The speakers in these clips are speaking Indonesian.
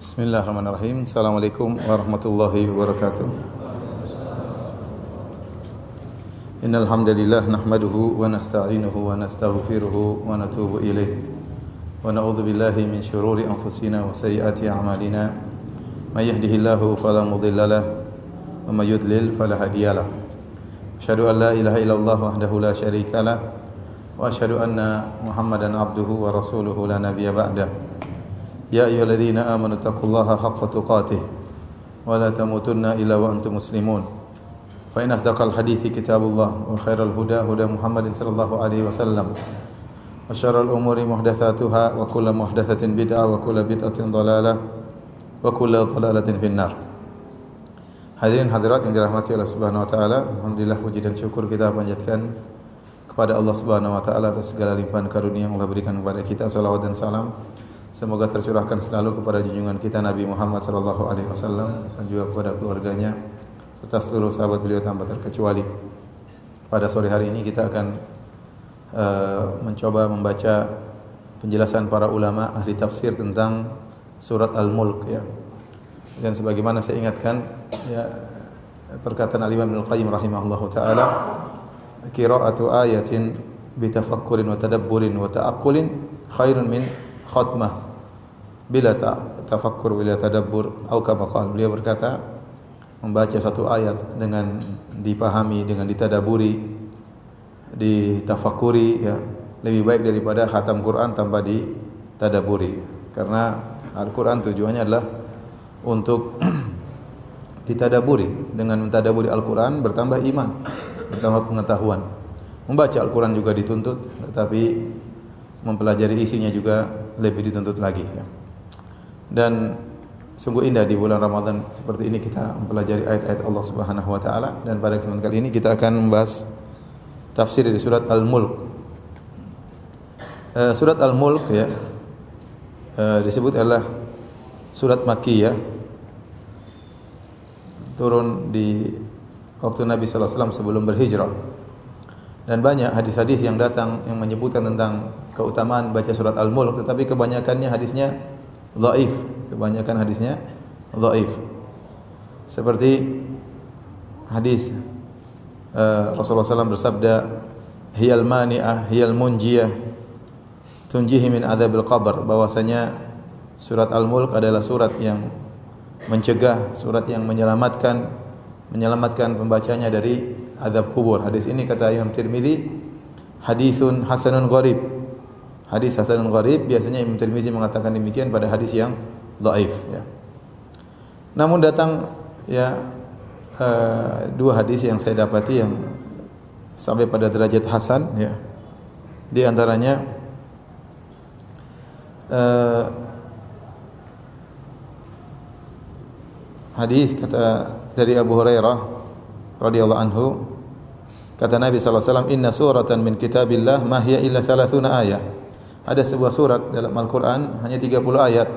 Bismillahirrahmanirrahim. Assalamualaikum warahmatullahi wabarakatuh. Innal hamdalillah nahmaduhu wa nasta'inuhu wa nastaghfiruhu wa natubu ilayh. Wa na'udzu billahi min shururi anfusina wa sayyiati a'malina. May yahdihillahu fala mudilla lahu wa may yudlil fala hadiyalah. Asyhadu an la ilaha illallah wahdahu la syarika lah wa asyhadu anna Muhammadan abduhu wa rasuluhu la nabiyya ba'dahu. يا أيها الذين آمنوا اتقوا الله حق تقاته ولا تموتن إلا وأنتم مسلمون فإن أصدق الحديث كتاب الله وخير الهدى هدى محمد صلى الله عليه وسلم وشر الأمور محدثاتها وكل محدثة بدعة وكل بدعة ضلالة وكل ضلالة في النار Hadirin hadirat yang dirahmati Allah Subhanahu wa taala, alhamdulillah puji dan syukur kita panjatkan kepada Allah Subhanahu wa taala atas segala limpahan karunia yang Allah berikan kepada kita. Salawat dan salam Semoga tercurahkan selalu kepada junjungan kita Nabi Muhammad sallallahu alaihi wasallam dan juga kepada keluarganya serta seluruh sahabat beliau tanpa terkecuali. Pada sore hari ini kita akan uh, mencoba membaca penjelasan para ulama ahli tafsir tentang surat Al-Mulk ya. Dan sebagaimana saya ingatkan ya perkataan Al-Imam Ibnu Qayyim rahimahullahu taala qira'atu ayatin bitafakkurin wa tadabburin wa ta'aqqulin khairun min khutmah bila tak tafakkur bila tadabbur atau kama qala beliau berkata membaca satu ayat dengan dipahami dengan ditadaburi ditafakuri ya lebih baik daripada khatam Quran tanpa ditadaburi karena Al-Quran tujuannya adalah untuk ditadaburi dengan mentadaburi Al-Quran bertambah iman bertambah pengetahuan. Membaca Al-Quran juga dituntut tetapi mempelajari isinya juga lebih dituntut lagi ya. Dan sungguh indah di bulan Ramadan seperti ini kita mempelajari ayat-ayat Allah Subhanahu wa taala dan pada kesempatan kali ini kita akan membahas tafsir dari surat Al-Mulk. Uh, surat Al-Mulk ya uh, disebut adalah surat Makkiyah turun di waktu Nabi wasallam sebelum berhijrah. Dan banyak hadis-hadis yang datang yang menyebutkan tentang keutamaan baca surat Al-Mulk tetapi kebanyakannya hadisnya dhaif, kebanyakan hadisnya dhaif. Seperti hadis uh, Rasulullah SAW bersabda, "Hiyal mani'ah, hiyal munjiyah, tunjihi min adzabil qabr." Bahwasanya surat Al-Mulk adalah surat yang mencegah, surat yang menyelamatkan menyelamatkan pembacanya dari azab kubur. Hadis ini kata Imam Tirmizi hadisun hasanun gharib hadis hasanun gharib biasanya Imam Tirmizi mengatakan demikian pada hadis yang dhaif ya. Namun datang ya uh, dua hadis yang saya dapati yang sampai pada derajat hasan ya. Di antaranya uh, hadis kata dari Abu Hurairah radhiyallahu anhu kata Nabi sallallahu alaihi wasallam inna suratan min kitabillah ma hiya illa 30 ayat ada sebuah surat dalam Al-Qur'an hanya 30 ayat.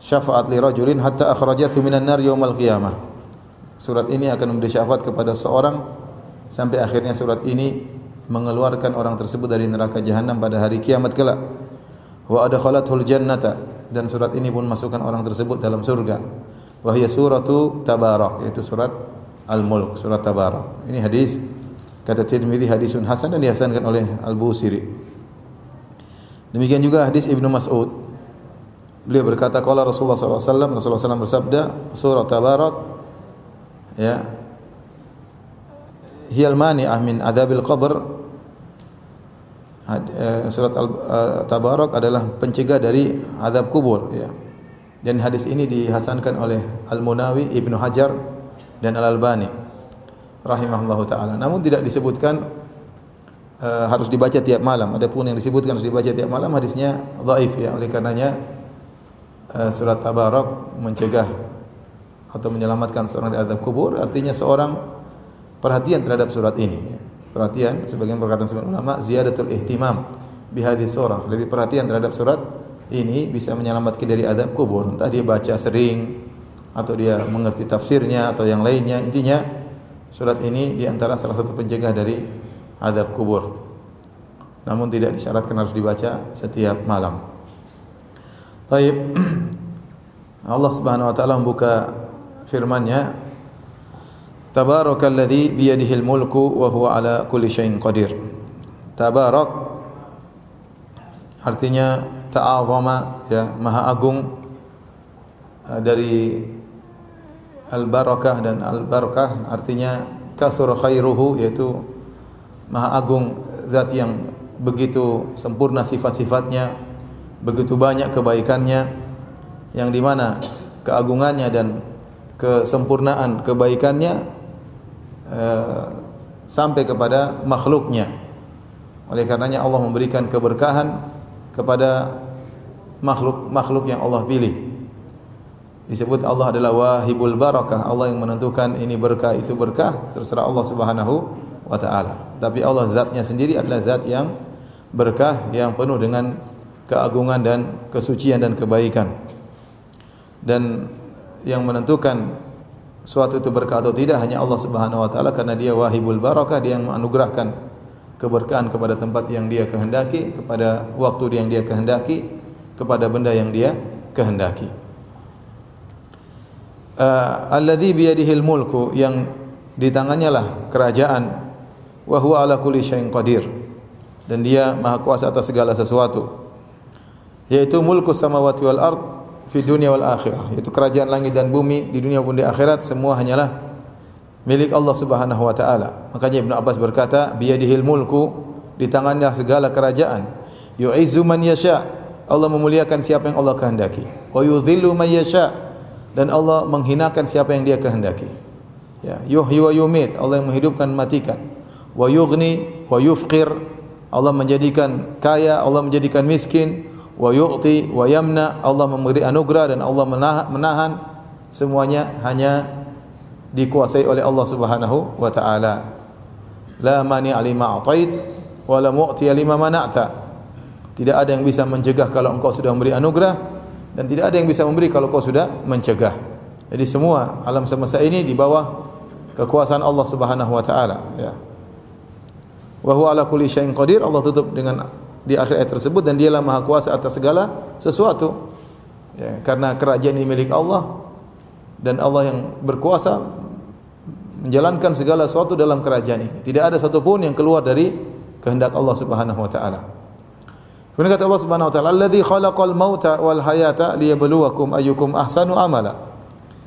Syafa'at li rajulin hatta akhrajathu minan nar yaumal qiyamah. Surat ini akan memberi syafaat kepada seorang sampai akhirnya surat ini mengeluarkan orang tersebut dari neraka jahanam pada hari kiamat kelak. Wa adkhalathul jannata dan surat ini pun masukkan orang tersebut dalam surga. Wa hiya suratu Tabarak yaitu surat Al-Mulk, surat Tabarak. Ini hadis kata Tirmizi hadisun hasan dan dihasankan oleh Al-Busiri. Demikian juga hadis Ibnu Mas'ud. Beliau berkata qala Rasulullah SAW Rasulullah SAW bersabda surah Tabarak ya hiyal mani'ah min adzabil qabr eh, surat eh, Tabarak adalah pencegah dari azab kubur ya. Dan hadis ini dihasankan oleh Al-Munawi, Ibnu Hajar dan Al-Albani rahimahullahu taala. Namun tidak disebutkan uh, harus dibaca tiap malam. Adapun yang disebutkan harus dibaca tiap malam hadisnya dhaif ya. Oleh karenanya uh, surat Tabarak mencegah atau menyelamatkan seorang dari azab kubur artinya seorang perhatian terhadap surat ini. Perhatian sebagian perkataan sebagian ulama ziyadatul ihtimam bihadis surah. Lebih perhatian terhadap surat ini bisa menyelamatkan dari azab kubur. Entah dia baca sering atau dia mengerti tafsirnya atau yang lainnya. Intinya surat ini di antara salah satu pencegah dari adab kubur. Namun tidak disyaratkan harus dibaca setiap malam. Baik. Allah Subhanahu wa taala membuka firman-Nya Tabarakalladzi biyadihil mulku wa huwa ala kulli syai'in qadir. Tabarak artinya ta'azama ya, maha agung uh, dari al-barakah dan al-barakah artinya kathur khairuhu yaitu maha agung zat yang begitu sempurna sifat-sifatnya begitu banyak kebaikannya yang di mana keagungannya dan kesempurnaan kebaikannya uh, sampai kepada makhluknya. Oleh karenanya Allah memberikan keberkahan kepada makhluk-makhluk yang Allah pilih. Disebut Allah adalah wahibul barakah. Allah yang menentukan ini berkah itu berkah terserah Allah Subhanahu wa taala. Tapi Allah zatnya sendiri adalah zat yang berkah yang penuh dengan keagungan dan kesucian dan kebaikan. Dan yang menentukan suatu itu berkah atau tidak hanya Allah Subhanahu wa taala karena dia wahibul barakah dia yang menganugerahkan keberkahan kepada tempat yang dia kehendaki kepada waktu yang dia kehendaki kepada benda yang dia kehendaki. Uh, alladzi biyadihil mulku yang di tangannya lah kerajaan wa huwa ala kulli syai'in qadir dan dia maha kuasa atas segala sesuatu yaitu mulku samawati wal ard fi dunia wal akhirah yaitu kerajaan langit dan bumi di dunia pun di akhirat semua hanyalah milik Allah Subhanahu wa taala. Makanya Ibnu Abbas berkata, biyadihil mulku, di tangannya segala kerajaan. Yu'izzu man yasha. Allah memuliakan siapa yang Allah kehendaki. Wa yudhillu man yasha. Dan Allah menghinakan siapa yang Dia kehendaki. Ya, yuhyi wa yumit. Allah yang menghidupkan matikan. Wa yughni wa yufqir. Allah menjadikan kaya, Allah menjadikan miskin. Wa yu'ti wa yamna. Allah memberi anugerah dan Allah menahan, semuanya hanya dikuasai oleh Allah Subhanahu wa taala. La mani alima atait wa la mu'ti lima mana'ta. Tidak ada yang bisa mencegah kalau engkau sudah memberi anugerah dan tidak ada yang bisa memberi kalau kau sudah mencegah. Jadi semua alam semesta ini di bawah kekuasaan Allah Subhanahu wa taala ya wa huwa ala kulli syai'in qadir Allah tutup dengan di akhir ayat tersebut dan dialah maha kuasa atas segala sesuatu ya, karena kerajaan ini milik Allah dan Allah yang berkuasa menjalankan segala sesuatu dalam kerajaan ini tidak ada satupun yang keluar dari kehendak Allah Subhanahu wa taala Kemudian kata Allah Subhanahu wa taala, "Alladzi khalaqal mauta wal hayata liyabluwakum ayyukum ahsanu amala."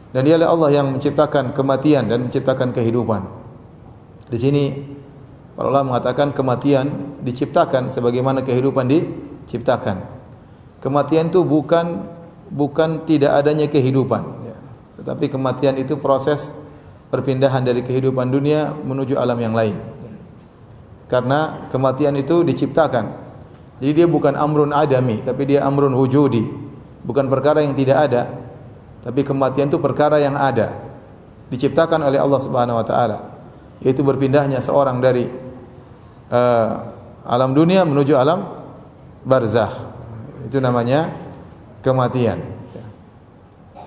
Dan dialah Allah yang menciptakan kematian dan menciptakan kehidupan. Di sini Para ulama mengatakan kematian diciptakan sebagaimana kehidupan diciptakan. Kematian itu bukan bukan tidak adanya kehidupan, ya. tetapi kematian itu proses perpindahan dari kehidupan dunia menuju alam yang lain. Karena kematian itu diciptakan. Jadi dia bukan amrun adami, tapi dia amrun wujudi. Bukan perkara yang tidak ada, tapi kematian itu perkara yang ada. Diciptakan oleh Allah Subhanahu wa taala. Yaitu berpindahnya seorang dari uh, alam dunia menuju alam barzakh. Itu namanya kematian.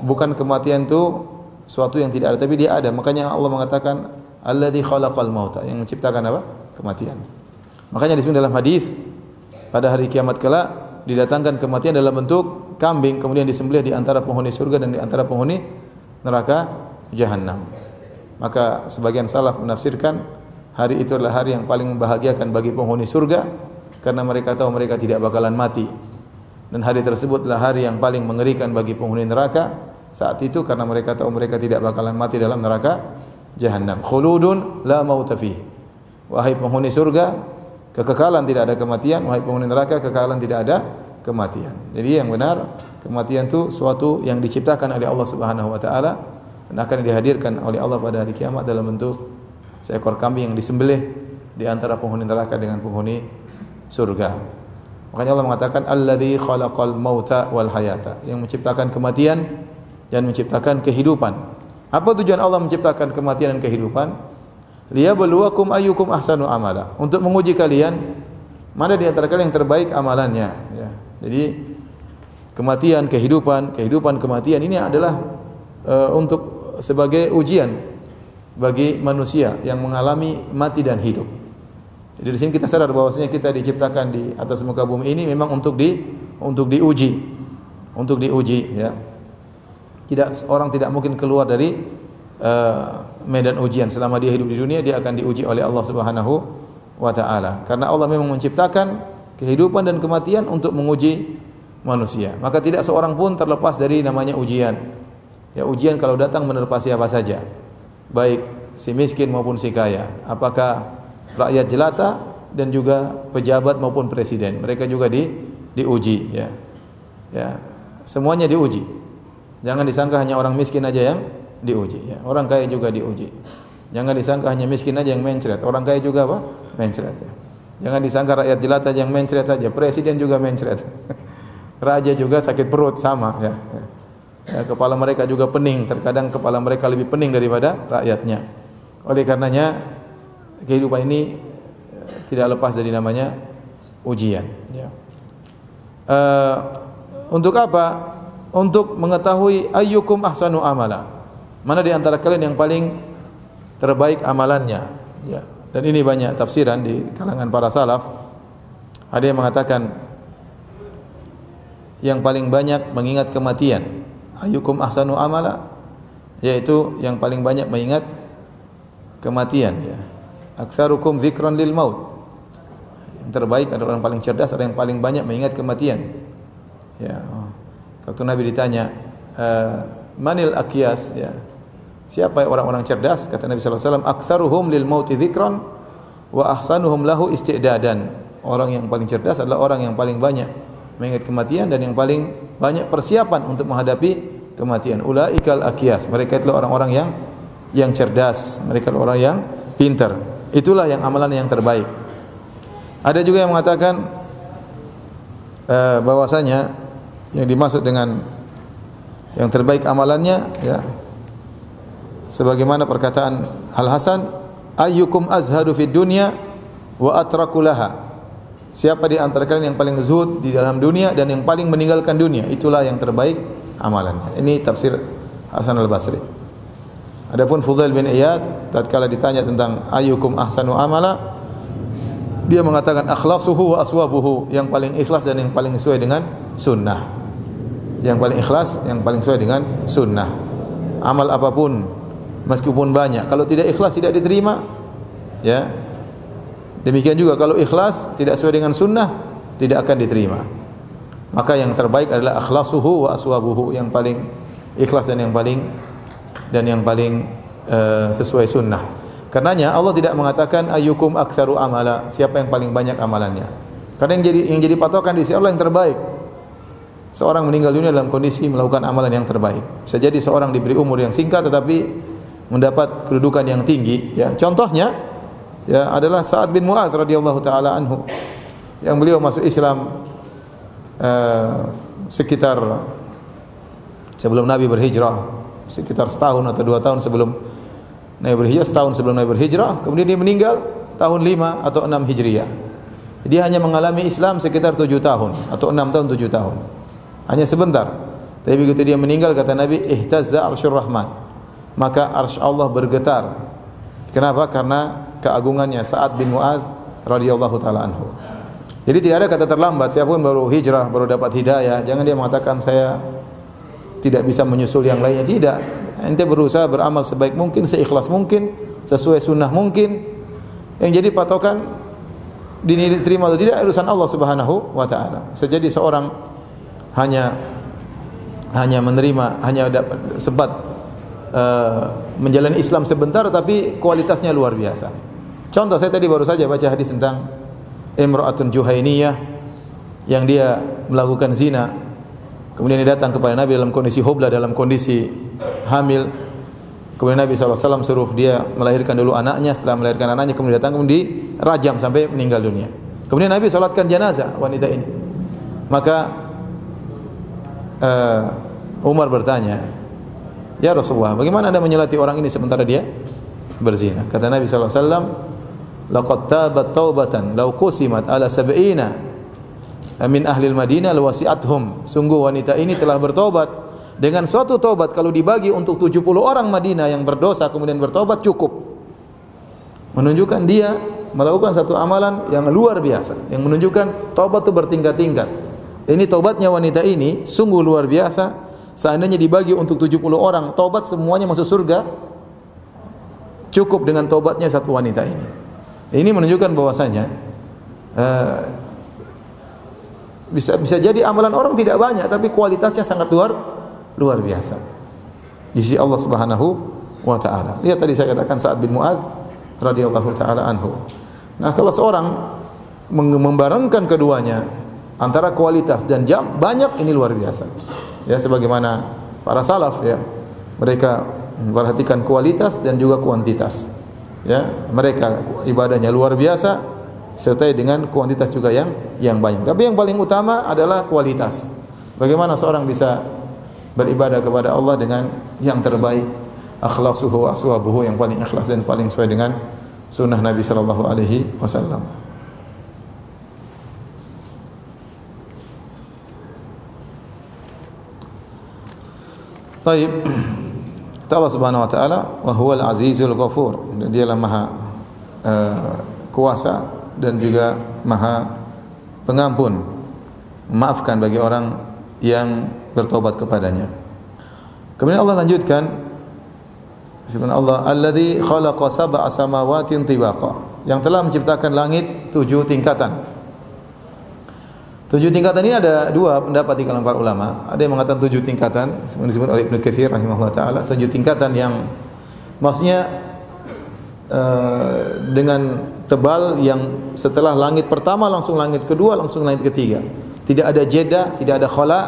Bukan kematian itu suatu yang tidak ada tapi dia ada. Makanya Allah mengatakan alladzi khalaqal mauta yang menciptakan apa? kematian. Makanya di dalam hadis pada hari kiamat kelak didatangkan kematian dalam bentuk kambing kemudian disembelih di antara penghuni surga dan di antara penghuni neraka jahanam. Maka sebagian salaf menafsirkan Hari itu adalah hari yang paling membahagiakan bagi penghuni surga karena mereka tahu mereka tidak bakalan mati. Dan hari tersebut adalah hari yang paling mengerikan bagi penghuni neraka saat itu karena mereka tahu mereka tidak bakalan mati dalam neraka jahanam. Khuludun la mauta Wahai penghuni surga, kekekalan tidak ada kematian, wahai penghuni neraka kekekalan tidak ada kematian. Jadi yang benar kematian itu suatu yang diciptakan oleh Allah Subhanahu wa taala dan akan dihadirkan oleh Allah pada hari kiamat dalam bentuk seekor kambing yang disembelih di antara penghuni neraka dengan penghuni surga. Makanya Allah mengatakan alladzi khalaqal mauta wal hayata, yang menciptakan kematian dan menciptakan kehidupan. Apa tujuan Allah menciptakan kematian dan kehidupan? Liyabluwakum ayyukum ahsanu amala. Untuk menguji kalian mana di antara kalian yang terbaik amalannya, ya. Jadi kematian, kehidupan, kehidupan, kematian ini adalah uh, untuk sebagai ujian bagi manusia yang mengalami mati dan hidup. Jadi di sini kita sadar bahwasanya kita diciptakan di atas muka bumi ini memang untuk di untuk diuji. Untuk diuji ya. Tidak orang tidak mungkin keluar dari uh, medan ujian selama dia hidup di dunia dia akan diuji oleh Allah Subhanahu wa taala. Karena Allah memang menciptakan kehidupan dan kematian untuk menguji manusia. Maka tidak seorang pun terlepas dari namanya ujian. Ya ujian kalau datang menerpa siapa saja. Baik si miskin maupun si kaya. Apakah rakyat jelata dan juga pejabat maupun presiden. Mereka juga di diuji ya. Ya. Semuanya diuji. Jangan disangka hanya orang miskin aja yang diuji ya. Orang kaya juga diuji. Jangan disangka hanya miskin aja yang mencret, orang kaya juga apa? Mencret ya. Jangan disangka rakyat jelata yang mencret saja, presiden juga mencret. Raja juga sakit perut sama ya. ya. Kepala mereka juga pening, terkadang kepala mereka lebih pening daripada rakyatnya. Oleh karenanya kehidupan ini eh, tidak lepas dari namanya ujian ya. Uh, untuk apa? Untuk mengetahui ayyukum ahsanu amala. Mana di antara kalian yang paling terbaik amalannya? Ya. Dan ini banyak tafsiran di kalangan para salaf. Ada yang mengatakan yang paling banyak mengingat kematian. Ayyukum ahsanu amala yaitu yang paling banyak mengingat kematian ya. Aktsarukum dzikran lil maut. Yang terbaik adalah orang paling cerdas, ada yang paling banyak mengingat kematian. Ya. Waktu Nabi ditanya, uh, "Manil akyas?" ya. Siapa orang-orang cerdas? Kata Nabi sallallahu alaihi wasallam, "Aktsaruhum lil mauti dzikran wa ahsanuhum lahu isti'dadan." Orang yang paling cerdas adalah orang yang paling banyak mengingat kematian dan yang paling banyak persiapan untuk menghadapi kematian. Ulaikal akyas. Mereka itulah orang-orang yang yang cerdas, mereka adalah orang yang pintar. Itulah yang amalan yang terbaik. Ada juga yang mengatakan uh, bahwasanya yang dimaksud dengan yang terbaik amalannya ya sebagaimana perkataan Al Hasan ayyukum azhadu fid dunya wa atraku laha siapa di antara kalian yang paling zuhud di dalam dunia dan yang paling meninggalkan dunia itulah yang terbaik amalannya ini tafsir Hasan Al Basri Adapun Fudail bin Iyad tatkala ditanya tentang ayyukum ahsanu amala dia mengatakan akhlasuhu wa aswabuhu yang paling ikhlas dan yang paling sesuai dengan sunnah yang paling ikhlas yang paling sesuai dengan sunnah amal apapun meskipun banyak. Kalau tidak ikhlas tidak diterima. Ya. Demikian juga kalau ikhlas tidak sesuai dengan sunnah tidak akan diterima. Maka yang terbaik adalah akhlasuhu wa aswabuhu yang paling ikhlas dan yang paling dan yang paling uh, sesuai sunnah. Karenanya Allah tidak mengatakan ayyukum aktsaru amala, siapa yang paling banyak amalannya. Karena yang jadi yang jadi patokan di sisi Allah yang terbaik. Seorang meninggal dunia dalam kondisi melakukan amalan yang terbaik. Bisa jadi seorang diberi umur yang singkat tetapi mendapat kedudukan yang tinggi ya contohnya ya adalah Sa'ad bin Mu'adz radhiyallahu taala anhu yang beliau masuk Islam uh, sekitar sebelum Nabi berhijrah sekitar setahun atau dua tahun sebelum Nabi berhijrah setahun sebelum Nabi berhijrah kemudian dia meninggal tahun 5 atau 6 Hijriah dia hanya mengalami Islam sekitar tujuh tahun atau enam tahun tujuh tahun hanya sebentar tapi begitu dia meninggal kata Nabi ihtazza arsyur rahman maka arsy Allah bergetar. Kenapa? Karena keagungannya Sa'ad bin Mu'adz radhiyallahu taala anhu. Jadi tidak ada kata terlambat. Siapa pun baru hijrah, baru dapat hidayah, jangan dia mengatakan saya tidak bisa menyusul yang lainnya. Tidak. Ente berusaha beramal sebaik mungkin, seikhlas mungkin, sesuai sunnah mungkin. Yang jadi patokan diterima atau tidak urusan Allah Subhanahu wa taala. Sejadi seorang hanya hanya menerima, hanya dapat sebat uh, menjalani Islam sebentar tapi kualitasnya luar biasa. Contoh saya tadi baru saja baca hadis tentang Imra'atun Juhainiyah yang dia melakukan zina. Kemudian dia datang kepada Nabi dalam kondisi hobla, dalam kondisi hamil. Kemudian Nabi SAW suruh dia melahirkan dulu anaknya, setelah melahirkan anaknya kemudian datang kemudian dirajam sampai meninggal dunia. Kemudian Nabi salatkan jenazah wanita ini. Maka uh, Umar bertanya, Ya Rasulullah, bagaimana Anda menyelati orang ini sementara dia berzina? Kata Nabi wasallam, "Laqad tabat taubatan law qusimat ala sab'ina min ahli al-Madinah lawasi'athum." Sungguh wanita ini telah bertobat dengan suatu tobat kalau dibagi untuk 70 orang Madinah yang berdosa kemudian bertobat cukup. Menunjukkan dia melakukan satu amalan yang luar biasa, yang menunjukkan tobat itu bertingkat-tingkat. Ini tobatnya wanita ini sungguh luar biasa seandainya dibagi untuk 70 orang, tobat semuanya masuk surga, cukup dengan tobatnya satu wanita ini. Ini menunjukkan bahwasanya uh, bisa bisa jadi amalan orang tidak banyak tapi kualitasnya sangat luar luar biasa. Di sisi Allah Subhanahu wa taala. Lihat tadi saya katakan Sa'ad bin Muadz radhiyallahu taala anhu. Nah, kalau seorang membarengkan keduanya antara kualitas dan jam banyak ini luar biasa. Ya sebagaimana para salaf ya. Mereka memperhatikan kualitas dan juga kuantitas. Ya, mereka ibadahnya luar biasa sertai dengan kuantitas juga yang yang banyak. Tapi yang paling utama adalah kualitas. Bagaimana seorang bisa beribadah kepada Allah dengan yang terbaik, akhlasuhu wa aswabuhu yang paling ikhlas dan paling sesuai dengan sunnah Nabi sallallahu alaihi wasallam. Baik. Kata Allah Subhanahu wa taala, "Wa huwal azizul ghafur." Dialah Maha uh, kuasa dan juga Maha pengampun. Maafkan bagi orang yang bertobat kepadanya. Kemudian Allah lanjutkan firman Allah, "Alladzi khalaqa sab'a samawatin tibaqa." Yang telah menciptakan langit tujuh tingkatan. Tujuh tingkatan ini ada dua pendapat di kalangan para ulama. Ada yang mengatakan tujuh tingkatan, seperti disebut oleh Ibnu Katsir rahimahullah taala, tujuh tingkatan yang maksudnya uh, dengan tebal yang setelah langit pertama langsung langit kedua langsung langit ketiga. Tidak ada jeda, tidak ada khala.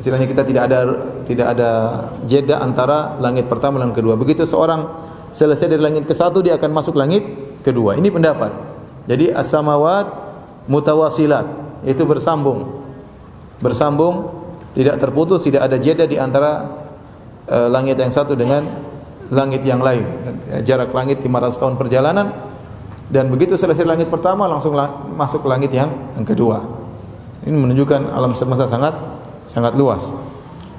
Istilahnya kita tidak ada tidak ada jeda antara langit pertama dan kedua. Begitu seorang selesai dari langit ke satu dia akan masuk langit kedua. Ini pendapat. Jadi as-samawat mutawasilat. Itu bersambung. Bersambung tidak terputus tidak ada jeda di antara uh, langit yang satu dengan langit yang lain. Jarak langit 500 tahun perjalanan. Dan begitu selesai langit pertama langsung lang masuk langit yang yang kedua. Ini menunjukkan alam semesta sangat sangat luas.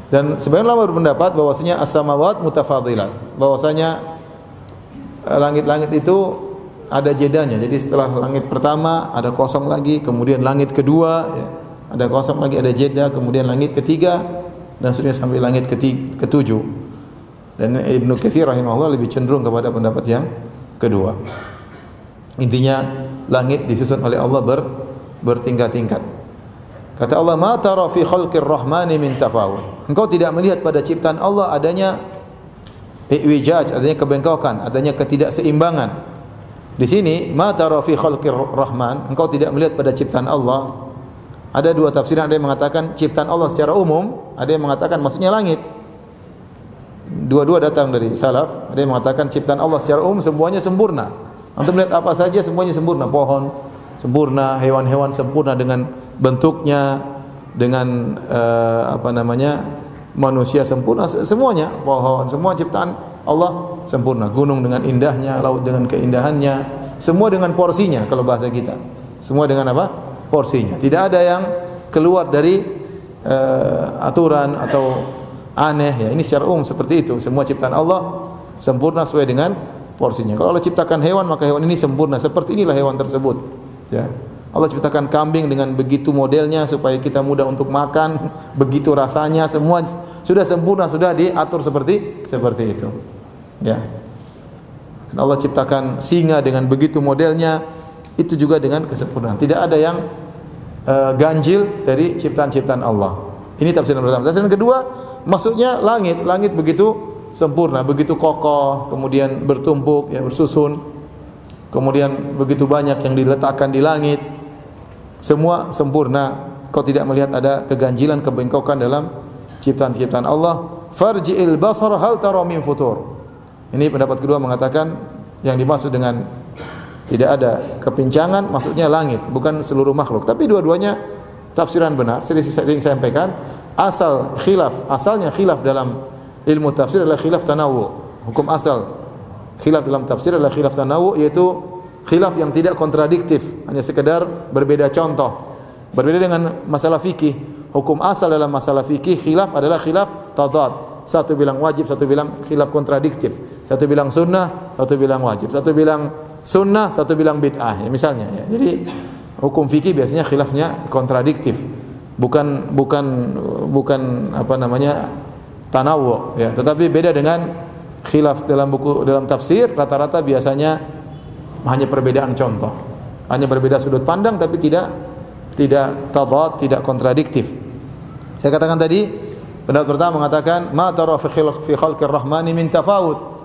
Dan sebagian ulama berpendapat bahwasanya as-samawat mutafadilat. Bahwasanya eh, langit-langit itu ada jedanya. Jadi setelah langit pertama ada kosong lagi, kemudian langit kedua ya, ada kosong lagi, ada jeda, kemudian langit ketiga dan sudah sampai langit ketiga, ketujuh. Dan Ibnu Katsir rahimahullah lebih cenderung kepada pendapat yang kedua. Intinya langit disusun oleh Allah ber, bertingkat-tingkat. Kata Allah, "Ma tara fi khalqir rahmani min tafawut." Engkau tidak melihat pada ciptaan Allah adanya iwijaj, adanya kebengkokan, adanya ketidakseimbangan. Di sini ma tara khalqir rahman, engkau tidak melihat pada ciptaan Allah. Ada dua tafsiran, ada yang mengatakan ciptaan Allah secara umum, ada yang mengatakan maksudnya langit. Dua-dua datang dari salaf, ada yang mengatakan ciptaan Allah secara umum semuanya sempurna. Antum melihat apa saja semuanya sempurna, pohon sempurna, hewan-hewan sempurna dengan bentuknya, dengan uh, apa namanya? manusia sempurna semuanya, pohon, semua ciptaan Allah sempurna. Gunung dengan indahnya, laut dengan keindahannya, semua dengan porsinya kalau bahasa kita. Semua dengan apa? Porsinya. Tidak ada yang keluar dari uh, aturan atau aneh ya. Ini secara umum seperti itu. Semua ciptaan Allah sempurna sesuai dengan porsinya. Kalau Allah ciptakan hewan maka hewan ini sempurna. Seperti inilah hewan tersebut. Ya. Allah ciptakan kambing dengan begitu modelnya supaya kita mudah untuk makan, begitu rasanya, semua sudah sempurna, sudah diatur seperti seperti itu. Ya. Dan Allah ciptakan singa dengan begitu modelnya, itu juga dengan kesempurnaan. Tidak ada yang uh, ganjil dari ciptaan-ciptaan Allah. Ini tafsiran pertama. Tafsiran kedua, maksudnya langit. Langit begitu sempurna, begitu kokoh, kemudian bertumpuk, ya bersusun. Kemudian begitu banyak yang diletakkan di langit. Semua sempurna. Kau tidak melihat ada keganjilan, kebengkokan dalam ciptaan-ciptaan Allah. Farji'il basar hal tara futur. Ini pendapat kedua mengatakan yang dimaksud dengan tidak ada kepincangan maksudnya langit, bukan seluruh makhluk. Tapi dua-duanya tafsiran benar. Sering saya sampaikan, asal khilaf, asalnya khilaf dalam ilmu tafsir adalah khilaf tanawu. Hukum asal khilaf dalam tafsir adalah khilaf tanawu yaitu khilaf yang tidak kontradiktif, hanya sekedar berbeda contoh. Berbeda dengan masalah fikih. Hukum asal dalam masalah fikih khilaf adalah khilaf tadad satu bilang wajib, satu bilang khilaf kontradiktif. Satu bilang sunnah, satu bilang wajib. Satu bilang sunnah, satu bilang bid'ah. Ya, misalnya. Ya. Jadi hukum fikih biasanya khilafnya kontradiktif. bukan bukan bukan apa namanya tanawu ya tetapi beda dengan khilaf dalam buku dalam tafsir rata-rata biasanya hanya perbedaan contoh hanya berbeda sudut pandang tapi tidak tidak tadad tidak kontradiktif saya katakan tadi pendapat pertama mengatakan ma tara fi khalqir rahmani min tafawut.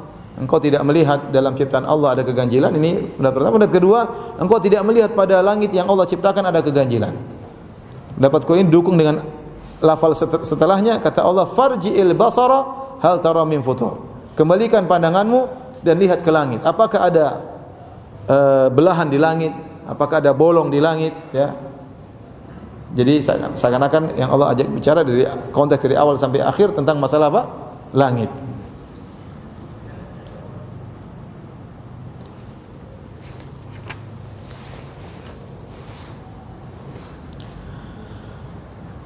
Engkau tidak melihat dalam ciptaan Allah ada keganjilan. Ini pendapat pertama. Pendapat kedua engkau tidak melihat pada langit yang Allah ciptakan ada keganjilan. Dapat kau ini dukung dengan lafal setelahnya. Kata Allah farji'il basara hal tara min futur. Kembalikan pandanganmu dan lihat ke langit. Apakah ada uh, belahan di langit? Apakah ada bolong di langit? Ya jadi seakan-akan yang Allah ajak bicara dari konteks dari awal sampai akhir tentang masalah apa? Langit.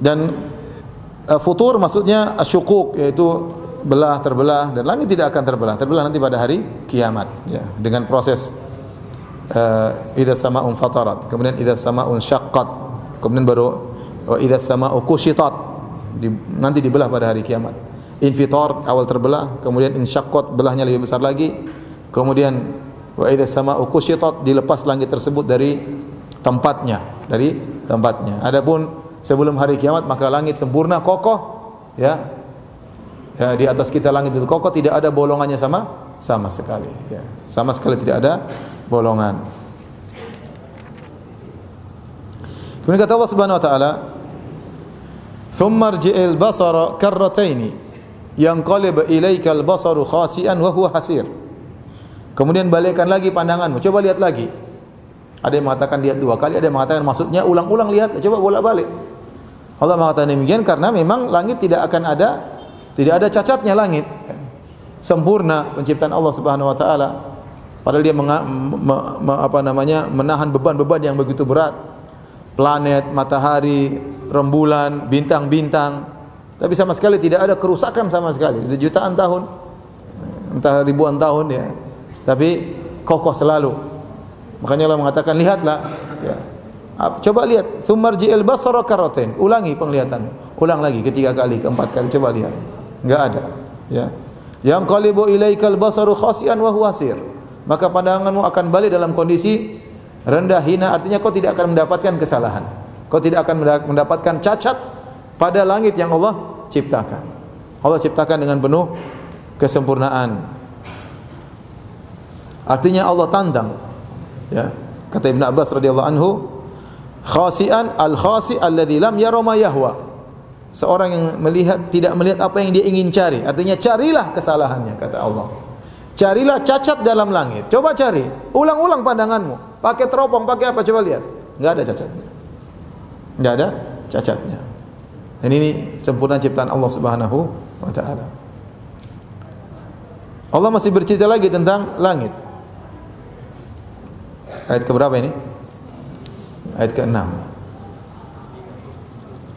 Dan uh, futur maksudnya asyukuk yaitu belah terbelah dan langit tidak akan terbelah. Terbelah nanti pada hari kiamat ya dengan proses uh, idza sama'un fatarat. Kemudian idza sama'un syaqqat kemudian baru wa idza sama'u kushitat. Di, nanti dibelah pada hari kiamat. Infitar awal terbelah kemudian insyaqqat belahnya lebih besar lagi. Kemudian wa idza sama'u kushitat dilepas langit tersebut dari tempatnya dari tempatnya. Adapun sebelum hari kiamat maka langit sempurna kokoh ya. Ya di atas kita langit itu kokoh tidak ada bolongannya sama sama sekali ya. Sama sekali tidak ada bolongan kemudian kata Allah Subhanahu wa taala thumma rji'il basara karrataini yanqalib ilaika al-basaru khasi'an wa huwa hasir kemudian balikkan lagi pandanganmu coba lihat lagi ada yang mengatakan lihat dua kali ada yang mengatakan maksudnya ulang-ulang lihat coba bolak-balik Allah mengatakan demikian karena memang langit tidak akan ada tidak ada cacatnya langit. Sempurna penciptaan Allah Subhanahu wa taala. Padahal dia menga, me, me, apa namanya menahan beban-beban yang begitu berat. Planet, matahari, rembulan, bintang-bintang. Tapi sama sekali tidak ada kerusakan sama sekali. Jutaan tahun, entah ribuan tahun ya. Tapi kokoh selalu. Makanya Allah mengatakan lihatlah ya, Coba lihat, thumarji'il basara. Ulangi penglihatan. Ulang lagi ketiga kali, keempat kali coba lihat. Enggak ada, ya. Yang qalibu ilaikal basaru khasian wa. Maka pandanganmu akan balik dalam kondisi rendah hina artinya kau tidak akan mendapatkan kesalahan. Kau tidak akan mendapatkan cacat pada langit yang Allah ciptakan. Allah ciptakan dengan penuh kesempurnaan. Artinya Allah tantang. Ya. Kata Ibn Abbas radhiyallahu anhu, Khasian al-khasi alladhi lam yara yahwa. Seorang yang melihat tidak melihat apa yang dia ingin cari. Artinya carilah kesalahannya kata Allah. Carilah cacat dalam langit. Coba cari. Ulang-ulang pandanganmu. Pakai teropong, pakai apa coba lihat. Enggak ada cacatnya. Enggak ada cacatnya. Dan ini sempurna ciptaan Allah Subhanahu wa taala. Allah masih bercerita lagi tentang langit. Ayat keberapa ini? ayat ke-6.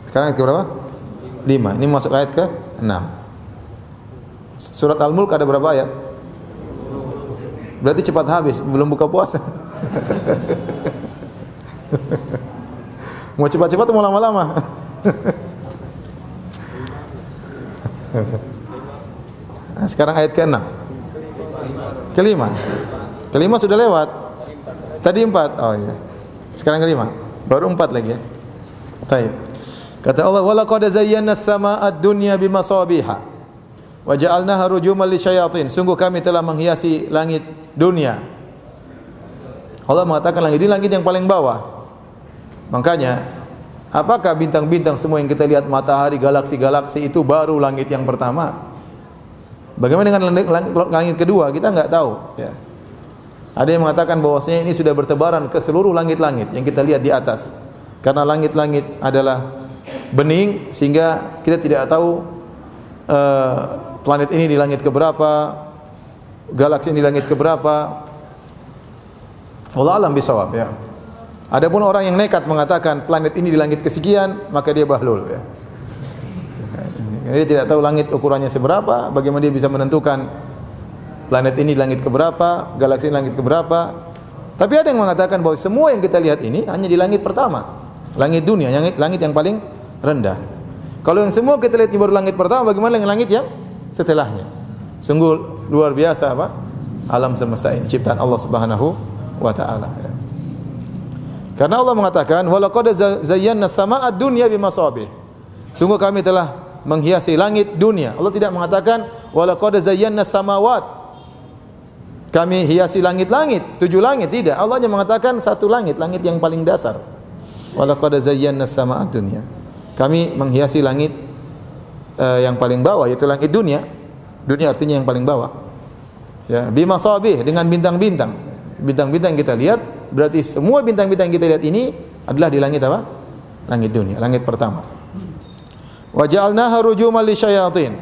Sekarang ayat ke berapa? 5. Ini masuk ayat ke-6. Surat Al-Mulk ada berapa ayat? Berarti cepat habis, belum buka puasa. Mau cepat-cepat mau lama-lama? nah, sekarang ayat ke-6. Kelima. Kelima sudah lewat. Tadi empat. Oh iya. Sekarang kelima. Baru empat lagi ya. Baik. Kata Allah, "Wa laqad zayyana as-samaa'a ad-dunya bimasabiha wa ja'alnaha rujuman lisyayatin." Sungguh kami telah menghiasi langit dunia. Allah mengatakan langit ini langit yang paling bawah. Makanya, apakah bintang-bintang semua yang kita lihat matahari, galaksi-galaksi itu baru langit yang pertama? Bagaimana dengan langit, langit, kedua? Kita enggak tahu, ya. Ada yang mengatakan bahwasanya ini sudah bertebaran ke seluruh langit-langit yang kita lihat di atas. Karena langit-langit adalah bening sehingga kita tidak tahu uh, planet ini di langit keberapa, galaksi ini di langit keberapa. Allah alam bisawab ya. Adapun orang yang nekat mengatakan planet ini di langit kesekian, maka dia bahlul ya. Dia tidak tahu langit ukurannya seberapa, bagaimana dia bisa menentukan planet ini langit keberapa, galaksi ini langit keberapa. Tapi ada yang mengatakan bahwa semua yang kita lihat ini hanya di langit pertama, langit dunia, yang langit yang paling rendah. Kalau yang semua kita lihat baru langit pertama, bagaimana dengan langit yang setelahnya? Sungguh luar biasa apa? Alam semesta ini ciptaan Allah Subhanahu wa taala. Ya. Karena Allah mengatakan, "Walaqad zayyana samaa'a dunya bimasabih." Sungguh kami telah menghiasi langit dunia. Allah tidak mengatakan, "Walaqad zayyana samawat." Kami hiasi langit-langit, tujuh langit tidak. Allah hanya mengatakan satu langit, langit yang paling dasar. Walaqad zayyana samaa'a dunya. Kami menghiasi langit uh, yang paling bawah yaitu langit dunia. Dunia artinya yang paling bawah. Ya, bima sabih dengan bintang-bintang. Bintang-bintang kita lihat berarti semua bintang-bintang kita lihat ini adalah di langit apa? Langit dunia, langit pertama. Wa ja'alnaha rujuman lisyayatin.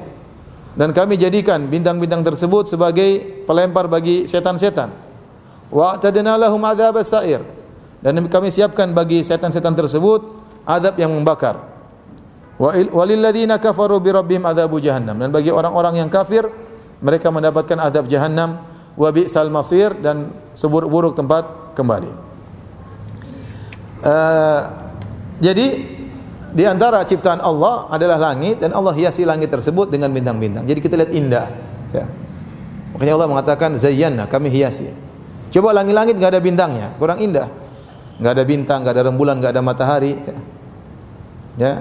Dan kami jadikan bintang-bintang tersebut sebagai pelempar bagi setan-setan. Wa atadna lahum sa'ir. Dan kami siapkan bagi setan-setan tersebut adab yang membakar. Walilladzina kafaru bi rabbihim adzabu jahannam. Dan bagi orang-orang yang kafir mereka mendapatkan adab jahannam wa bi'sal masir dan seburuk-buruk tempat kembali. Uh, jadi di antara ciptaan Allah adalah langit dan Allah hiasi langit tersebut dengan bintang-bintang. Jadi kita lihat indah. Ya. Makanya Allah mengatakan zayyana kami hiasi. Coba langit-langit nggak ada bintangnya, kurang indah. Nggak ada bintang, nggak ada rembulan, nggak ada matahari. Ya. ya.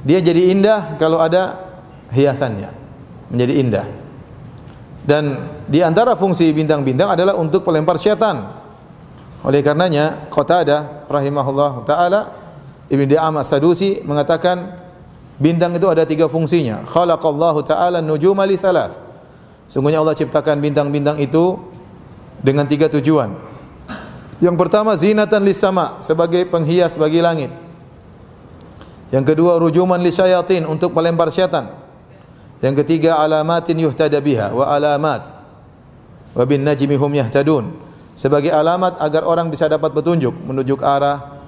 Dia jadi indah kalau ada hiasannya. Menjadi indah. Dan di antara fungsi bintang-bintang adalah untuk pelempar syaitan. Oleh karenanya Qatadah rahimahullah taala Ibnu Di'am As-Sadusi mengatakan bintang itu ada tiga fungsinya. Khalaqallahu taala nujuma li thalath. Sungguhnya Allah ciptakan bintang-bintang itu dengan tiga tujuan. Yang pertama zinatan lis sama sebagai penghias bagi langit. Yang kedua rujuman li syayatin untuk melempar syaitan. Yang ketiga alamatin yuhtada biha wa alamat. Wa bin najmi hum yahtadun. Sebagai alamat agar orang bisa dapat petunjuk menuju ke arah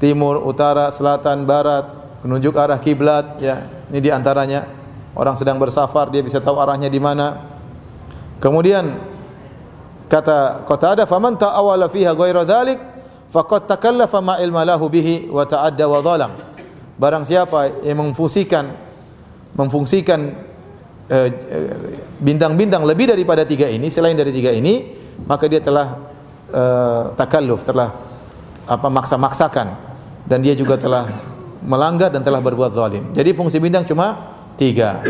timur, utara, selatan, barat, menunjuk arah kiblat ya. Ini di antaranya orang sedang bersafar dia bisa tahu arahnya di mana. Kemudian kata Qatadah faman ta'awala fiha ghaira dhalik faqad takallafa ma ilma lahu bihi wa ta'adda wa dhalam. Barang siapa yang memfungsikan memfungsikan bintang-bintang uh, lebih daripada tiga ini, selain dari tiga ini, maka dia telah uh, takalluf, telah apa maksa-maksakan dan dia juga telah melanggar dan telah berbuat zalim. Jadi fungsi bintang cuma tiga.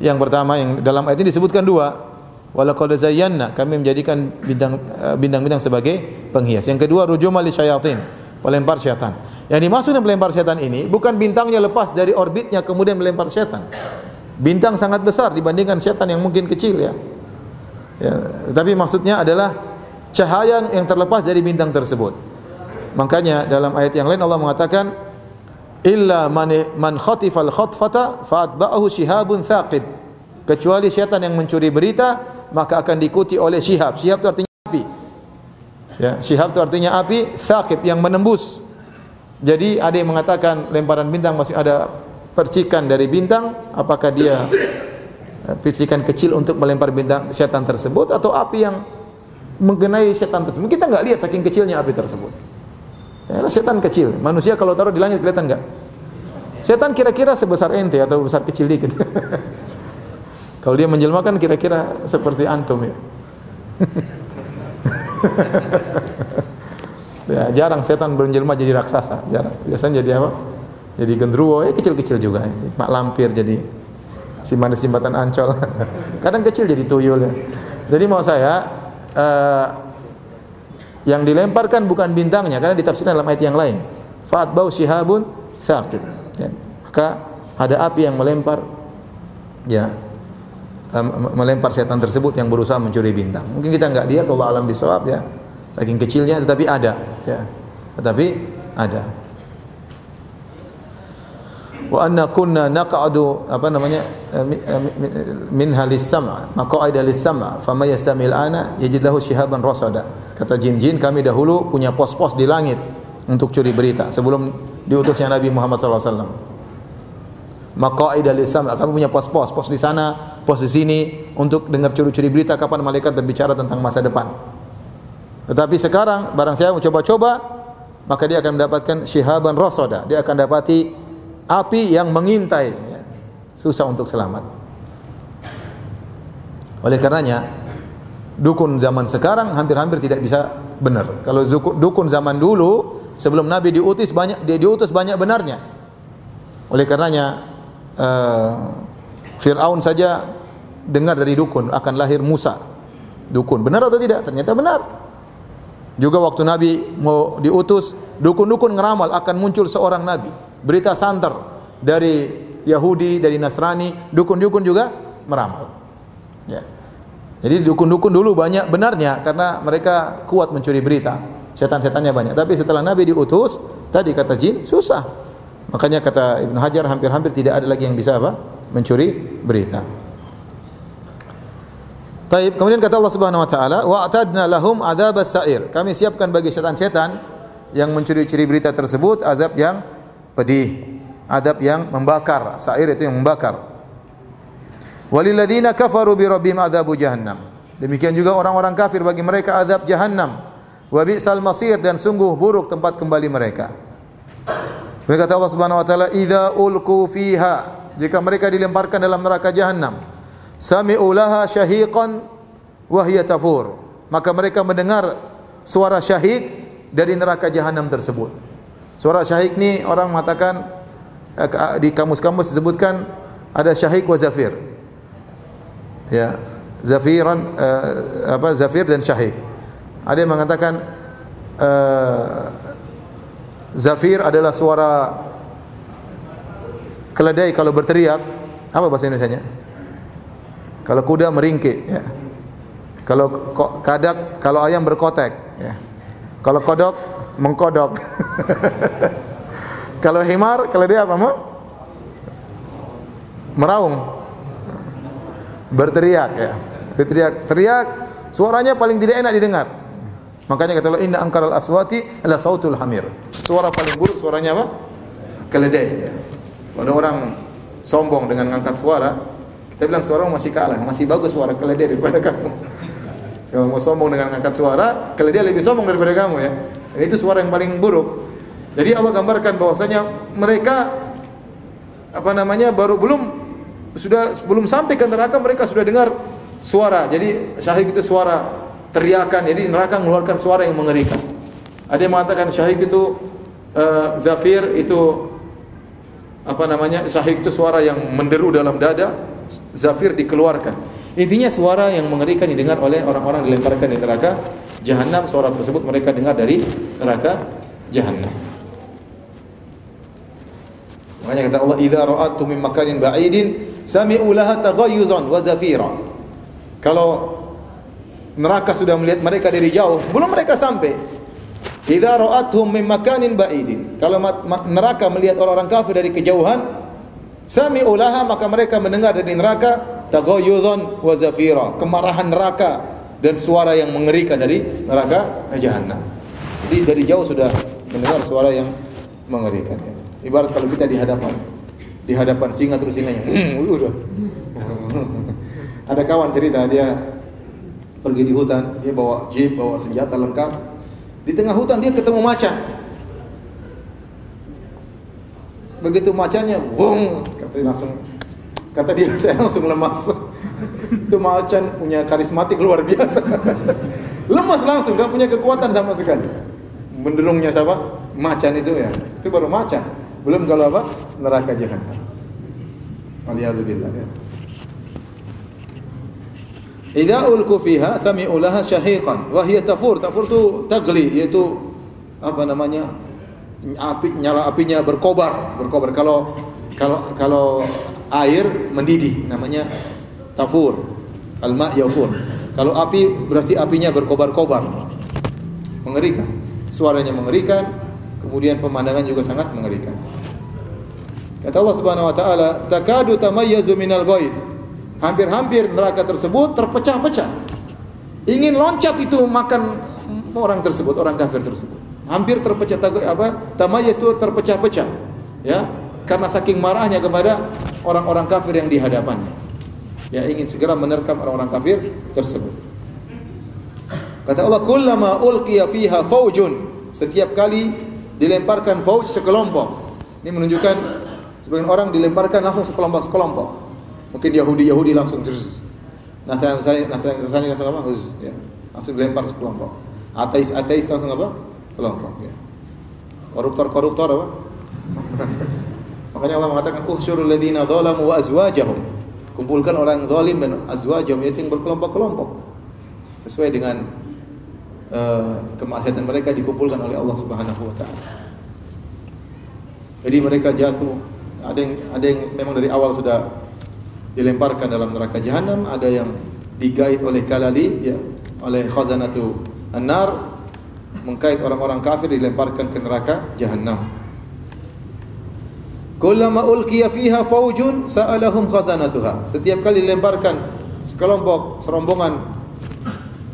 Yang pertama yang dalam ayat ini disebutkan dua. Walaqad zayyana kami menjadikan bintang bintang-bintang sebagai penghias. Yang kedua rujuma li syayatin, pelempar syaitan. Yang dimaksud dengan melempar setan ini bukan bintangnya lepas dari orbitnya kemudian melempar setan. Bintang sangat besar dibandingkan setan yang mungkin kecil ya. ya tapi maksudnya adalah cahaya yang terlepas dari bintang tersebut. Makanya dalam ayat yang lain Allah mengatakan illa man man khatifal khatfata fa'atba'ahu shihabun thaqib. Kecuali setan yang mencuri berita maka akan diikuti oleh shihab. Shihab itu artinya api. Ya, shihab itu artinya api, thaqib yang menembus jadi ada yang mengatakan lemparan bintang masih ada percikan dari bintang, apakah dia eh, percikan kecil untuk melempar bintang setan tersebut atau api yang mengenai setan tersebut? Kita nggak lihat saking kecilnya api tersebut. Ya, setan kecil. Manusia kalau taruh di langit kelihatan nggak? Setan kira-kira sebesar ente atau besar kecil dikit. kalau dia menjelmakan kira-kira seperti antum ya. Ya, jarang setan berjelma jadi raksasa, jarang. Biasanya jadi apa? Jadi gendruwo, ya kecil-kecil juga. Mak lampir jadi simpan-simpatan ancol. Kadang kecil jadi tuyul ya. Jadi mau saya uh, yang dilemparkan bukan bintangnya karena ditafsirkan dalam ayat yang lain. Bau shihabun thaqib. Ya. Maka ada api yang melempar ya melempar setan tersebut yang berusaha mencuri bintang. Mungkin kita enggak lihat Allah alam bisawab ya. Saking kecilnya tetapi ada, ya. Tetapi ada. Wa anna kunna naq'adu apa namanya eh, eh, min halis sam' maq'ida lis sam' fama yastamil ana yajid lahu shihaban rasada. Kata jin-jin kami dahulu punya pos-pos di langit untuk curi berita sebelum diutusnya Nabi Muhammad sallallahu alaihi wasallam. Maqaida lisam kami punya pos-pos, pos di sana, pos di sini untuk dengar curi-curi berita kapan malaikat berbicara tentang masa depan. Tetapi sekarang barang saya mencoba-coba maka dia akan mendapatkan syihaban rasada. Dia akan dapati api yang mengintai. Ya. Susah untuk selamat. Oleh karenanya, dukun zaman sekarang hampir-hampir tidak bisa benar. Kalau dukun zaman dulu sebelum Nabi diutus banyak dia diutus banyak benarnya. Oleh karenanya uh, Fir'aun saja dengar dari dukun akan lahir Musa. Dukun benar atau tidak? Ternyata benar. Juga waktu Nabi mau diutus, dukun-dukun ngeramal akan muncul seorang nabi. Berita santer dari Yahudi, dari Nasrani, dukun-dukun juga meramal. Ya. Jadi dukun-dukun dulu banyak benarnya karena mereka kuat mencuri berita. Setan-setannya banyak. Tapi setelah Nabi diutus, tadi kata jin susah. Makanya kata Ibnu Hajar hampir-hampir tidak ada lagi yang bisa apa? mencuri berita. Taib. Kemudian kata Allah Subhanahu wa taala, "Wa'tadna lahum adzabas sa'ir." Kami siapkan bagi setan-setan yang mencuri-curi berita tersebut azab yang pedih, azab yang membakar. Sa'ir itu yang membakar. Walilladzina kafaru bi rabbihim adzabu jahannam. Demikian juga orang-orang kafir bagi mereka azab jahannam. Wa bi'sal masir dan sungguh buruk tempat kembali mereka. Kemudian kata Allah Subhanahu wa taala, "Idza ulqu fiha" Jika mereka dilemparkan dalam neraka jahannam, sami'u laha syahiqan wa hiya tafur. Maka mereka mendengar suara syahik dari neraka jahanam tersebut. Suara syahik ni orang mengatakan eh, di kamus-kamus disebutkan ada syahik wa zafir. Ya, zafiran uh, apa zafir dan syahik. Ada yang mengatakan uh, zafir adalah suara keledai kalau berteriak. Apa bahasa Indonesia-nya? Kalau kuda meringkik ya. Kalau kadak, kalau ayam berkotek ya. Kalau kodok mengkodok. kalau himar, kalau dia apa mau? Meraung. Berteriak ya. Berteriak, teriak suaranya paling tidak enak didengar. Makanya kata Allah inna angkaral aswati adalah sautul hamir. Suara paling buruk suaranya apa? Keledai ya. Kalau ada orang sombong dengan mengangkat suara, kita bilang suara masih kalah, masih bagus suara keledai daripada kamu. Kalau mau sombong dengan angkat suara, keledai lebih sombong daripada kamu ya. Dan itu suara yang paling buruk. Jadi Allah gambarkan bahwasanya mereka apa namanya baru belum sudah belum sampai ke neraka mereka sudah dengar suara. Jadi syahid itu suara teriakan. Jadi neraka mengeluarkan suara yang mengerikan. Ada yang mengatakan syahid itu uh, zafir itu apa namanya? Syahid itu suara yang menderu dalam dada zafir dikeluarkan. Intinya suara yang mengerikan didengar oleh orang-orang dilemparkan di neraka jahanam. Suara tersebut mereka dengar dari neraka jahanam. Makanya kata Allah, "Idza ra'atu min makanin ba'idin sami'u laha taghayyuzan wa zafira." Kalau neraka sudah melihat mereka dari jauh, sebelum mereka sampai, "Idza ra'atuhum min makanin ba'idin." Kalau neraka melihat orang-orang kafir dari kejauhan, Sami ulaha maka mereka mendengar dari neraka taghayyudhan wa zafira, kemarahan neraka dan suara yang mengerikan dari neraka jahanam. Jadi dari jauh sudah mendengar suara yang mengerikan. Ibarat kalau kita di hadapan di hadapan singa terus singanya, hmm, udah. Ada kawan cerita dia pergi di hutan, dia bawa jeep, bawa senjata lengkap. Di tengah hutan dia ketemu macan. Begitu macanya, bung, kata dia langsung kata dia saya langsung lemas. itu macan punya karismatik luar biasa. lemas langsung, gak punya kekuatan sama sekali. Menderungnya siapa? Macan itu ya. Itu baru macan. Belum kalau apa? Neraka jahanam. Waliyadzubillah ya. Idza ulqu fiha sami'u laha syahiqan wa hiya tafur. Tafur itu tagli yaitu apa namanya? Api nyala apinya berkobar, berkobar. Kalau kalau kalau air mendidih namanya tafur. Alma yafur. Kalau api berarti apinya berkobar-kobar. Mengerikan. Suaranya mengerikan, kemudian pemandangan juga sangat mengerikan. Kata Allah Subhanahu wa taala, "Takadu tamayyazu minal ghaiz." Hampir-hampir neraka tersebut terpecah-pecah. Ingin loncat itu makan orang tersebut, orang kafir tersebut hampir terpecah apa tamayyiz itu terpecah-pecah ya karena saking marahnya kepada orang-orang kafir yang di hadapannya ya ingin segera menerkam orang-orang kafir tersebut kata Allah kullama ulqiya fiha faujun setiap kali dilemparkan fauj sekelompok. Ini menunjukkan sebagian orang dilemparkan langsung sekelompok-sekelompok. Mungkin Yahudi-Yahudi langsung Nasrani Nasrani Nasrani langsung apa? Huz, ya. Langsung dilempar sekelompok. Ateis-ateis langsung apa? Kelompok ya. Koruptor-koruptor apa? Makanya Allah mengatakan uhsyurul ladzina zalamu wa azwajahum. Kumpulkan orang zalim dan azwajahum yaitu yang berkelompok-kelompok. Sesuai dengan uh, kemaksiatan mereka dikumpulkan oleh Allah Subhanahu wa taala. Jadi mereka jatuh. Ada yang ada yang memang dari awal sudah dilemparkan dalam neraka jahanam, ada yang digait oleh kalali ya, oleh khazanatu an-nar mengkait orang-orang kafir dilemparkan ke neraka jahanam. Kullama ulqiya fiha faujun sa'alahum khazanatuha. Setiap kali dilemparkan sekelompok serombongan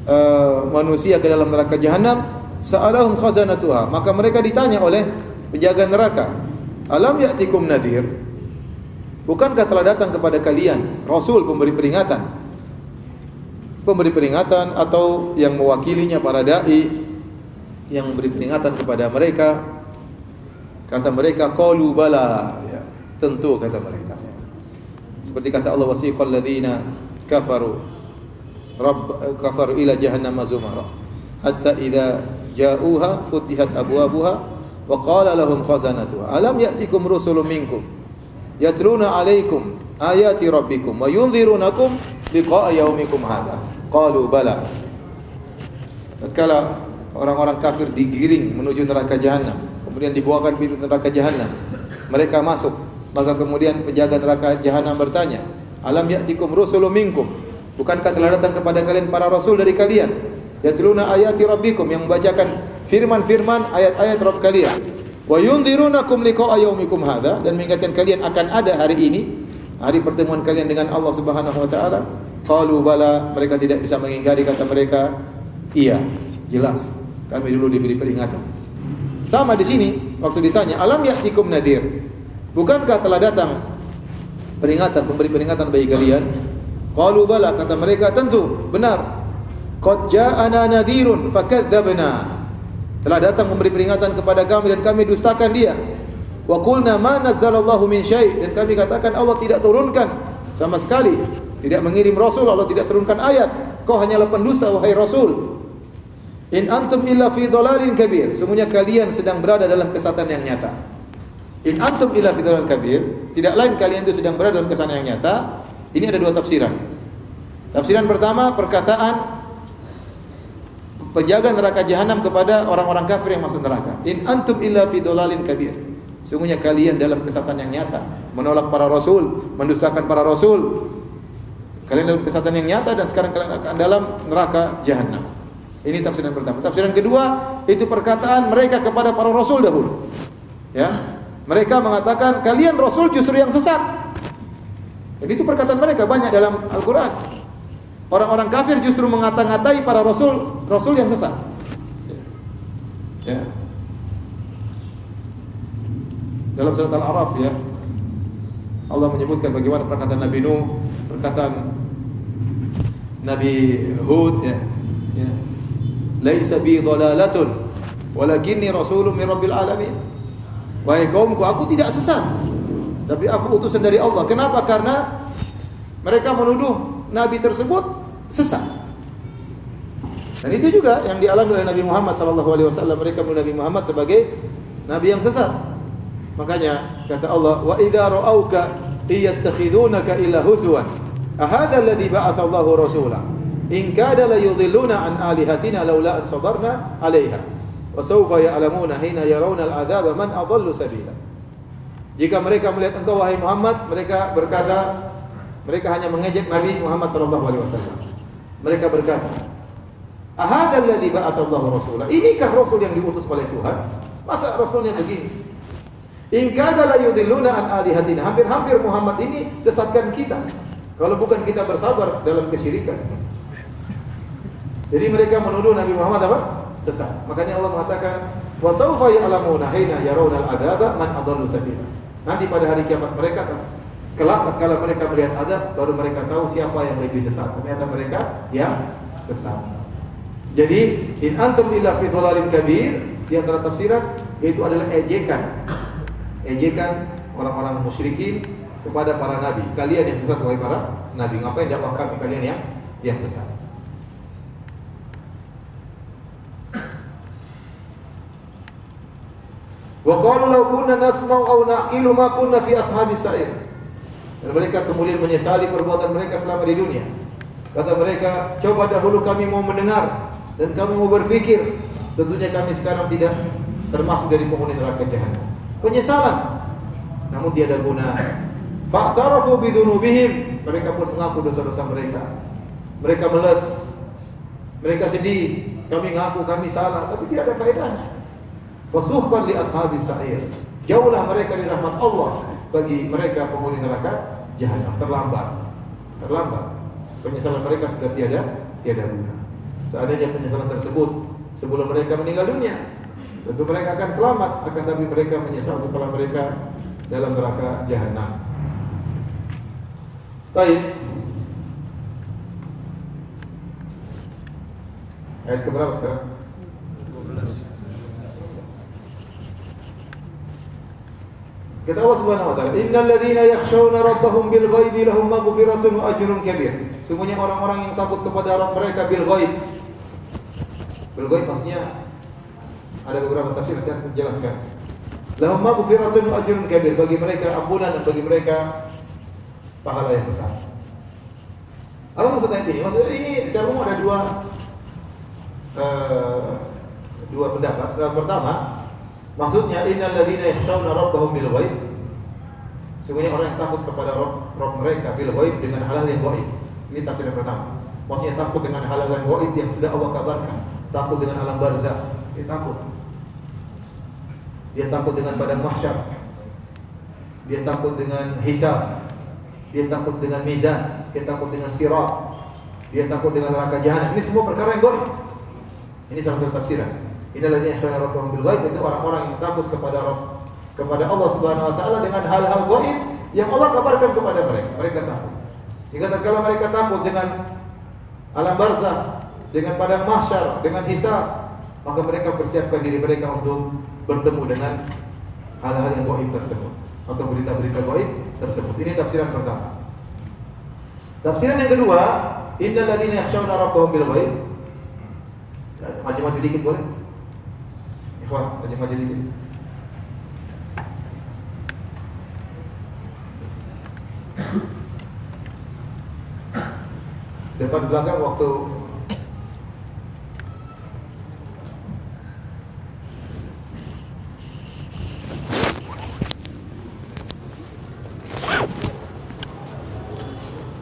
uh, manusia ke dalam neraka jahanam, sa'alahum khazanatuha. Maka mereka ditanya oleh penjaga neraka, "Alam ya'tikum nadhir?" Bukankah telah datang kepada kalian rasul pemberi peringatan? Pemberi peringatan atau yang mewakilinya para dai yang memberi peringatan kepada mereka. Kata mereka qalu bala. Ya, tentu kata mereka. Seperti kata Allah wasiqal ladzina kafaru. Rabb kafaru ila jahannam zumara. Hatta idza ja'uha futihat abwabuha wa qala lahum khazanatuha. Alam ya'tikum rusulun minkum yatluna 'alaikum ayati rabbikum wa yunzirunakum liqa'a yaumikum hadha qalu bala. Tatkala orang-orang kafir digiring menuju neraka jahanam kemudian dibawakan pintu neraka jahanam. Mereka masuk, maka kemudian penjaga neraka jahanam bertanya, "Alam ya'tikum rusulun minkum?" Bukankah telah datang kepada kalian para rasul dari kalian? Yatluna ayati rabbikum yang membacakan firman-firman ayat-ayat Rabb kalian. Wa yunzirunakum liqa'a yaumikum hadza dan mengingatkan kalian akan ada hari ini, hari pertemuan kalian dengan Allah Subhanahu wa taala. Qalu bala, mereka tidak bisa mengingkari kata mereka, iya, jelas. Kami dulu diberi peringatan. Sama di sini waktu ditanya, "Alam ya'tikum nadhir?" Bukankah telah datang peringatan, pemberi peringatan bagi kalian? Qalu bala, kata mereka, tentu, benar. Qad ja'ana nadhirun fakadzdzabna. Telah datang memberi peringatan kepada kami dan kami dustakan dia. Wa qulna ma nazzalallahu min syai' dan kami katakan Allah tidak turunkan sama sekali, tidak mengirim rasul, Allah tidak turunkan ayat. Kau hanyalah pendusta wahai rasul. In antum illa fi dhalalin kabir. Semuanya kalian sedang berada dalam kesatan yang nyata. In antum illa fi dhalalin kabir. Tidak lain kalian itu sedang berada dalam kesatan yang nyata. Ini ada dua tafsiran. Tafsiran pertama perkataan penjaga neraka jahanam kepada orang-orang kafir yang masuk neraka. In antum illa fi dhalalin kabir. Sungguhnya kalian dalam kesatan yang nyata, menolak para rasul, mendustakan para rasul. Kalian dalam kesatan yang nyata dan sekarang kalian akan dalam neraka jahanam. Ini tafsiran pertama. Tafsiran kedua itu perkataan mereka kepada para rasul dahulu. Ya. Mereka mengatakan kalian rasul justru yang sesat. Ini itu perkataan mereka banyak dalam Al-Qur'an. Orang-orang kafir justru mengata-ngatai para rasul rasul yang sesat. Ya. Dalam surat Al-A'raf ya. Allah menyebutkan bagaimana perkataan Nabi Nuh, perkataan Nabi Hud ya. Ya laisa bi dhalalatun. Walakinni rasulun min rabbil alamin. Wahai kaumku aku tidak sesat. Tapi aku utusan dari Allah. Kenapa? Karena mereka menuduh nabi tersebut sesat. Dan itu juga yang dialami oleh Nabi Muhammad sallallahu alaihi wasallam. Mereka menuduh Nabi Muhammad sebagai nabi yang sesat. Makanya kata Allah wa idza ra'auka iyattakhidunaka illa huzwan. Ahadha alladhi ba'atha Allahu rasulahu in kada la yudhilluna an alihatina laula an sabarna 'alaiha. Wa sawfa ya'lamuna hina yarawna al-'adzaba man adallu sabila. Jika mereka melihat engkau wahai Muhammad mereka berkata mereka hanya mengejek Nabi Muhammad sallallahu alaihi wasallam. Mereka berkata ahad alladhi ba'atha Allah rasulah inikah rasul yang diutus oleh Tuhan? Masa rasulnya begini? In kada la yudhilluna an alihatina? Hampir-hampir Muhammad ini sesatkan kita. Kalau bukan kita bersabar dalam kesyirikan jadi mereka menuduh Nabi Muhammad apa? Sesat. Makanya Allah mengatakan, "Wa sawfa ya'lamuna hina yarawna al-'adzaba man adallu sabila." Nanti pada hari kiamat mereka kelak kalau mereka melihat adab baru mereka tahu siapa yang lebih sesat. Ternyata mereka yang sesat. Jadi, in antum illa fi dhalalin kabir, di antara tafsiran Itu adalah ejekan. Ejekan orang-orang musyrikin kepada para nabi. Kalian yang sesat wahai para nabi. Ngapain dakwah kami kalian yang yang besar? Wa qalu law kunna nasma'u aw naqilu ma kunna fi ashabis sa'ir. Dan mereka kemudian menyesali perbuatan mereka selama di dunia. Kata mereka, coba dahulu kami mau mendengar dan kami mau berpikir. Tentunya kami sekarang tidak termasuk dari penghuni neraka jahanam. Penyesalan. Namun tiada guna. Fa'tarafu bidzunubihim. Mereka pun mengaku dosa-dosa mereka. Mereka meles. Mereka sedih. Kami ngaku kami salah, tapi tidak ada faedahnya. Fasuhkan li ashabis sa'ir. Jauhlah mereka di rahmat Allah bagi mereka penghuni neraka jahanam. Terlambat. Terlambat. Penyesalan mereka sudah tiada tiada guna. Seandainya penyesalan tersebut sebelum mereka meninggal dunia, tentu mereka akan selamat. Akan tapi mereka menyesal setelah mereka dalam neraka jahanam. Baik. Ayat keberapa sekarang? Kata Allah Subhanahu wa taala, "Innal ladzina yakhshawna rabbahum bil ghaibi lahum maghfiratun wa ajrun kabir." Sungguhnya orang-orang yang takut kepada Rabb mereka bil ghaib. Bil ghaib maksudnya ada beberapa tafsir yang akan menjelaskan. Lahum maghfiratun wa ajrun kabir bagi mereka ampunan dan bagi mereka pahala yang besar. Apa maksudnya ini? Maksudnya ini secara umum ada dua uh, dua pendapat. Yang pertama, Maksudnya innal ladzina yakhshawna rabbahum bil ghaib. Sungguhnya orang yang takut kepada Rabb, Rabb mereka bil ghaib dengan hal-hal yang gaib. Ini tafsir yang pertama. Maksudnya takut dengan hal-hal yang gaib yang sudah Allah kabarkan. Takut dengan alam barzah. Dia takut. Dia takut dengan padang mahsyar. Dia takut dengan hisab. Dia takut dengan mizan. Dia takut dengan sirat. Dia takut dengan neraka jahanam. Ini semua perkara yang gaib. Ini salah satu tafsiran. Inilah yang yashana rabbahum bil ghaib itu orang-orang yang takut kepada Rabb kepada Allah Subhanahu wa taala dengan hal-hal gaib yang Allah kabarkan kepada mereka. Mereka takut. Sehingga tatkala mereka takut dengan alam barzah, dengan padang mahsyar, dengan hisab, maka mereka persiapkan diri mereka untuk bertemu dengan hal-hal yang gaib tersebut atau berita-berita gaib tersebut. Ini tafsiran pertama. Tafsiran yang kedua, innal ladzina yakhshawna rabbahum bil ghaib. Maju-maju dikit boleh? Ikhwan, maju-maju dikit. Depan belakang waktu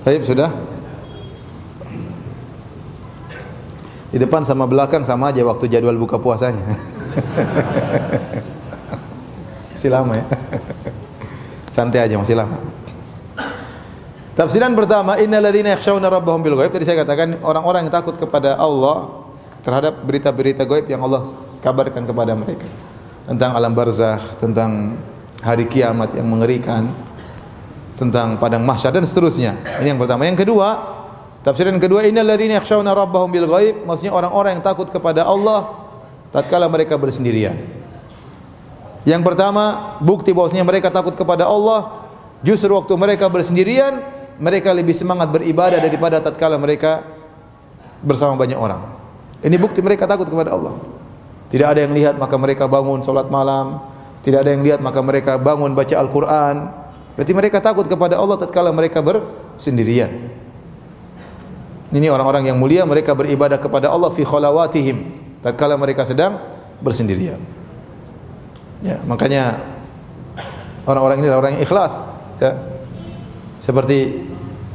Baik, sudah? Di depan sama belakang sama aja waktu jadwal buka puasanya. masih lama ya. Santai aja masih lama. Tafsiran pertama, innal ladzina yakhshawna rabbahum bil ghaib. Tadi saya katakan orang-orang yang takut kepada Allah terhadap berita-berita gaib yang Allah kabarkan kepada mereka tentang alam barzakh, tentang hari kiamat yang mengerikan, tentang padang mahsyar dan seterusnya. Ini yang pertama. Yang kedua, tafsiran kedua innal ladzina yakhshawna rabbahum bil ghaib, maksudnya orang-orang yang takut kepada Allah tatkala mereka bersendirian. Yang pertama, bukti bahwasanya mereka takut kepada Allah justru waktu mereka bersendirian, mereka lebih semangat beribadah daripada tatkala mereka bersama banyak orang. Ini bukti mereka takut kepada Allah. Tidak ada yang lihat maka mereka bangun salat malam, tidak ada yang lihat maka mereka bangun baca Al-Qur'an, Berarti mereka takut kepada Allah tatkala mereka bersendirian. Ini orang-orang yang mulia mereka beribadah kepada Allah fi khalawatihim tatkala mereka sedang bersendirian. Ya, makanya orang-orang ini adalah orang yang ikhlas, ya. Seperti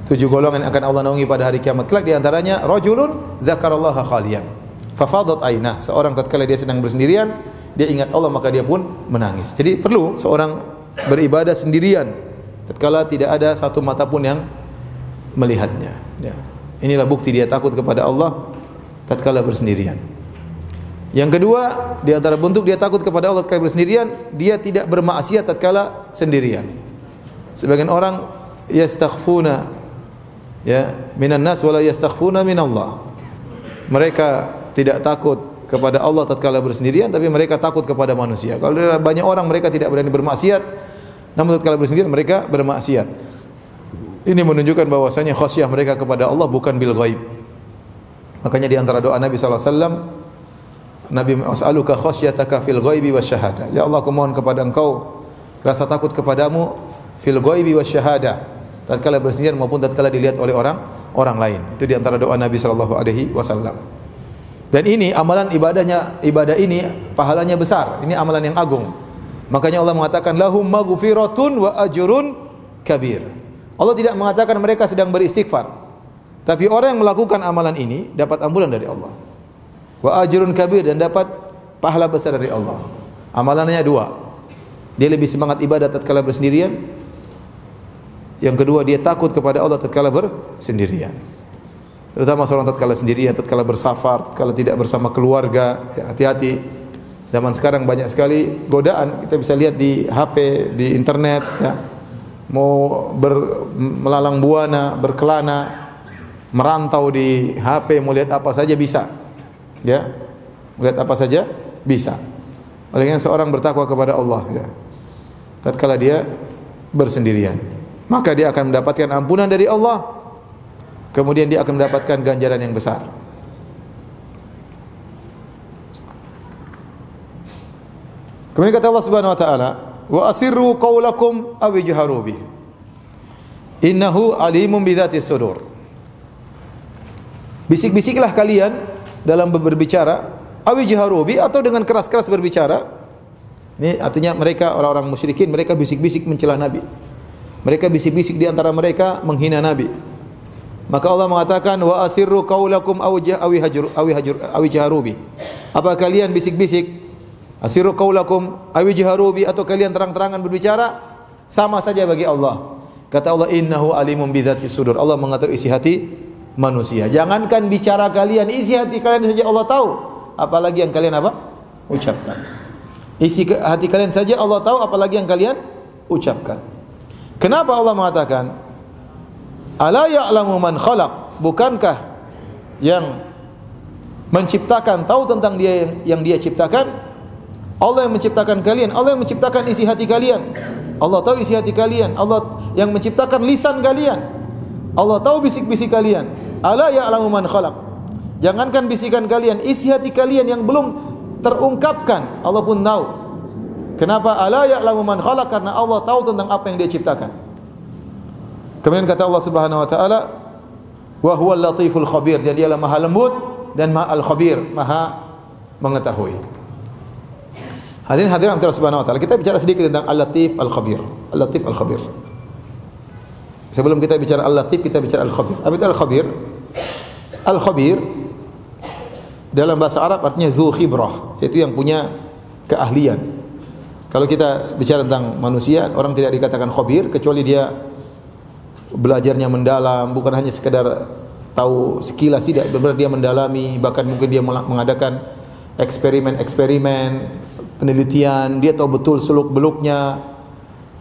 tujuh golongan yang akan Allah naungi pada hari kiamat kelak di antaranya rajulun dzakarallaha khaliyan. Fafadat ainah, seorang tatkala dia sedang bersendirian, dia ingat Allah maka dia pun menangis. Jadi perlu seorang beribadah sendirian tatkala tidak ada satu mata pun yang melihatnya. Ya. Inilah bukti dia takut kepada Allah tatkala bersendirian. Yang kedua, di antara bentuk dia takut kepada Allah tatkala bersendirian, dia tidak bermaksiat tatkala sendirian. Sebagian orang yastaghfuna ya minan nas wala yastaghfuna min Allah. Mereka tidak takut kepada Allah tatkala bersendirian tapi mereka takut kepada manusia. Kalau banyak orang mereka tidak berani bermaksiat namun tatkala bersendirian mereka bermaksiat. Ini menunjukkan bahwasanya khasyah mereka kepada Allah bukan bil ghaib. Makanya di antara doa Nabi sallallahu alaihi wasallam Nabi as'aluka khasyataka fil ghaibi wasyahada. Ya Allah, aku mohon kepada Engkau rasa takut kepadamu fil ghaibi wasyahada. Tatkala bersendirian maupun tatkala dilihat oleh orang orang lain. Itu di antara doa Nabi sallallahu alaihi wasallam. Dan ini amalan ibadahnya ibadah ini pahalanya besar. Ini amalan yang agung. Makanya Allah mengatakan lahum maghfiratun wa ajrun kabir. Allah tidak mengatakan mereka sedang beristighfar. Tapi orang yang melakukan amalan ini dapat ampunan dari Allah. Wa ajrun kabir dan dapat pahala besar dari Allah. Amalannya dua. Dia lebih semangat ibadah tatkala bersendirian. Yang kedua dia takut kepada Allah tatkala bersendirian. Terutama seorang tatkala sendirian, tatkala bersafar, tatkala tidak bersama keluarga, ya, hati-hati. Zaman sekarang banyak sekali godaan, kita bisa lihat di HP, di internet, ya. Mau ber, melalang buana, berkelana, merantau di HP, mau lihat apa saja bisa. Ya. Melihat apa saja bisa. Oleh karena seorang bertakwa kepada Allah, ya. Tatkala dia bersendirian, maka dia akan mendapatkan ampunan dari Allah kemudian dia akan mendapatkan ganjaran yang besar. Kemudian kata Allah Subhanahu wa taala, "Wa asirru qaulakum aw ijharu bih." Innahu alimun bidzati sudur. Bisik-bisiklah kalian dalam berbicara, aw ijharu bih atau dengan keras-keras berbicara. Ini artinya mereka orang-orang musyrikin, mereka bisik-bisik mencela Nabi. Mereka bisik-bisik di antara mereka menghina Nabi. Maka Allah mengatakan wa asirru qaulakum aw awi hajur awi hajur awi jaharubi. Apa kalian bisik-bisik? Asirru qaulakum awi jaharubi atau kalian terang-terangan berbicara? Sama saja bagi Allah. Kata Allah innahu alimun bidzati sudur. Allah mengetahui isi hati manusia. Jangankan bicara kalian, isi hati kalian saja Allah tahu. Apalagi yang kalian apa? Ucapkan. Isi hati kalian saja Allah tahu apalagi yang kalian ucapkan. Kenapa Allah mengatakan Ala ya'lamu man khalaq? Bukankah yang menciptakan tahu tentang dia yang, yang dia ciptakan? Allah yang menciptakan kalian, Allah yang menciptakan isi hati kalian. Allah tahu isi hati kalian, Allah yang menciptakan lisan kalian. Allah tahu bisik-bisik kalian. Ala ya'lamu man khalaq? Jangankan bisikan kalian, isi hati kalian yang belum terungkapkan, Allah pun tahu. Kenapa? Ala ya'lamu man khalaq? Karena Allah tahu tentang apa yang dia ciptakan. Kemudian kata Allah Subhanahu wa taala, "Wa huwal latiful khabir." Dan dialah Maha lembut dan Maha al-khabir, Maha mengetahui. Hadirin hadirin Allah Subhanahu wa taala, kita bicara sedikit tentang Al-Latif Al-Khabir. Al-Latif Al-Khabir. Sebelum kita bicara Al-Latif, kita bicara Al-Khabir. Apa itu Al-Khabir? Al-Khabir dalam bahasa Arab artinya zu khibrah, yaitu yang punya keahlian. Kalau kita bicara tentang manusia, orang tidak dikatakan khabir kecuali dia belajarnya mendalam, bukan hanya sekedar tahu sekilas tidak, benar dia mendalami, bahkan mungkin dia mengadakan eksperimen-eksperimen, penelitian, dia tahu betul seluk-beluknya,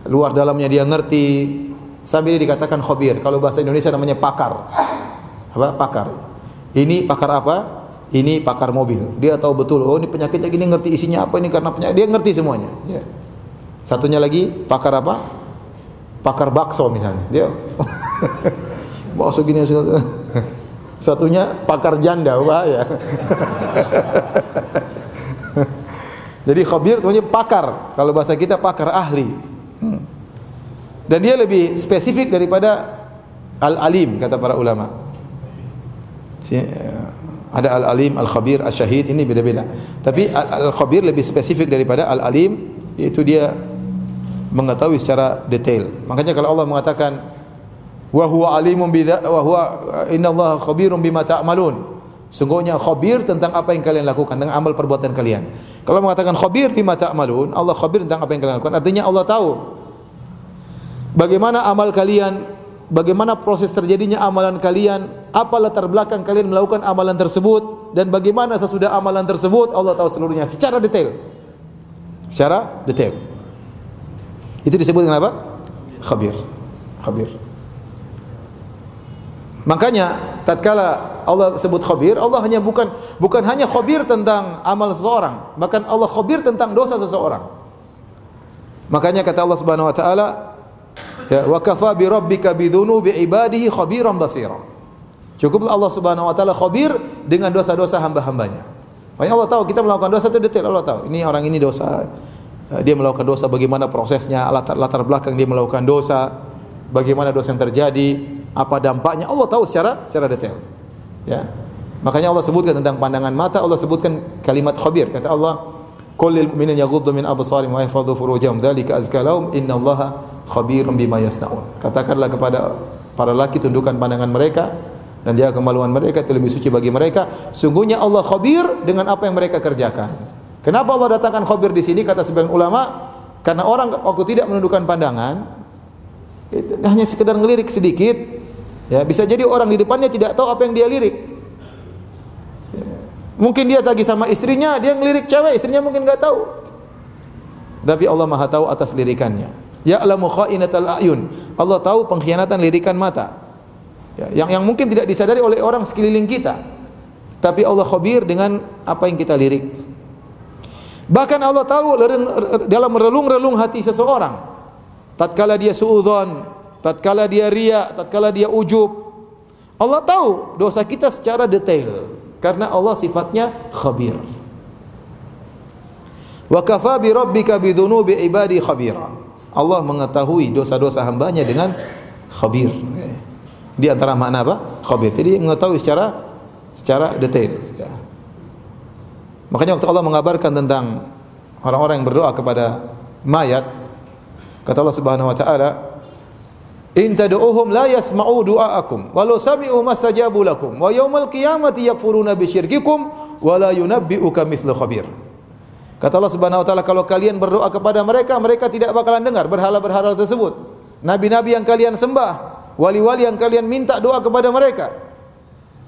luar dalamnya dia ngerti. Sambil dikatakan khabir. Kalau bahasa Indonesia namanya pakar. Apa? Pakar. Ini pakar apa? Ini pakar mobil. Dia tahu betul, oh ini penyakitnya gini ngerti isinya apa ini karena penyakit. Dia ngerti semuanya. Ya. Satunya lagi pakar apa? pakar bakso misalnya dia bakso gini satunya pakar janda bahaya jadi khabir itu pakar kalau bahasa kita pakar ahli hmm. dan dia lebih spesifik daripada al-alim kata para ulama ada al-alim, al-khabir, al-syahid ini beda-beda tapi al-khabir lebih spesifik daripada al-alim yaitu dia mengetahui secara detail. Makanya kalau Allah mengatakan wa huwa alimun bi wa huwa khabirun bima ta'malun. Sungguhnya khabir tentang apa yang kalian lakukan, tentang amal perbuatan kalian. Kalau mengatakan khabir bima ta'malun, Allah khabir tentang apa yang kalian lakukan. Artinya Allah tahu bagaimana amal kalian, bagaimana proses terjadinya amalan kalian, apa latar belakang kalian melakukan amalan tersebut dan bagaimana sesudah amalan tersebut Allah tahu seluruhnya secara detail. Secara detail. Itu disebut dengan apa? Khabir. Khabir. Makanya tatkala Allah sebut khabir, Allah hanya bukan bukan hanya khabir tentang amal seseorang, bahkan Allah khabir tentang dosa seseorang. Makanya kata Allah Subhanahu wa taala, ya wa kafa bi rabbika bi dzunubi ibadihi khabiran basira. Cukuplah Allah Subhanahu wa taala khabir dengan dosa-dosa hamba-hambanya. Makanya Allah tahu kita melakukan dosa itu detail Allah tahu. Ini orang ini dosa. Dia melakukan dosa bagaimana prosesnya, latar, latar belakang dia melakukan dosa, bagaimana dosa yang terjadi, apa dampaknya Allah tahu secara secara detail. Ya. Makanya Allah sebutkan tentang pandangan mata, Allah sebutkan kalimat khabir. Kata Allah, "Qul mu'minina yaghuddu min absarihim wa yahfadhu furujahum, dzalika azka lahum, innallaha khabirun bima yasnaun." Katakanlah kepada para laki tundukkan pandangan mereka dan jaga kemaluan mereka itu lebih suci bagi mereka. Sungguhnya Allah khabir dengan apa yang mereka kerjakan. Kenapa Allah datangkan khabir di sini kata sebagian ulama? Karena orang waktu tidak menundukkan pandangan itu hanya sekedar ngelirik sedikit, Ya, bisa jadi orang di depannya tidak tahu apa yang dia lirik. Mungkin dia lagi sama istrinya, dia ngelirik cewek, istrinya mungkin nggak tahu. Tapi Allah Maha tahu atas lirikannya. Ya'lamu kha'inatal a'yun. Allah tahu pengkhianatan lirikan mata. Ya, yang yang mungkin tidak disadari oleh orang sekeliling kita. Tapi Allah khabir dengan apa yang kita lirik. Bahkan Allah tahu dalam relung-relung hati seseorang. Tatkala dia suudzon, tatkala dia ria, tatkala dia ujub. Allah tahu dosa kita secara detail karena Allah sifatnya khabir. Wa kafa bi rabbika bi dhunubi ibadi khabira. Allah mengetahui dosa-dosa hambanya dengan khabir. Di antara makna apa? Khabir. Jadi mengetahui secara secara detail. Ya. Makanya waktu Allah mengabarkan tentang orang-orang yang berdoa kepada mayat, kata Allah Subhanahu wa taala, In tad'uuhum la yasma'u du'aakum walau sami'u mastajabu lakum wa yaumal qiyamati yakfuruna bi syirkikum wa la yunabbi'uka mithlu khabir. Kata Allah Subhanahu wa taala kalau kalian berdoa kepada mereka mereka tidak bakalan dengar berhala-berhala tersebut. Nabi-nabi yang kalian sembah, wali-wali yang kalian minta doa kepada mereka.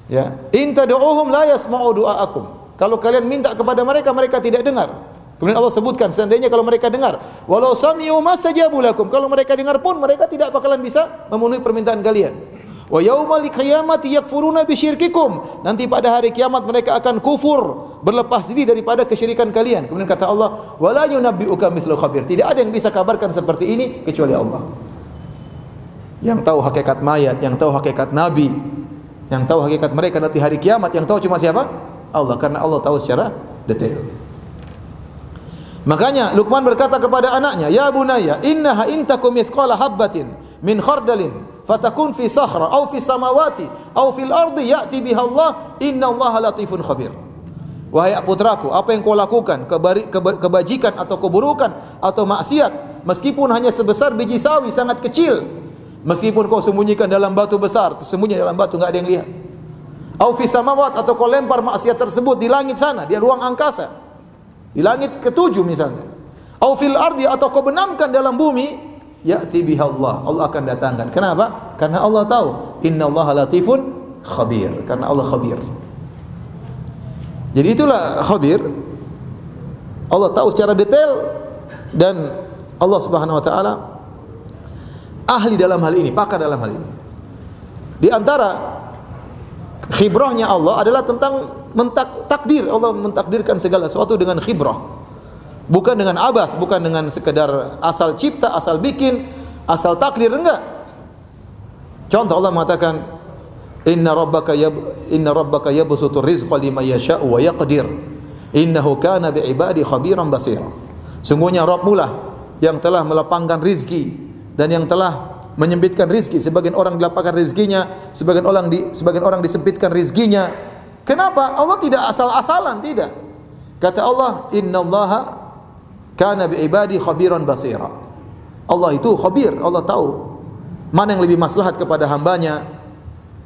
Ya, in tad'uuhum la yasma'u du'aakum. Kalau kalian minta kepada mereka mereka tidak dengar. Kemudian Allah sebutkan seandainya kalau mereka dengar, walau sami'u mastajabu lakum, kalau mereka dengar pun mereka tidak bakalan bisa memenuhi permintaan kalian. Wa yaumal qiyamati yakfuruna bisyirkikum. Nanti pada hari kiamat mereka akan kufur, berlepas diri daripada kesyirikan kalian. Kemudian kata Allah, wala yunabbi'uka mithlu khabir. Tidak ada yang bisa kabarkan seperti ini kecuali Allah. Yang tahu hakikat mayat, yang tahu hakikat nabi, yang tahu hakikat mereka nanti hari kiamat, yang tahu cuma siapa? Allah karena Allah tahu secara detail. Makanya Luqman berkata kepada anaknya, "Ya bunayya, innaha in takum mithqala habbatin min khardalin fatakun fi sakhra aw fi samawati aw fil ardi ya'ti biha Allah, innallaha latifun khabir." Wahai putraku, apa yang kau lakukan, kebajikan atau keburukan atau maksiat, meskipun hanya sebesar biji sawi sangat kecil, meskipun kau sembunyikan dalam batu besar, tersembunyi dalam batu enggak ada yang lihat. Au fi samawat atau kau lempar maksiat tersebut di langit sana, di ruang angkasa. Di langit ketujuh misalnya. Au fil ardi atau kau benamkan dalam bumi, ya'ti biha Allah. Allah akan datangkan. Kenapa? Karena Allah tahu, inna Allah latifun khabir. Karena Allah khabir. Jadi itulah khabir. Allah tahu secara detail dan Allah Subhanahu wa taala ahli dalam hal ini, pakar dalam hal ini. Di antara khibrahnya Allah adalah tentang mentak takdir. Allah mentakdirkan segala sesuatu dengan khibrah. Bukan dengan abas bukan dengan sekedar asal cipta asal bikin asal takdir enggak. Contoh Allah mengatakan inna rabbaka yab inna rabbaka yabsutu rizqa liman yasha'u wa yaqdir. Innahu kana bi ibadi khabiran basira. Sungguhnya Rabbmu lah yang telah melapangkan rizki dan yang telah menyempitkan rizki sebagian orang dilapangkan rizkinya sebagian orang di sebagian orang disempitkan rizkinya Kenapa? Allah tidak asal-asalan, tidak. Kata Allah, "Inna Allah kana bi ibadi khabiran basira." Allah itu khabir, Allah tahu mana yang lebih maslahat kepada hambanya.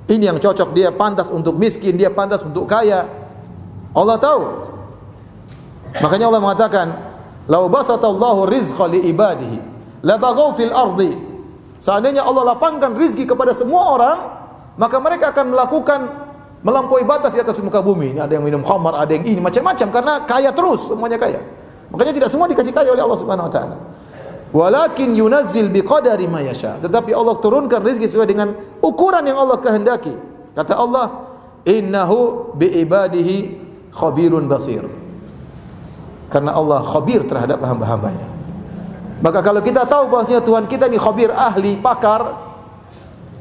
Ini yang cocok dia pantas untuk miskin, dia pantas untuk kaya. Allah tahu. Makanya Allah mengatakan, "Lau basatallahu rizqa li ibadihi, la baghaw fil ardi." Seandainya Allah lapangkan rizki kepada semua orang, maka mereka akan melakukan melampaui batas di atas muka bumi. Ini ada yang minum khamar, ada yang ini macam-macam karena kaya terus, semuanya kaya. Makanya tidak semua dikasih kaya oleh Allah Subhanahu wa taala. Walakin yunazzil biqadari ma yasha. Tetapi Allah turunkan rezeki sesuai dengan ukuran yang Allah kehendaki. Kata Allah, innahu bi ibadihi khabirun basir. Karena Allah khabir terhadap hamba-hambanya. Maka kalau kita tahu bahwasanya Tuhan kita ini khabir, ahli, pakar,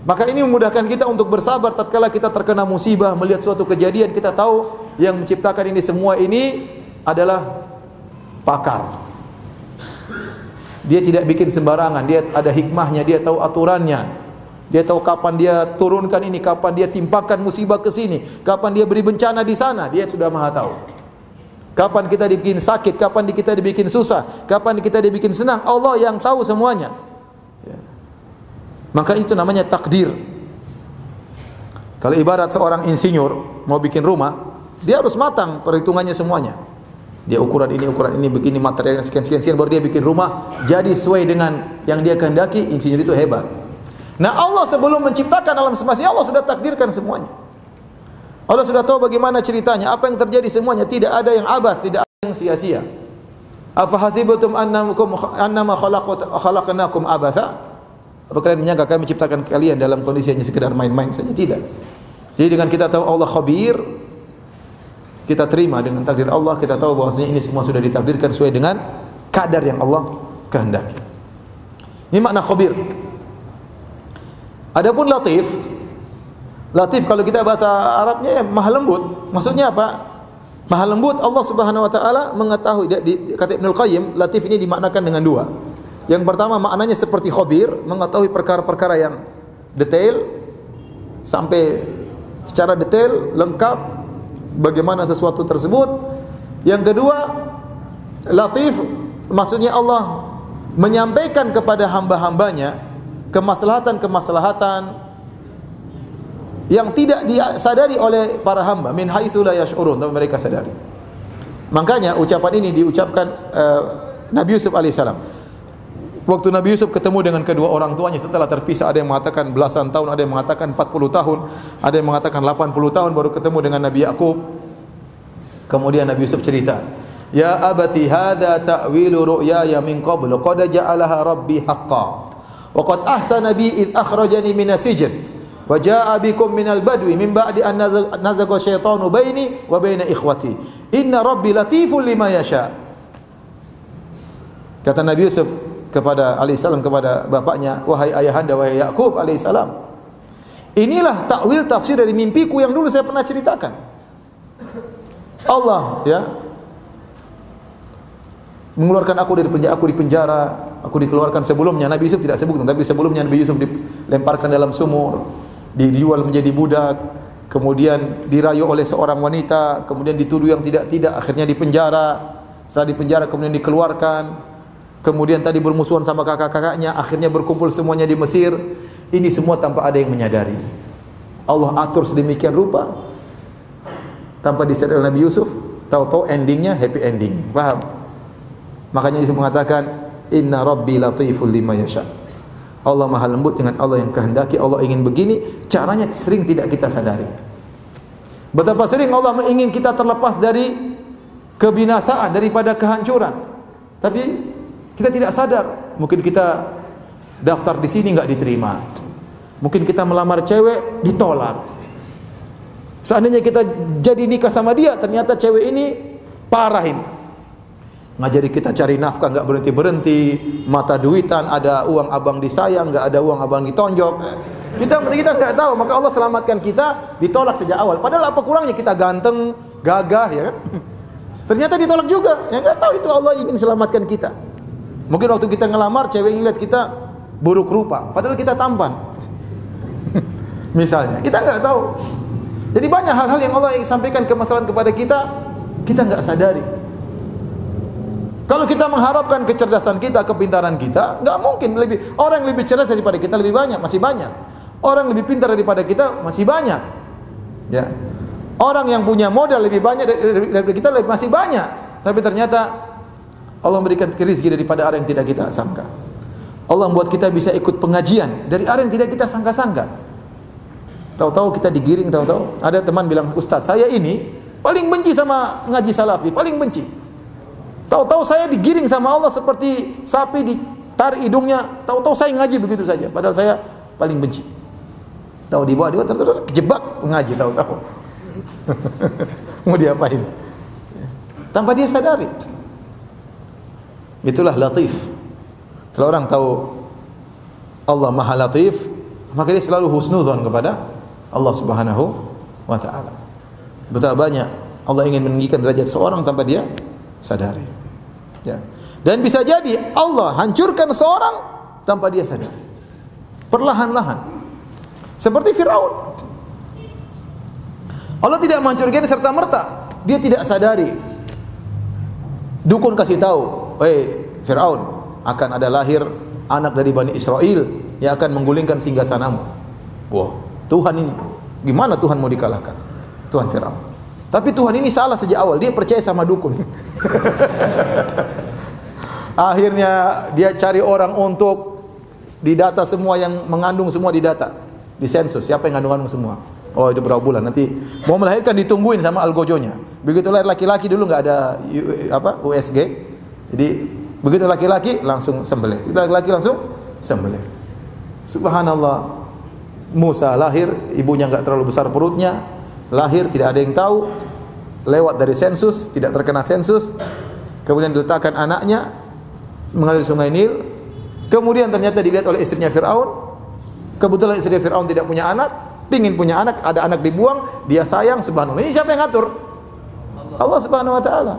maka ini memudahkan kita untuk bersabar tatkala kita terkena musibah, melihat suatu kejadian, kita tahu yang menciptakan ini semua ini adalah pakar. Dia tidak bikin sembarangan, dia ada hikmahnya, dia tahu aturannya. Dia tahu kapan dia turunkan ini, kapan dia timpakan musibah ke sini, kapan dia beri bencana di sana, dia sudah Maha tahu. Kapan kita dibikin sakit, kapan kita dibikin susah, kapan kita dibikin senang, Allah yang tahu semuanya. Ya. Maka itu namanya takdir. Kalau ibarat seorang insinyur mau bikin rumah, dia harus matang perhitungannya semuanya. Dia ukuran ini, ukuran ini, begini materialnya sekian sekian sekian baru dia bikin rumah jadi sesuai dengan yang dia kehendaki, insinyur itu hebat. Nah, Allah sebelum menciptakan alam semesta Allah sudah takdirkan semuanya. Allah sudah tahu bagaimana ceritanya, apa yang terjadi semuanya, tidak ada yang abad, tidak ada yang sia-sia. Afa hasibatum annakum annama khalaqnakum abatha? Apa kalian menyangka kami menciptakan kalian dalam kondisi hanya sekedar main-main saja? Tidak. Jadi dengan kita tahu Allah khabir, kita terima dengan takdir Allah, kita tahu bahwasanya ini semua sudah ditakdirkan sesuai dengan kadar yang Allah kehendaki. Ini makna khabir. Adapun latif, Latif kalau kita bahasa Arabnya ya maha lembut. Maksudnya apa? Maha lembut Allah Subhanahu wa taala mengetahui di, kata Ibnu Qayyim, latif ini dimaknakan dengan dua. Yang pertama maknanya seperti khabir, mengetahui perkara-perkara yang detail sampai secara detail lengkap bagaimana sesuatu tersebut. Yang kedua, latif maksudnya Allah menyampaikan kepada hamba-hambanya kemaslahatan-kemaslahatan yang tidak disadari oleh para hamba min haitsu la yash'urun tapi mereka sadari. Makanya ucapan ini diucapkan uh, Nabi Yusuf alaihissalam. Waktu Nabi Yusuf ketemu dengan kedua orang tuanya setelah terpisah ada yang mengatakan belasan tahun, ada yang mengatakan 40 tahun, ada yang mengatakan 80 tahun baru ketemu dengan Nabi Yakub. Kemudian Nabi Yusuf cerita, "Ya abati hadza ta'wilu ru'yaya min qablu qad ja'alaha rabbi haqqan. Wa qad ahsana bi id akhrajani minas sijn." Wa jaa bikum minal badwi min ba'di an nazaga syaitanu baini wa baina ikhwati. Inna rabbi latiful lima yasha. Kata Nabi Yusuf kepada alaihissalam kepada bapaknya wahai ayahanda wahai Yakub alaihissalam inilah takwil tafsir dari mimpiku yang dulu saya pernah ceritakan. Allah ya mengeluarkan aku dari penjara aku di penjara aku dikeluarkan sebelumnya. Nabi Yusuf tidak sebut tapi sebelumnya Nabi Yusuf dilemparkan dalam sumur dijual menjadi budak, kemudian dirayu oleh seorang wanita, kemudian dituduh yang tidak-tidak, akhirnya dipenjara. Setelah dipenjara kemudian dikeluarkan. Kemudian tadi bermusuhan sama kakak-kakaknya, akhirnya berkumpul semuanya di Mesir. Ini semua tanpa ada yang menyadari. Allah atur sedemikian rupa tanpa disadari Nabi Yusuf, tahu-tahu endingnya happy ending. Paham? Makanya Yusuf mengatakan, "Inna Rabbi latiful lima yasha." Allah maha lembut dengan Allah yang kehendaki. Allah ingin begini caranya sering tidak kita sadari. Betapa sering Allah ingin kita terlepas dari kebinasaan daripada kehancuran. Tapi kita tidak sadar. Mungkin kita daftar di sini nggak diterima. Mungkin kita melamar cewek ditolak. Seandainya kita jadi nikah sama dia ternyata cewek ini parahin ngajari kita cari nafkah nggak berhenti berhenti mata duitan ada uang abang disayang nggak ada uang abang ditonjok. Kita kita nggak tahu maka Allah selamatkan kita ditolak sejak awal. Padahal apa kurangnya? Kita ganteng gagah ya kan? Ternyata ditolak juga. Ya nggak tahu itu Allah ingin selamatkan kita. Mungkin waktu kita ngelamar cewek ngeliat kita buruk rupa. Padahal kita tampan. Misalnya. Kita nggak tahu. Jadi banyak hal-hal yang Allah sampaikan kemaslahan kepada kita kita nggak sadari kalau kita mengharapkan kecerdasan kita, kepintaran kita, nggak mungkin lebih orang yang lebih cerdas daripada kita lebih banyak, masih banyak. Orang lebih pintar daripada kita masih banyak. Ya. Orang yang punya modal lebih banyak daripada kita masih banyak. Tapi ternyata Allah memberikan rezeki daripada orang yang tidak kita sangka. Allah membuat kita bisa ikut pengajian dari orang yang tidak kita sangka-sangka. Tahu-tahu kita digiring, tahu-tahu ada teman bilang, "Ustaz, saya ini paling benci sama ngaji salafi, paling benci." Tahu-tahu saya digiring sama Allah seperti sapi ditarik hidungnya. Tahu-tahu saya ngaji begitu saja. Padahal saya paling benci. Tahu di bawah, di terus kejebak ngaji tahu-tahu. Mau diapain? Tanpa dia sadari. Itulah latif. Kalau orang tahu Allah Maha Latif, maka dia selalu husnudzon kepada Allah Subhanahu wa taala. Betapa banyak Allah ingin meninggikan derajat seorang tanpa dia sadari. Ya. Dan bisa jadi Allah hancurkan seorang tanpa dia sadari. Perlahan-lahan. Seperti Firaun. Allah tidak menghancurkan serta merta. Dia tidak sadari. Dukun kasih tahu, "Eh, Firaun, akan ada lahir anak dari Bani Israel yang akan menggulingkan singgasanamu." Wah, Tuhan ini gimana Tuhan mau dikalahkan? Tuhan Firaun. Tapi Tuhan ini salah sejak awal. Dia percaya sama dukun. Akhirnya dia cari orang untuk didata semua yang mengandung semua didata. Di sensus, siapa yang ngandung-ngandung semua. Oh itu berapa bulan nanti mau melahirkan ditungguin sama algojonya. Begitu lahir laki-laki dulu nggak ada apa USG. Jadi begitu laki-laki langsung sembelih. Begitu laki-laki langsung sembelih. Subhanallah. Musa lahir, ibunya nggak terlalu besar perutnya, lahir tidak ada yang tahu, lewat dari sensus, tidak terkena sensus, kemudian diletakkan anaknya mengalir sungai Nil, kemudian ternyata dilihat oleh istrinya Fir'aun, kebetulan istri Fir'aun tidak punya anak, pingin punya anak, ada anak dibuang, dia sayang, subhanallah. Ini siapa yang ngatur? Allah subhanahu wa ta'ala.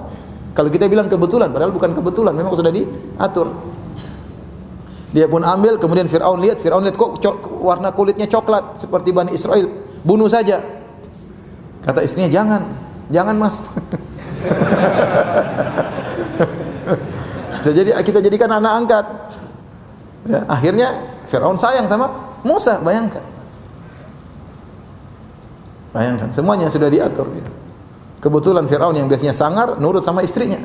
Kalau kita bilang kebetulan, padahal bukan kebetulan, memang sudah diatur. Dia pun ambil, kemudian Fir'aun lihat, Fir'aun lihat kok warna kulitnya coklat seperti Bani Israel. Bunuh saja. Kata istrinya, jangan, jangan mas. Jadi kita jadikan anak angkat. Ya, akhirnya Fir'aun sayang sama Musa, bayangkan. Bayangkan, semuanya sudah diatur. Ya. Kebetulan Fir'aun yang biasanya sangar, nurut sama istrinya.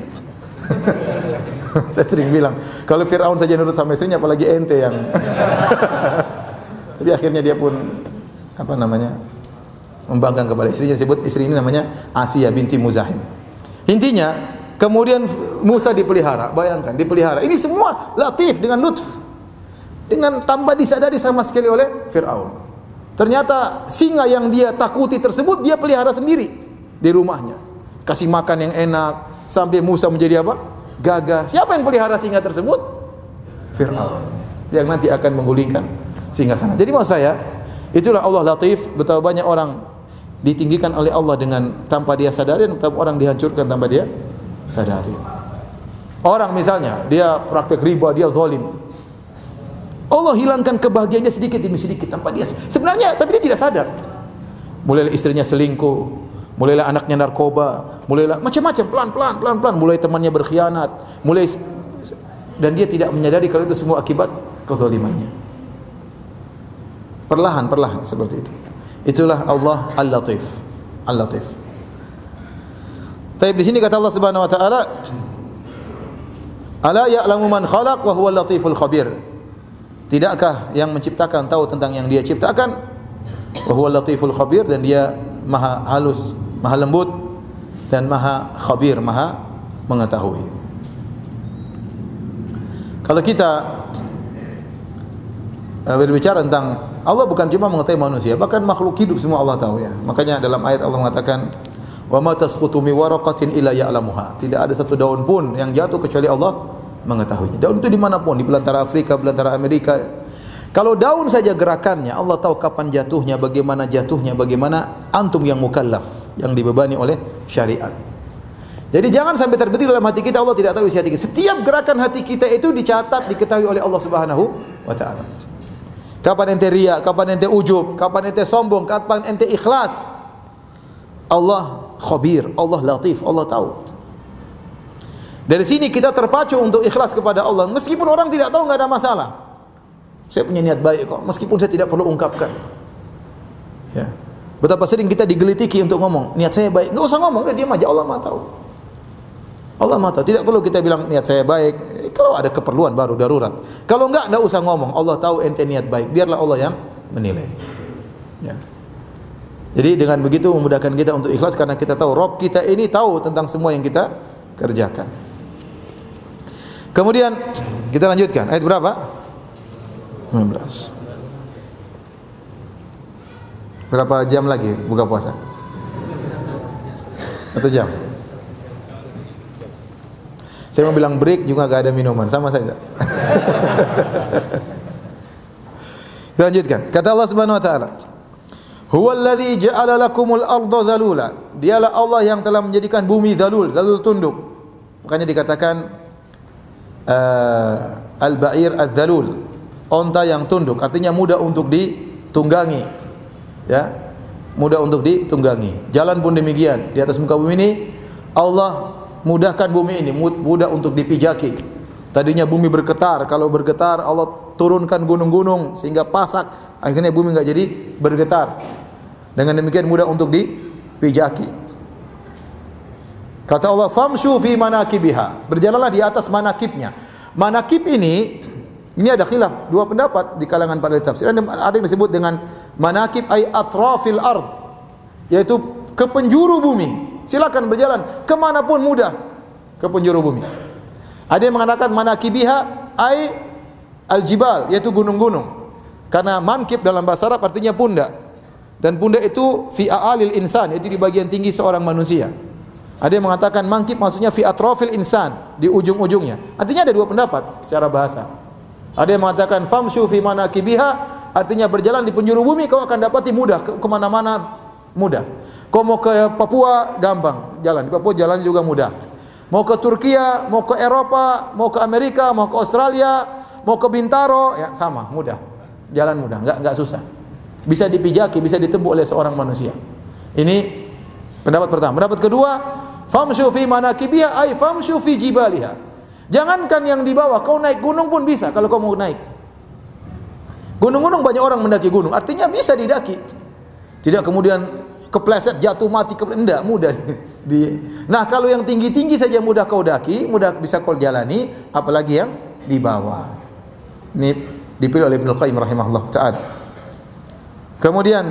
Saya sering bilang, kalau Fir'aun saja nurut sama istrinya, apalagi ente yang... Jadi akhirnya dia pun, apa namanya, membangkang kepada istrinya, sebut istri ini namanya Asia binti Muzahim. Intinya, kemudian Musa dipelihara, bayangkan, dipelihara. Ini semua latif dengan lutf. Dengan tanpa disadari sama sekali oleh Fir'aun. Ternyata singa yang dia takuti tersebut, dia pelihara sendiri di rumahnya. Kasih makan yang enak, sampai Musa menjadi apa? gagah. Siapa yang pelihara singa tersebut? Fir'aun. Yang nanti akan menggulingkan singa sana. Jadi maksud saya, itulah Allah Latif, betapa banyak orang ditinggikan oleh Allah dengan tanpa dia sadari dan orang dihancurkan tanpa dia sadari. Orang misalnya, dia praktek riba, dia zalim. Allah hilangkan kebahagiaannya sedikit demi sedikit tanpa dia. Sebenarnya tapi dia tidak sadar. Mulai istrinya selingkuh, mulailah anaknya narkoba, mulailah macam-macam pelan-pelan pelan-pelan mulai temannya berkhianat, mulai dan dia tidak menyadari kalau itu semua akibat kezalimannya. Perlahan-perlahan seperti itu. Itulah Allah Al-Latif. Al-Latif. Tapi di sini kata Allah Subhanahu wa taala Ala ya'lamu man khalaq wa huwa latiful khabir. Tidakkah yang menciptakan tahu tentang yang dia ciptakan? Wa huwa latiful khabir dan dia maha halus maha lembut dan maha khabir, maha mengetahui. Kalau kita uh, berbicara tentang Allah bukan cuma mengetahui manusia, bahkan makhluk hidup semua Allah tahu ya. Makanya dalam ayat Allah mengatakan, "Wa ma tasqutu mi waraqatin illa ya'lamuha." Tidak ada satu daun pun yang jatuh kecuali Allah mengetahuinya. Daun itu dimanapun, di belantara Afrika, belantara Amerika, kalau daun saja gerakannya, Allah tahu kapan jatuhnya, bagaimana jatuhnya, bagaimana antum yang mukallaf, yang dibebani oleh syariat. Jadi jangan sampai terbetik dalam hati kita Allah tidak tahu isi hati kita. Setiap gerakan hati kita itu dicatat, diketahui oleh Allah Subhanahu wa taala. Kapan ente riya, kapan ente ujub, kapan ente sombong, kapan ente ikhlas. Allah khabir, Allah latif, Allah tahu. Dari sini kita terpacu untuk ikhlas kepada Allah. Meskipun orang tidak tahu nggak ada masalah. Saya punya niat baik kok, meskipun saya tidak perlu ungkapkan. Ya. Betapa sering kita digelitiki untuk ngomong, niat saya baik. Enggak usah ngomong, udah diam aja, Allah Maha tahu. Allah Maha tahu. Tidak perlu kita bilang niat saya baik. Kalau ada keperluan baru darurat. Kalau enggak, enggak usah ngomong. Allah tahu ente niat baik. Biarlah Allah yang menilai. Ya. Jadi dengan begitu memudahkan kita untuk ikhlas karena kita tahu Rob kita ini tahu tentang semua yang kita kerjakan. Kemudian kita lanjutkan ayat berapa? 19. Berapa jam lagi buka puasa? Satu jam. Saya mau bilang break juga gak ada minuman, sama saja. Kita lanjutkan. Kata Allah Subhanahu wa taala, "Huwa alladhi ja'ala lakumul arda dhalula." Dialah Allah yang telah menjadikan bumi dhalul, dhalul tunduk. Makanya dikatakan uh, al-ba'ir adz-dhalul, onta yang tunduk, artinya mudah untuk ditunggangi. Ya. Mudah untuk ditunggangi. Jalan pun demikian. Di atas muka bumi ini Allah mudahkan bumi ini mudah untuk dipijaki. Tadinya bumi bergetar, kalau bergetar Allah turunkan gunung-gunung sehingga pasak, akhirnya bumi enggak jadi bergetar. Dengan demikian mudah untuk dipijaki. Kata Allah, "Famshu fi manakibiha." Berjalanlah di atas manakibnya. Manakib ini ini ada khilaf, dua pendapat di kalangan para tafsir. Ada yang disebut dengan manakib ay atrafil ard, yaitu ke penjuru bumi. Silakan berjalan ke mana pun mudah ke penjuru bumi. Ada yang mengatakan manakibiha ai aljibal yaitu gunung-gunung. Karena mankib dalam bahasa Arab artinya pundak. Dan pundak itu fi aalil insan yaitu di bagian tinggi seorang manusia. Ada yang mengatakan mankib maksudnya fi atrofil insan di ujung-ujungnya. Artinya ada dua pendapat secara bahasa. Ada yang mengatakan famshu fi manakibiha artinya berjalan di penjuru bumi kau akan dapati mudah ke ke mana-mana mudah. Kau mau ke Papua gampang jalan. Di Papua jalan juga mudah. Mau ke Turkiya, mau ke Eropa, mau ke Amerika, mau ke Australia, mau ke Bintaro, ya sama, mudah. Jalan mudah, enggak enggak susah. Bisa dipijaki, bisa ditempuh oleh seorang manusia. Ini pendapat pertama. Pendapat kedua, famshu fi manakibiha ay famshu fi jibaliha. Jangankan yang di bawah, kau naik gunung pun bisa kalau kau mau naik. Gunung-gunung banyak orang mendaki gunung, artinya bisa didaki. Tidak kemudian kepleset jatuh mati ke enggak mudah. Di nah kalau yang tinggi-tinggi saja mudah kau daki mudah bisa kau jalani apalagi yang di bawah. Ini dipilih oleh Ibnu Qayyim rahimahullah taala. Kemudian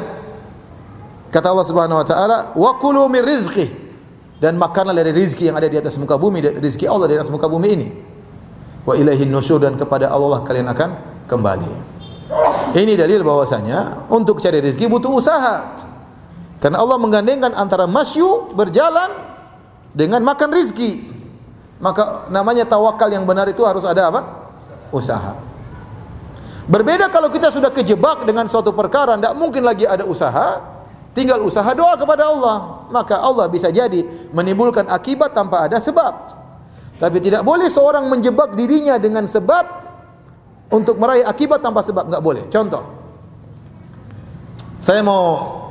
kata Allah Subhanahu wa taala wa kulu min rizqi dan makanlah dari rizki yang ada di atas muka bumi rizki Allah di atas muka bumi ini. Wa ilaihin nusyur dan kepada Allah kalian akan kembali. Ini dalil bahwasanya untuk cari rezeki butuh usaha karena Allah menggandengkan antara masyu berjalan dengan makan rizki. Maka namanya tawakal yang benar itu harus ada apa? Usaha. Berbeda kalau kita sudah kejebak dengan suatu perkara, tidak mungkin lagi ada usaha. Tinggal usaha doa kepada Allah. Maka Allah bisa jadi menimbulkan akibat tanpa ada sebab. Tapi tidak boleh seorang menjebak dirinya dengan sebab untuk meraih akibat tanpa sebab. Enggak boleh. Contoh. Saya mau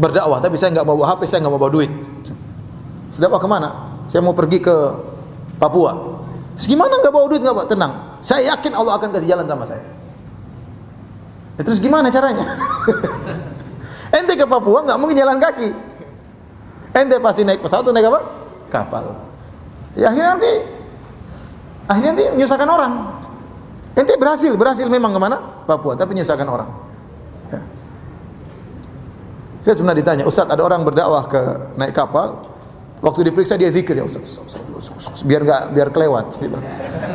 berdakwah tapi saya nggak mau bawa HP, saya nggak mau bawa duit. Sedekah ke mana? Saya mau pergi ke Papua. Terus gimana nggak bawa duit nggak bawa? Tenang, saya yakin Allah akan kasih jalan sama saya. Ya, terus gimana caranya? Ente ke Papua nggak mungkin jalan kaki. Ente pasti naik pesawat naik apa? Kapal. Ya akhirnya nanti akhirnya nanti menyusahkan orang. Ente berhasil, berhasil memang ke mana? Papua, tapi menyusahkan orang. Saya pernah ditanya, Ustaz ada orang berdakwah ke naik kapal, waktu diperiksa dia zikir ya Ustaz, biar nggak biar kelewat.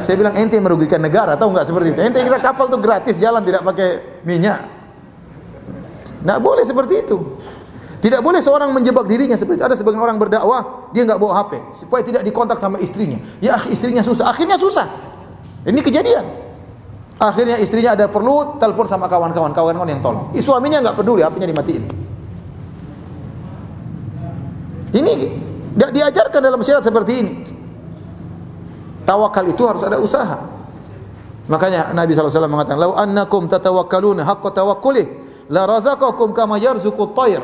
Saya bilang ente merugikan negara, tahu nggak seperti itu? Ente kira kapal tuh gratis jalan tidak pakai minyak. Nggak boleh seperti itu. Tidak boleh seorang menjebak dirinya seperti itu. Ada sebagian orang berdakwah, dia nggak bawa HP supaya tidak dikontak sama istrinya. Ya istrinya susah, akhirnya susah. Ini kejadian. Akhirnya istrinya ada perlu telepon sama kawan-kawan, kawan-kawan yang tolong. Suaminya nggak peduli, HP-nya dimatiin. Ini tidak diajarkan dalam syariat seperti ini. Tawakal itu harus ada usaha. Makanya Nabi SAW mengatakan, "Lau annakum tatawakkaluna haqqa tawakkulih, la razaqakum kama yarzuqut tayr."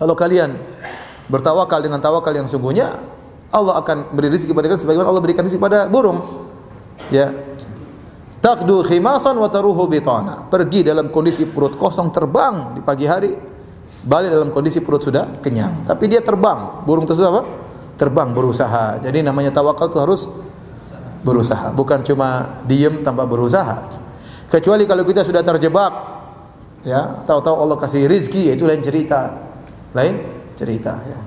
Kalau kalian bertawakal dengan tawakal yang sungguhnya, Allah akan beri rezeki kepada kalian sebagaimana Allah berikan rezeki pada burung. Ya. Takdu khimasan wa taruhu bitana. Pergi dalam kondisi perut kosong terbang di pagi hari balik dalam kondisi perut sudah kenyang. Tapi dia terbang. Burung tersebut apa? Terbang berusaha. Jadi namanya tawakal itu harus berusaha, bukan cuma diem tanpa berusaha. Kecuali kalau kita sudah terjebak, ya, tahu-tahu Allah kasih rizki, itu lain cerita. Lain cerita, ya.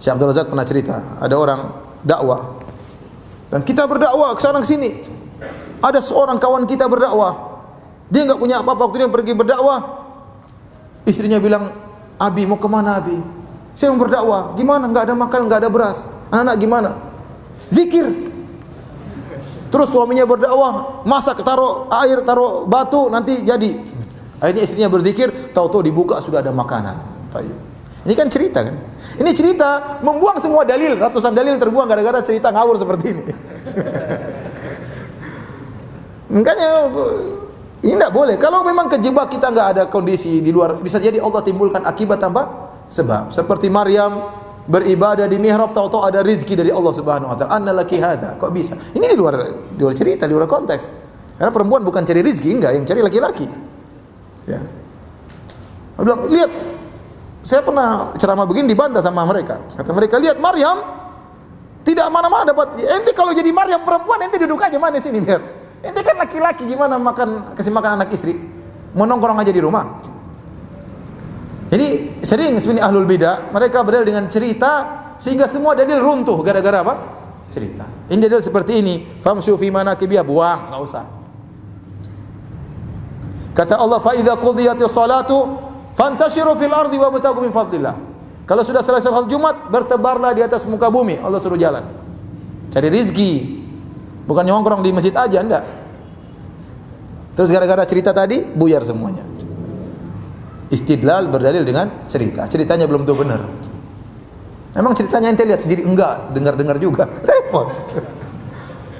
Syekh Abdul Razak pernah cerita, ada orang dakwah dan kita berdakwah ke sana ke sini. Ada seorang kawan kita berdakwah. Dia enggak punya apa-apa waktu dia pergi berdakwah, Istrinya bilang, Abi mau ke mana Abi? Saya mau berdakwah, gimana? Enggak ada makan, enggak ada beras. Anak-anak gimana? Zikir. Terus suaminya berdakwah, masak, taruh air, taruh batu, nanti jadi. Akhirnya istrinya berzikir, tahu-tahu dibuka sudah ada makanan. Ini kan cerita kan? Ini cerita membuang semua dalil, ratusan dalil terbuang gara-gara cerita ngawur seperti ini. Makanya ini tidak boleh. Kalau memang kejebak kita nggak ada kondisi di luar, bisa jadi Allah timbulkan akibat tanpa sebab. Seperti Maryam beribadah di mihrab tahu-tahu ada rizki dari Allah Subhanahu wa taala. Anna laki hada. Kok bisa? Ini di luar di luar cerita, di luar konteks. Karena perempuan bukan cari rizki, enggak, yang cari laki-laki. Ya. Dia bilang, lihat, saya pernah ceramah begini dibantah sama mereka. Kata mereka, lihat Maryam tidak mana-mana dapat. Ente kalau jadi Maryam perempuan, ente duduk aja mana sini biar. Ente kan laki-laki gimana makan kasih makan anak istri? Mau nongkrong aja di rumah. Jadi sering sebenarnya ahlul bidah mereka berdalil dengan cerita sehingga semua dalil runtuh gara-gara apa? Cerita. Ini dalil seperti ini. Famshu fi manakibiha buang, enggak usah. Kata Allah fa idza qudiyatis salatu fantashiru fil ardi wabtaghu min fadlillah. Kalau sudah selesai salat Jumat, bertebarlah di atas muka bumi. Allah suruh jalan. Cari rizki. Bukan nyongkrong di masjid aja, enggak. Terus gara-gara cerita tadi, buyar semuanya. Istidlal berdalil dengan cerita. Ceritanya belum tentu benar. Emang ceritanya ente lihat sendiri? Enggak, dengar-dengar juga. Repot.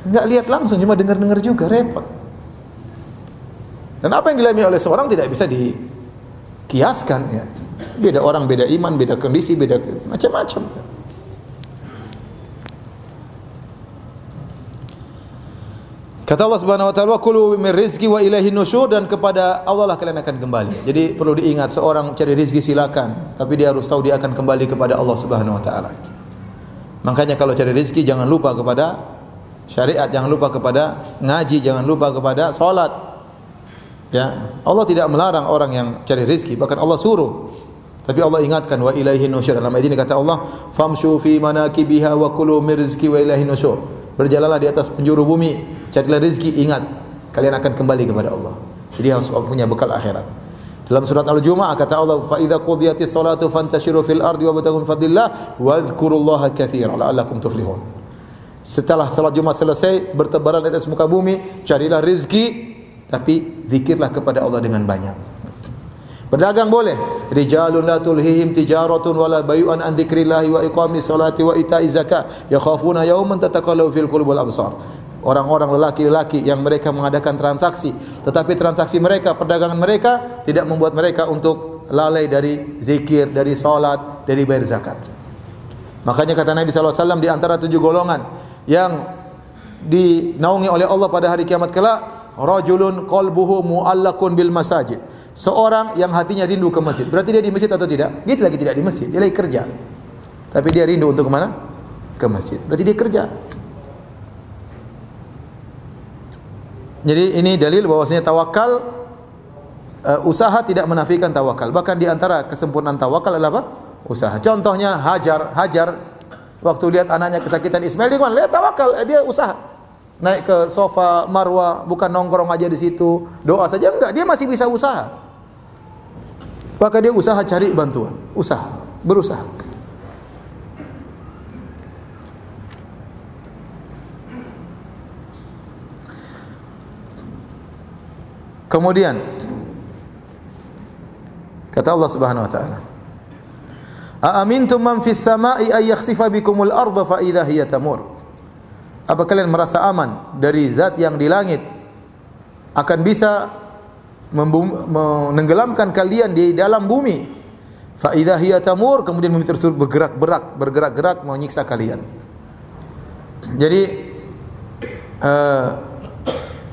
Enggak lihat langsung, cuma dengar-dengar juga. Repot. Dan apa yang dialami oleh seorang tidak bisa dikiaskan ya. Beda orang, beda iman, beda kondisi, beda macam-macam. Kata Allah Subhanahu wa taala, "Kulu min rizqi wa ilaihi nusyur" dan kepada Allah lah kalian akan kembali. Jadi perlu diingat seorang cari rezeki silakan, tapi dia harus tahu dia akan kembali kepada Allah Subhanahu wa taala. Makanya kalau cari rezeki jangan lupa kepada syariat, jangan lupa kepada ngaji, jangan lupa kepada salat. Ya, Allah tidak melarang orang yang cari rezeki, bahkan Allah suruh. Tapi Allah ingatkan wa ilaihi nusyur. Dalam ayat ini kata Allah, "Famshu fi manakibiha wa kulu min rizqi wa ilaihi nusyur." Berjalanlah di atas penjuru bumi, carilah rezeki, ingat kalian akan kembali kepada Allah. Jadi harus punya bekal akhirat. Dalam surat Al-Jumu'ah kata Allah, "Fa idza qudiyatis salatu fantashiru fil ardi wabtaghu min fadlillah wadhkurullaha katsiran la'allakum tuflihun." Setelah salat Jumat selesai, bertebaran di atas muka bumi, carilah rezeki, tapi zikirlah kepada Allah dengan banyak. Berdagang boleh. Rijalun la tulhihim tijaratun wala bay'un an dzikrillahi wa iqamis salati wa ita'iz zakat yakhafuna yawman tataqallabu fil qulub wal absar. Orang-orang lelaki-lelaki yang mereka mengadakan transaksi, tetapi transaksi mereka, perdagangan mereka tidak membuat mereka untuk lalai dari zikir, dari salat, dari bayar zakat. Makanya kata Nabi SAW di antara tujuh golongan yang dinaungi oleh Allah pada hari kiamat kelak, rajulun qalbuhu mu'allakun bil masajid Seorang yang hatinya rindu ke masjid. Berarti dia di masjid atau tidak? Dia lagi tidak di masjid, dia lagi kerja. Tapi dia rindu untuk ke mana? Ke masjid. Berarti dia kerja. Jadi ini dalil bahwasanya tawakal uh, usaha tidak menafikan tawakal. Bahkan di antara kesempurnaan tawakal adalah apa? Usaha. Contohnya Hajar, Hajar waktu lihat anaknya kesakitan Ismail dia? Lihat tawakal, eh, dia usaha. Naik ke sofa Marwah, bukan nongkrong aja di situ, doa saja enggak, dia masih bisa usaha. Maka dia usaha cari bantuan, usaha, berusaha. Kemudian kata Allah Subhanahu wa taala Aamintum man fis sama'i ay yakhsifa bikumul ardha fa idza hiya tamur Apa kalian merasa aman dari zat yang di langit akan bisa menenggelamkan kalian di dalam bumi. Fa idza hiya tamur kemudian bumi tersebut bergerak-gerak, bergerak-gerak mau nyiksa kalian. Jadi uh,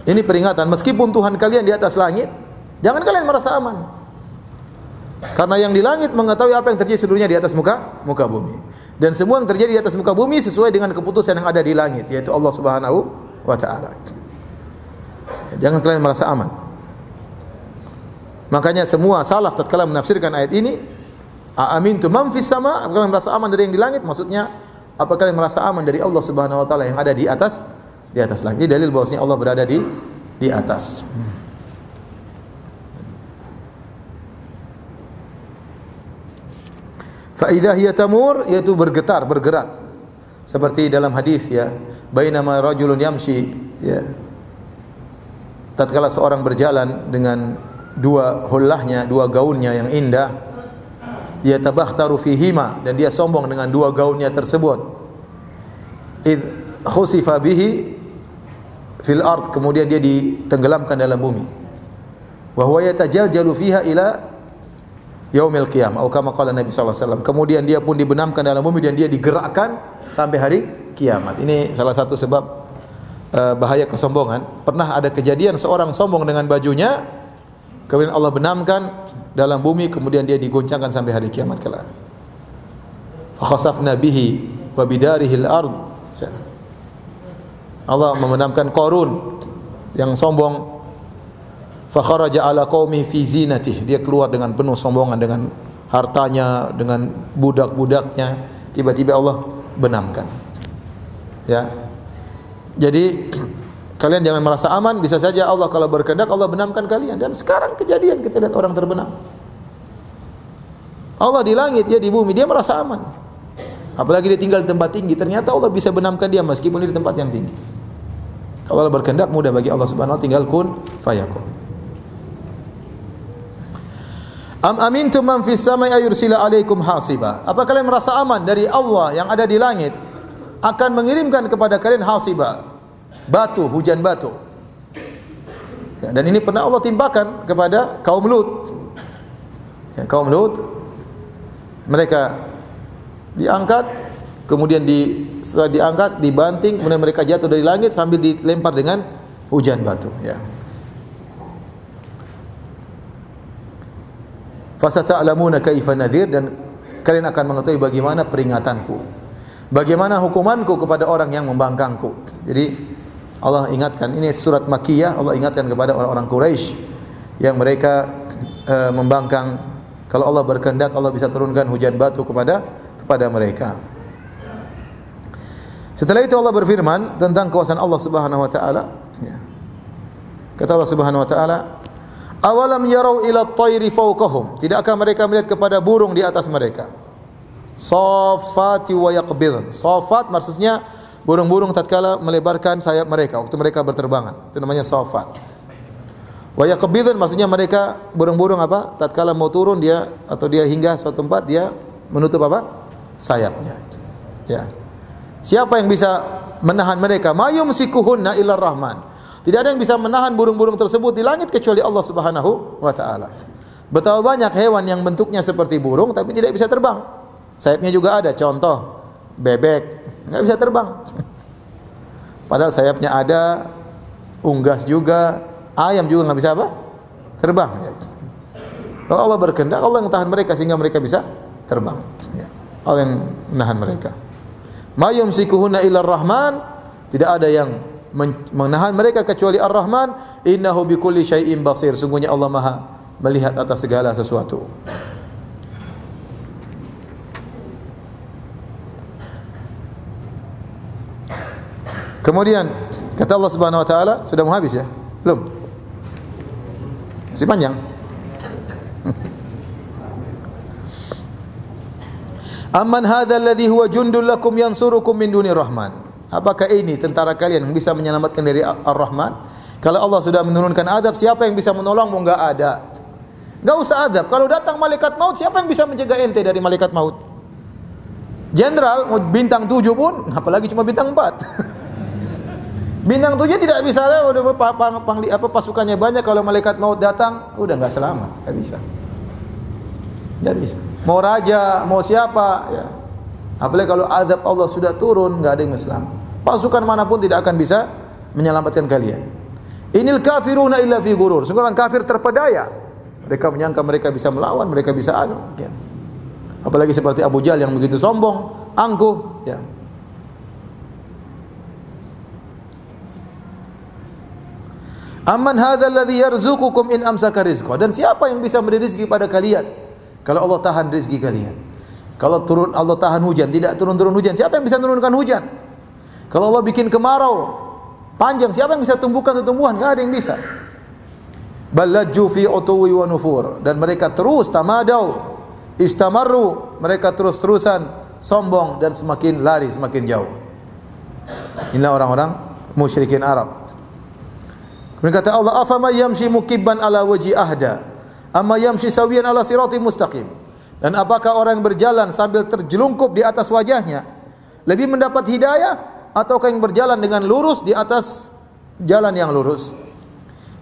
ini peringatan meskipun Tuhan kalian di atas langit, jangan kalian merasa aman. Karena yang di langit mengetahui apa yang terjadi seluruhnya di atas muka muka bumi. Dan semua yang terjadi di atas muka bumi sesuai dengan keputusan yang ada di langit yaitu Allah Subhanahu wa taala. Jangan kalian merasa aman. Makanya semua salaf tatkala menafsirkan ayat ini, tu man sama, apakah kalian merasa aman dari yang di langit? Maksudnya, apakah kalian merasa aman dari Allah Subhanahu wa taala yang ada di atas di atas langit? Ini dalil bahwasanya Allah berada di di atas. Fa idza hiya tamur yaitu bergetar, bergerak. Seperti dalam hadis ya, bainama rajulun yamshi ya. Tatkala seorang berjalan dengan dua hullahnya, dua gaunnya yang indah, dia tabakhtaru fihima dan dia sombong dengan dua gaunnya tersebut. Id khusifa bihi fil ard kemudian dia ditenggelamkan dalam bumi. Wa huwa yatajaljalu fiha ila yaumil qiyamah atau kama qala Nabi sallallahu alaihi wasallam. Kemudian dia pun dibenamkan dalam bumi dan dia digerakkan sampai hari kiamat. Ini salah satu sebab uh, bahaya kesombongan. Pernah ada kejadian seorang sombong dengan bajunya, kemudian Allah benamkan dalam bumi, kemudian dia digoncangkan sampai hari kiamat kelak. Fa khasafna bihi wa bidarihi al-ard. Allah membenamkan Qarun yang sombong. Fa kharaja ala qaumi fi dia keluar dengan penuh sombongan dengan hartanya dengan budak-budaknya. Tiba-tiba Allah benamkan. Ya. Jadi kalian jangan merasa aman. Bisa saja Allah kalau berkehendak Allah benamkan kalian. Dan sekarang kejadian kita lihat orang terbenam. Allah di langit dia di bumi dia merasa aman. Apalagi dia tinggal di tempat tinggi ternyata Allah bisa benamkan dia meskipun dia di tempat yang tinggi kalau Allah berkehendak mudah bagi Allah Subhanahu wa tinggal kun fayakun Am amintum man fis samai ayursila alaikum hasiba. Apa kalian merasa aman dari Allah yang ada di langit akan mengirimkan kepada kalian hasiba? Batu, hujan batu. Ya, dan ini pernah Allah timpakan kepada kaum Lut. Ya, kaum Lut mereka diangkat kemudian di setelah diangkat dibanting kemudian mereka jatuh dari langit sambil dilempar dengan hujan batu ya. Fasata'lamuna kaifa nadhir dan kalian akan mengetahui bagaimana peringatanku. Bagaimana hukumanku kepada orang yang membangkangku. Jadi Allah ingatkan ini surat Makkiyah Allah ingatkan kepada orang-orang Quraisy yang mereka e, membangkang kalau Allah berkehendak Allah bisa turunkan hujan batu kepada kepada mereka. Setelah itu Allah berfirman tentang kuasa Allah Subhanahu wa taala ya. Kata Allah Subhanahu wa taala Awalam yarau ila tayri fawqahum. Tidakkah mereka melihat kepada burung di atas mereka? Safati wa yaqbidun. Safat maksudnya burung-burung tatkala melebarkan sayap mereka waktu mereka berterbangan. Itu namanya safat. Wa yaqbidun maksudnya mereka burung-burung apa? Tatkala mau turun dia atau dia hingga suatu tempat dia menutup apa? sayapnya. Ya. Siapa yang bisa menahan mereka? Mayum sikuhunna illa rahman. Tidak ada yang bisa menahan burung-burung tersebut di langit kecuali Allah Subhanahu wa taala. Betapa banyak hewan yang bentuknya seperti burung tapi tidak bisa terbang. Sayapnya juga ada, contoh bebek nggak bisa terbang. Padahal sayapnya ada, unggas juga, ayam juga nggak bisa apa? Terbang. Kalau Allah berkehendak, Allah yang tahan mereka sehingga mereka bisa terbang. Ya. Allah yang menahan mereka. Mayum sikuhuna ilar rahman, tidak ada yang menahan mereka kecuali Ar-Rahman innahu bikulli syai'in basir sungguhnya Allah Maha melihat atas segala sesuatu Kemudian kata Allah Subhanahu wa taala sudah mau habis ya? Belum? Masih panjang. Amman hadzal ladzi huwa jundul lakum yansurukum min duni rahman. Apakah ini tentara kalian yang bisa menyelamatkan dari Ar-Rahman? Kalau Allah sudah menurunkan adab, siapa yang bisa menolongmu? Enggak ada. Enggak usah adab. Kalau datang malaikat maut, siapa yang bisa menjaga ente dari malaikat maut? Jenderal bintang tujuh pun, apalagi cuma bintang empat. bintang tujuh tidak bisa udah pang, pang, apa pasukannya banyak kalau malaikat maut datang, udah nggak selamat, nggak bisa. Nggak bisa. Mau raja, mau siapa, ya. Apalagi kalau adab Allah sudah turun, nggak ada yang selamat. Pasukan mana pun tidak akan bisa menyelamatkan kalian. Inil kafiruna illa fi gurur. Sungguh orang kafir terpedaya. Mereka menyangka mereka bisa melawan, mereka bisa anu. Ya. Apalagi seperti Abu Jahal yang begitu sombong, angkuh. Ya. Amman hadzal ladzi yarzuqukum in amsaka rizqa. Dan siapa yang bisa memberi rezeki pada kalian? Kalau Allah tahan rezeki kalian. Kalau turun Allah tahan hujan, tidak turun-turun hujan, siapa yang bisa menurunkan hujan? Kalau Allah bikin kemarau panjang, siapa yang bisa tumbuhkan tumbuhan? Enggak ada yang bisa. Balajju fi utuwi wa nufur dan mereka terus tamadau Istamarru, mereka terus-terusan sombong dan semakin lari semakin jauh. Inilah orang-orang musyrikin Arab. Kemudian kata Allah, "Afama yamshi mukibban ala wajhi ahda, amma yamshi sawiyan ala siratim mustaqim." Dan apakah orang yang berjalan sambil terjelungkup di atas wajahnya lebih mendapat hidayah ataukah yang berjalan dengan lurus di atas jalan yang lurus?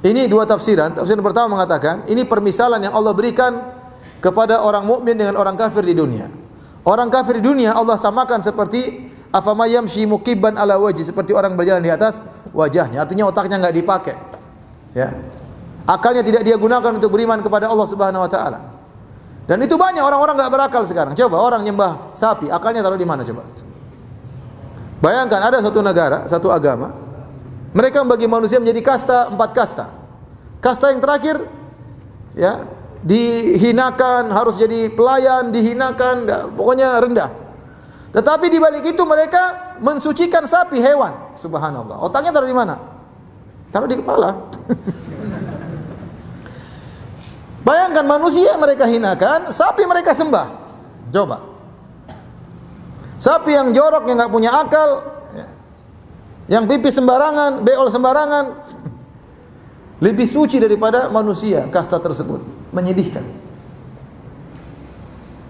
Ini dua tafsiran. Tafsiran pertama mengatakan, ini permisalan yang Allah berikan kepada orang mukmin dengan orang kafir di dunia. Orang kafir di dunia Allah samakan seperti afama yamshi mukibban ala wajhi seperti orang berjalan di atas wajahnya. Artinya otaknya enggak dipakai. Ya. Akalnya tidak dia gunakan untuk beriman kepada Allah Subhanahu wa taala. Dan itu banyak orang-orang enggak berakal sekarang. Coba orang nyembah sapi, akalnya taruh di mana coba? Bayangkan ada satu negara, satu agama, mereka membagi manusia menjadi kasta, empat kasta. Kasta yang terakhir, ya, dihinakan, harus jadi pelayan, dihinakan, pokoknya rendah. Tetapi di balik itu mereka mensucikan sapi hewan. Subhanallah. Otaknya taruh di mana? Taruh di kepala. Bayangkan manusia mereka hinakan, sapi mereka sembah. Coba. Sapi yang jorok yang nggak punya akal, yang pipis sembarangan, beol sembarangan, lebih suci daripada manusia kasta tersebut. Menyedihkan.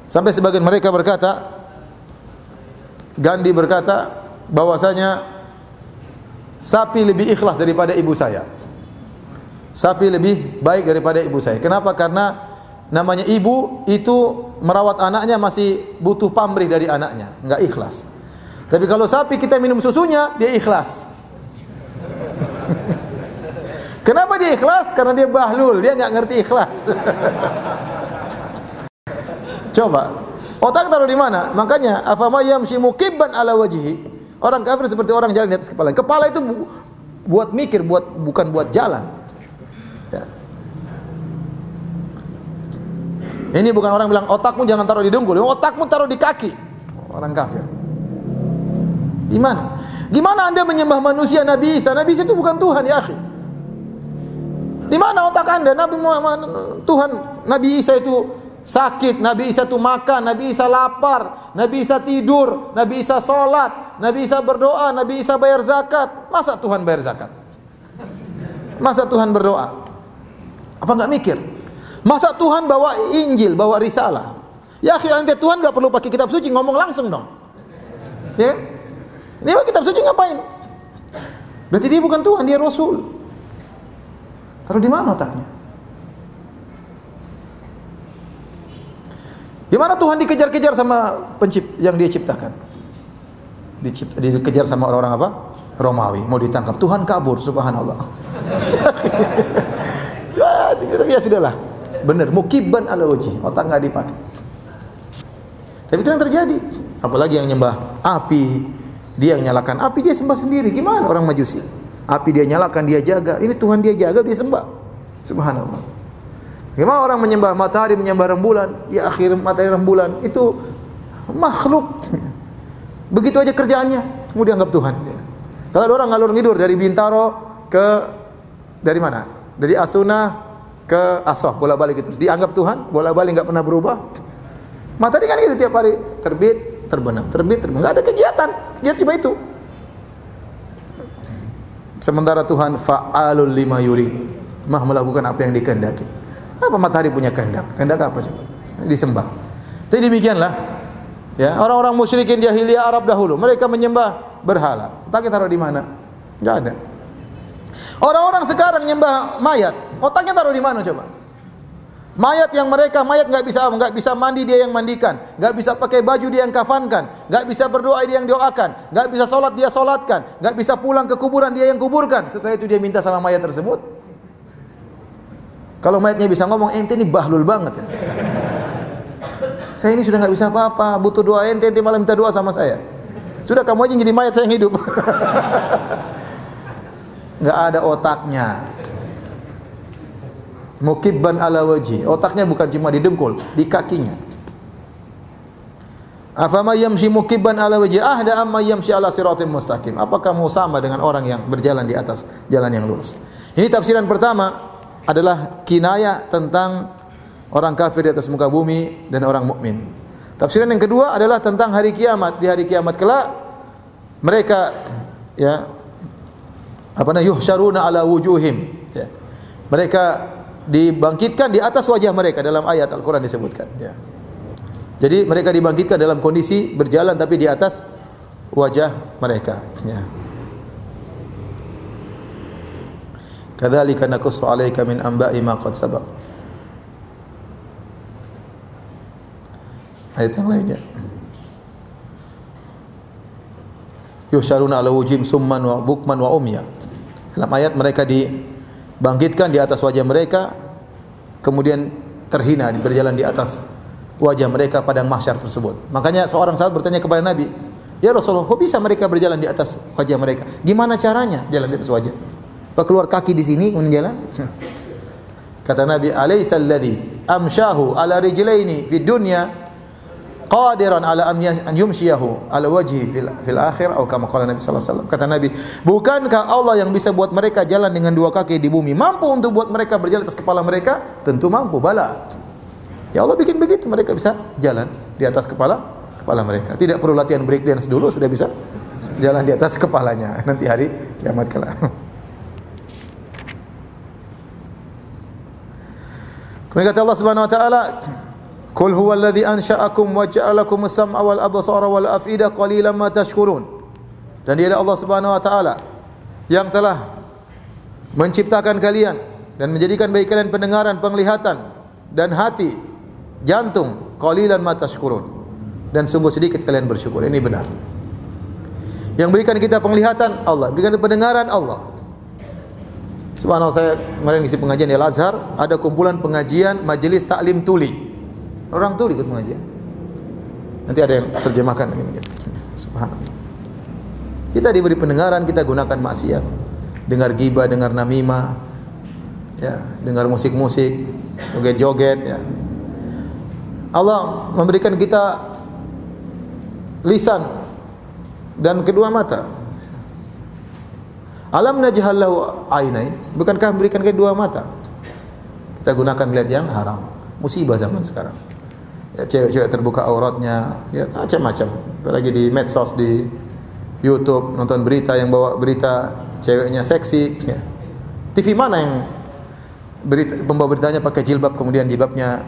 Sampai sebagian mereka berkata, Gandhi berkata bahwasanya sapi lebih ikhlas daripada ibu saya. Sapi lebih baik daripada ibu saya. Kenapa? Karena namanya ibu itu merawat anaknya masih butuh pamrih dari anaknya, enggak ikhlas. Tapi kalau sapi kita minum susunya, dia ikhlas. Kenapa dia ikhlas? Karena dia bahlul, dia enggak ngerti ikhlas. Coba, otak taruh di mana? Makanya, afama yamshi mukibban ala wajhi. Orang kafir seperti orang jalan di atas kepala. Kepala itu bu buat mikir, buat bukan buat jalan. Ini bukan orang bilang otakmu jangan taruh di dengkul, otakmu taruh di kaki. Orang kafir. Gimana? Gimana Anda menyembah manusia Nabi Isa? Nabi Isa itu bukan Tuhan ya, akhi. Di mana otak Anda? Nabi Muhammad Tuhan Nabi Isa itu sakit, Nabi Isa itu makan, Nabi Isa lapar, Nabi Isa tidur, Nabi Isa salat, Nabi Isa berdoa, Nabi Isa bayar zakat. Masa Tuhan bayar zakat? Masa Tuhan berdoa? Apa enggak mikir? Masa Tuhan bawa Injil, bawa risalah? Ya akhirnya Tuhan enggak perlu pakai kitab suci, ngomong langsung dong. Ya? Ini kitab suci ngapain? Berarti dia bukan Tuhan, dia Rasul. Taruh di mana otaknya? Gimana Tuhan dikejar-kejar sama pencipt yang dia ciptakan? Dicipt, dikejar sama orang-orang apa? Romawi, mau ditangkap. Tuhan kabur, subhanallah. Tapi ya sudahlah. Benar, mukibban ala wajhi, otak enggak dipakai. Tapi itu yang terjadi. Apalagi yang nyembah api, dia yang nyalakan api, dia sembah sendiri. Gimana orang majusi? Api dia nyalakan, dia jaga. Ini Tuhan dia jaga, dia sembah. Subhanallah. Gimana orang menyembah matahari, menyembah rembulan, ya akhir matahari rembulan itu makhluk. Begitu aja kerjaannya, kemudian dianggap Tuhan. Kalau ada orang ngalur ngidur dari Bintaro ke dari mana? Dari Asuna ke Asof bolak-balik itu. Dianggap Tuhan, bolak-balik enggak pernah berubah. Matahari kan gitu tiap hari terbit, terbenam, terbit, terbenam. Enggak ada kegiatan. Dia cuma itu. Sementara Tuhan fa'alul lima yuri. Mah melakukan apa yang dikehendaki. Apa matahari punya kehendak? Kehendak apa coba? Disembah. Jadi demikianlah ya, orang-orang musyrikin jahiliyah Arab dahulu, mereka menyembah berhala. Tak taruh di mana? Enggak ada. Orang-orang sekarang nyembah mayat, otaknya taruh di mana coba? Mayat yang mereka mayat nggak bisa nggak bisa mandi dia yang mandikan, nggak bisa pakai baju dia yang kafankan, nggak bisa berdoa dia yang doakan, nggak bisa sholat dia sholatkan, nggak bisa pulang ke kuburan dia yang kuburkan. Setelah itu dia minta sama mayat tersebut. Kalau mayatnya bisa ngomong, ente ini bahlul banget ya. Saya ini sudah nggak bisa apa-apa, butuh doa ente, ente malah minta doa sama saya. Sudah kamu aja jadi mayat saya yang hidup. nggak ada otaknya. Mukibban ala wajhi. Otaknya bukan cuma di dengkul, di kakinya. Afama yamshi mukibban ala wajhi ahda amma yamshi ala siratim mustaqim. Apakah mau sama dengan orang yang berjalan di atas jalan yang lurus? Ini tafsiran pertama adalah kinayah tentang orang kafir di atas muka bumi dan orang mukmin. Tafsiran yang kedua adalah tentang hari kiamat. Di hari kiamat kelak mereka ya apa namanya yuhsyaruna ala wujuhim ya. Mereka dibangkitkan di atas wajah mereka dalam ayat Al-Qur'an disebutkan ya. Jadi mereka dibangkitkan dalam kondisi berjalan tapi di atas wajah mereka ya. Kadzalika naqussu 'alaika min anba'i ma qad sabaq. Ayat yang lainnya. Yusyaruna ala wujim summan wa bukman wa umya. Dalam ayat mereka dibangkitkan di atas wajah mereka kemudian terhina berjalan di atas wajah mereka pada mahsyar tersebut. Makanya seorang sahabat bertanya kepada Nabi, "Ya Rasulullah, kok bisa mereka berjalan di atas wajah mereka? Gimana caranya jalan di atas wajah?" Apa keluar kaki di sini kemudian jalan? Kata Nabi, "Alaisa alladhi amshahu ala rijlaini fid dunya qadiran ala an yumshiyahu ala wajhi fil, fil akhir atau kama qala Nabi sallallahu alaihi wasallam." Kata Nabi, "Bukankah Allah yang bisa buat mereka jalan dengan dua kaki di bumi, mampu untuk buat mereka berjalan atas kepala mereka?" Tentu mampu, bala. Ya Allah bikin begitu mereka bisa jalan di atas kepala kepala mereka. Tidak perlu latihan break dance dulu sudah bisa jalan di atas kepalanya nanti hari kiamat kelak. Kemudian kata Allah Subhanahu wa taala, "Qul huwallazi ansha'akum wa ja'ala lakum as-sam'a wal absara wal af'ida qalilan ma tashkurun." Dan dia Allah Subhanahu wa taala yang telah menciptakan kalian dan menjadikan bagi kalian pendengaran, penglihatan dan hati, jantung, qalilan ma tashkurun. Dan sungguh sedikit kalian bersyukur. Ini benar. Yang berikan kita penglihatan Allah, berikan pendengaran Allah. Subhanallah saya kemarin ngisi pengajian di Al-Azhar, ada kumpulan pengajian majelis taklim tuli. Orang tuli ikut pengajian. Nanti ada yang terjemahkan ini. Subhanallah. Kita diberi pendengaran, kita gunakan maksiat. Dengar gibah, dengar namimah, ya, dengar musik-musik, joget-joget, ya. Allah memberikan kita lisan dan kedua mata. Alam najhallahu ainain? Bukankah memberikan kedua mata? Kita gunakan melihat yang haram. Musibah zaman sekarang. Ya, cewek-cewek terbuka auratnya, ya macam-macam. Lagi di medsos di YouTube nonton berita yang bawa berita ceweknya seksi. Ya. TV mana yang berita pembawa beritanya pakai jilbab kemudian jilbabnya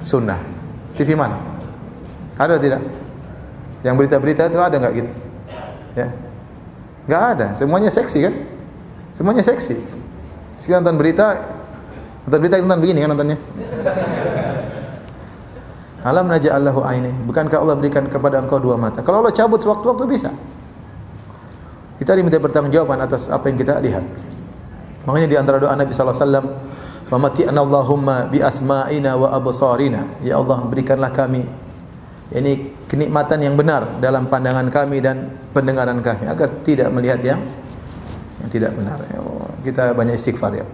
sunnah? TV mana? Ada tidak? Yang berita-berita itu ada nggak gitu? Ya, Gak ada, semuanya seksi kan? Semuanya seksi. Sekarang nonton berita, nonton berita nonton begini kan nontonnya. Alam naja Allahu aini. Bukankah Allah berikan kepada engkau dua mata? Kalau Allah cabut sewaktu-waktu bisa. Kita diminta bertanggungjawaban atas apa yang kita lihat. Makanya di antara doa Nabi sallallahu alaihi wasallam, "Famati'na Allahumma bi asma'ina wa absarina." Ya Allah, berikanlah kami ini kenikmatan yang benar dalam pandangan kami dan pendengaran kami agar tidak melihat yang yang tidak benar. Ya kita banyak istighfar ya.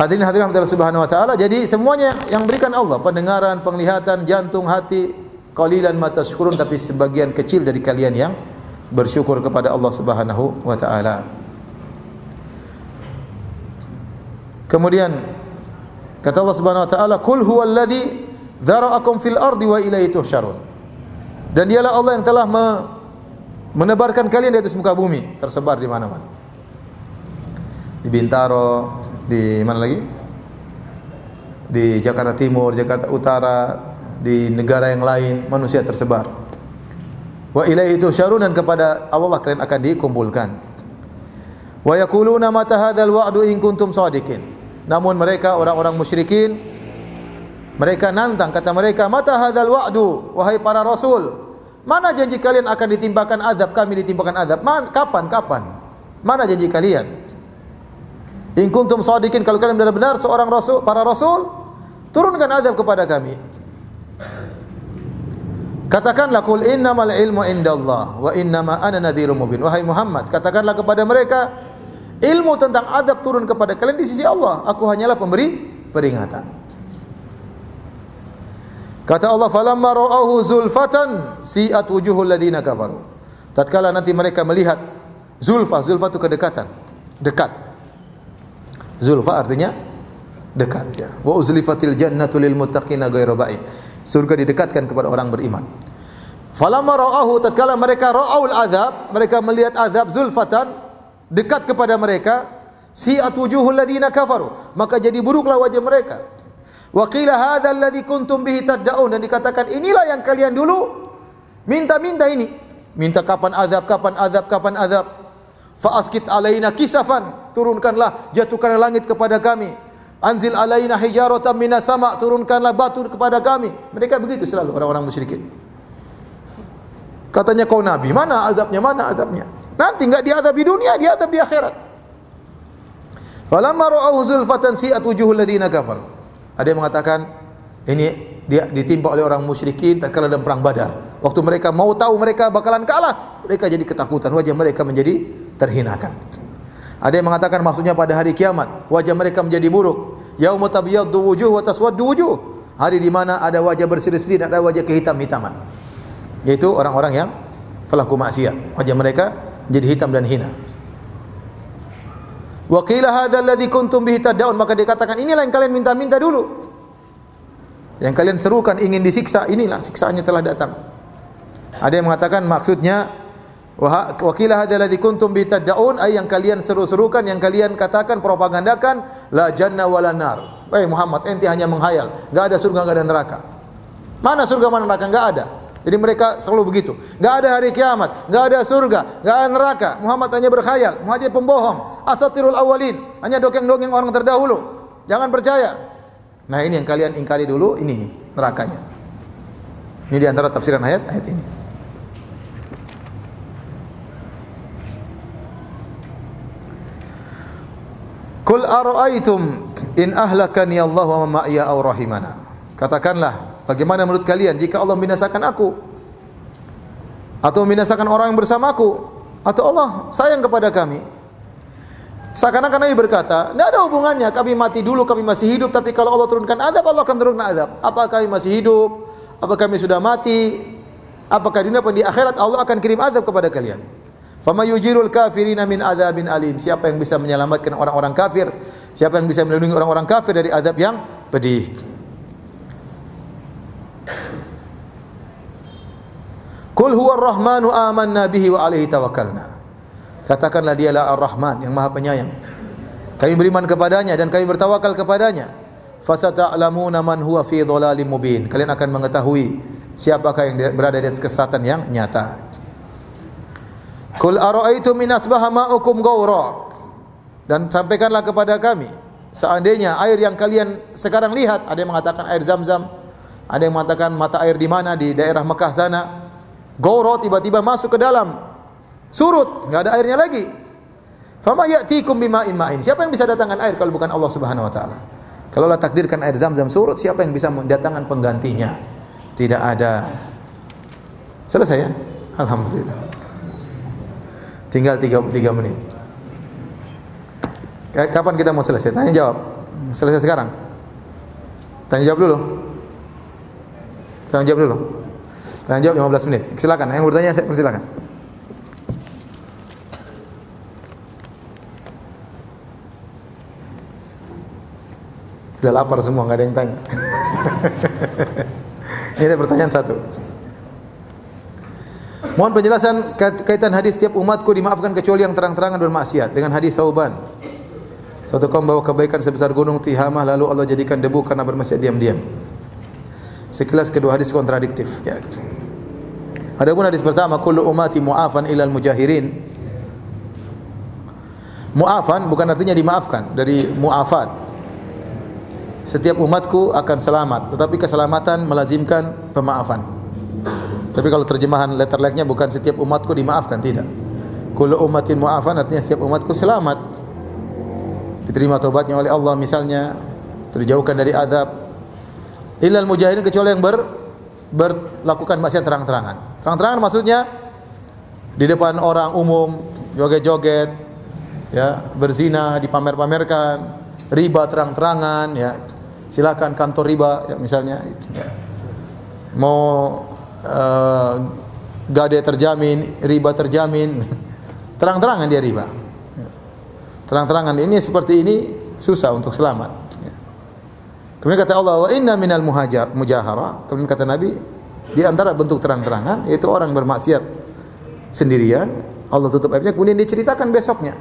Hadirin hadirin Allah Subhanahu wa taala. Jadi semuanya yang berikan Allah, pendengaran, penglihatan, jantung, hati, qalilan ma tashkurun tapi sebagian kecil dari kalian yang bersyukur kepada Allah Subhanahu wa taala. Kemudian kata Allah Subhanahu wa taala, "Qul huwallazi dzara'akum fil ardi wa ilaihi tuhsyarun." Dan dialah Allah yang telah me menebarkan kalian di atas muka bumi, tersebar di mana-mana. Di Bintaro, di mana lagi? Di Jakarta Timur, Jakarta Utara, di negara yang lain manusia tersebar. Wa ilaihi tusyarun dan kepada Allah kalian akan dikumpulkan. Wa yaquluna mata hadzal wa'du in kuntum shadiqin. Namun mereka orang-orang musyrikin mereka nantang kata mereka, "Mata hadzal wa'du?" Wahai para rasul, mana janji kalian akan ditimpakan azab, kami ditimpakan azab? Man, kapan? Kapan? Mana janji kalian? In kuntum shadiqin kalau kalian benar-benar seorang rasul, para rasul, turunkan azab kepada kami. Katakanlah kul innamal ilmu indallah wa innama ana nadhirum mubin. Wahai Muhammad, katakanlah kepada mereka, ilmu tentang adab turun kepada kalian di sisi Allah. Aku hanyalah pemberi peringatan. Kata Allah, "Falamma ra'ahu zulfatan si'at wujuhul ladina kafaru." Tatkala nanti mereka melihat zulfa, zulfa itu kedekatan, dekat. Zulfa artinya dekat ya. Wa uzlifatil jannatu lil muttaqina ghairu ba'id. Surga didekatkan kepada orang beriman. Falamma ra'ahu tatkala mereka ra'aul azab, mereka melihat azab zulfatan dekat kepada mereka, si'at wujuhul ladina kafaru, maka jadi buruklah wajah mereka. Wa qila hadzal ladzi kuntum bihi tad'un dan dikatakan inilah yang kalian dulu minta-minta ini. Minta kapan azab, kapan azab, kapan azab. Fa askit alaina kisafan, turunkanlah, jatuhkanlah langit kepada kami. Anzil alaina minas sama, turunkanlah batu kepada kami. Mereka begitu selalu orang-orang musyrikin. Katanya kau nabi, mana azabnya? Mana azabnya? Nanti enggak diadab di dunia, diadab di akhirat. Falamma ra'ahu zulfatan si'at wujuhul ladzina kafar. Ada yang mengatakan ini dia ditimpa oleh orang musyrikin tatkala dalam perang Badar. Waktu mereka mau tahu mereka bakalan kalah, mereka jadi ketakutan, wajah mereka menjadi terhinakan. Ada yang mengatakan maksudnya pada hari kiamat, wajah mereka menjadi buruk. Yaumut tabyaddu wujuh wa taswaddu wujuh. Hari di mana ada wajah berseri-seri dan ada wajah kehitam-hitaman yaitu orang-orang yang pelaku maksiat. Wajah mereka menjadi hitam dan hina. Wa qila hadzal ladzi kuntum bihi tad'un maka dikatakan inilah yang kalian minta-minta dulu. Yang kalian serukan ingin disiksa, inilah siksaannya telah datang. Ada yang mengatakan maksudnya wa qila hadzal ladzi kuntum bihi tad'un ay yang kalian seru-serukan, yang kalian katakan propagandakan la janna wala nar. Muhammad, ente hanya menghayal, enggak ada surga, enggak ada neraka. Mana surga, mana neraka? Enggak ada. Jadi mereka selalu begitu. Enggak ada hari kiamat, enggak ada surga, enggak ada neraka. Muhammad hanya berkhayal, Muhammad pembohong, asatirul awalin, hanya dongeng-dongeng orang terdahulu. Jangan percaya. Nah, ini yang kalian ingkari dulu, ini nih nerakanya. Ini di antara tafsiran ayat ayat ini. Kul ara'aitum in ahlakani Allah wa ma'iya aw rahimana. Katakanlah, Bagaimana menurut kalian jika Allah membinasakan aku? Atau membinasakan orang yang bersamaku? Atau Allah sayang kepada kami? Seakan-akan Nabi berkata, tidak ada hubungannya. Kami mati dulu, kami masih hidup. Tapi kalau Allah turunkan azab, Allah akan turunkan azab. Apakah kami masih hidup? Apakah kami sudah mati? Apakah dunia di akhirat Allah akan kirim azab kepada kalian? Fama yujirul kafirina min adzabin alim. Siapa yang bisa menyelamatkan orang-orang kafir? Siapa yang bisa melindungi orang-orang kafir dari azab yang pedih? Kul huwa rahmanu amanna bihi wa alaihi tawakkalna. Katakanlah dialah Ar-Rahman yang Maha Penyayang. Kami beriman kepadanya dan kami bertawakal kepadanya. Fasata'lamuna man huwa fi dhalalim mubin. Kalian akan mengetahui siapakah yang berada di atas kesesatan yang nyata. Kul ara'aitum min asbaha ma'ukum ghawra. Dan sampaikanlah kepada kami seandainya air yang kalian sekarang lihat ada yang mengatakan air Zam-Zam, ada yang mengatakan mata air di mana di daerah Mekah sana Goro tiba-tiba masuk ke dalam surut, nggak ada airnya lagi. Fama ya'tikum bima'in ma'in. Siapa yang bisa datangkan air kalau bukan Allah Subhanahu wa taala? Kalau Allah takdirkan air Zam-Zam surut, siapa yang bisa mendatangkan penggantinya? Tidak ada. Selesai ya? Alhamdulillah. Tinggal 33 menit. Kapan kita mau selesai? Tanya jawab. Selesai sekarang? Tanya jawab dulu. Tanya jawab dulu. Tanya jawab 15 menit. Silakan. Yang bertanya saya persilakan. Sudah lapar semua, nggak ada yang tanya. Ini ada pertanyaan satu. Mohon penjelasan kaitan hadis setiap umatku dimaafkan kecuali yang terang-terangan bermaksiat dengan hadis Sauban. Suatu kaum bawa kebaikan sebesar gunung Tihamah lalu Allah jadikan debu karena bermaksiat diam-diam. Sekilas kedua hadis kontradiktif. Ya. Adapun hadis pertama kullu ummati mu'afan ilal mujahirin. Mu'afan bukan artinya dimaafkan dari mu'afat. Setiap umatku akan selamat, tetapi keselamatan melazimkan pemaafan. Tapi kalau terjemahan letter like-nya bukan setiap umatku dimaafkan, tidak. Kullu ummatin mu'afan artinya setiap umatku selamat. Diterima tobatnya oleh Allah misalnya, terjauhkan dari azab. Ilal mujahirin kecuali yang ber berlakukan maksiat terang-terangan. Terang-terangan maksudnya di depan orang umum, joget-joget, ya, berzina, dipamer-pamerkan, riba terang-terangan, ya. Silakan kantor riba, ya, misalnya. Ya. Mau uh, gade terjamin, riba terjamin, terang-terangan dia riba. Terang-terangan ini seperti ini susah untuk selamat. Ya. Kemudian kata Allah, "Wa inna minal muhajar mujahara." Kemudian kata Nabi, di antara bentuk terang-terangan yaitu orang bermaksiat sendirian, Allah tutup aibnya kemudian dia ceritakan besoknya.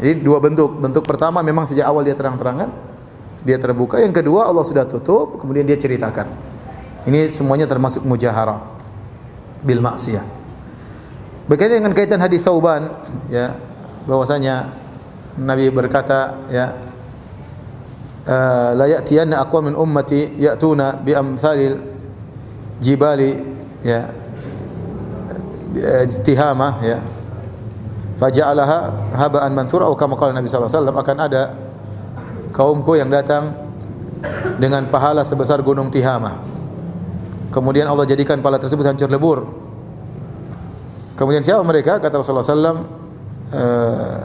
Jadi dua bentuk. Bentuk pertama memang sejak awal dia terang-terangan, dia terbuka. Yang kedua Allah sudah tutup, kemudian dia ceritakan. Ini semuanya termasuk mujahara bil maksiyah. Berkaitan dengan kaitan hadis Sauban ya bahwasanya Nabi berkata ya la ya'tiyanna aqwam min ummati ya'tuna bi amsalil jibali ya tihamah ya faja'alaha haba'an mansura atau kama qala Nabi sallallahu alaihi wasallam akan ada kaumku yang datang dengan pahala sebesar gunung Tihamah. Kemudian Allah jadikan pahala tersebut hancur lebur. Kemudian siapa mereka? Kata Rasulullah sallallahu uh,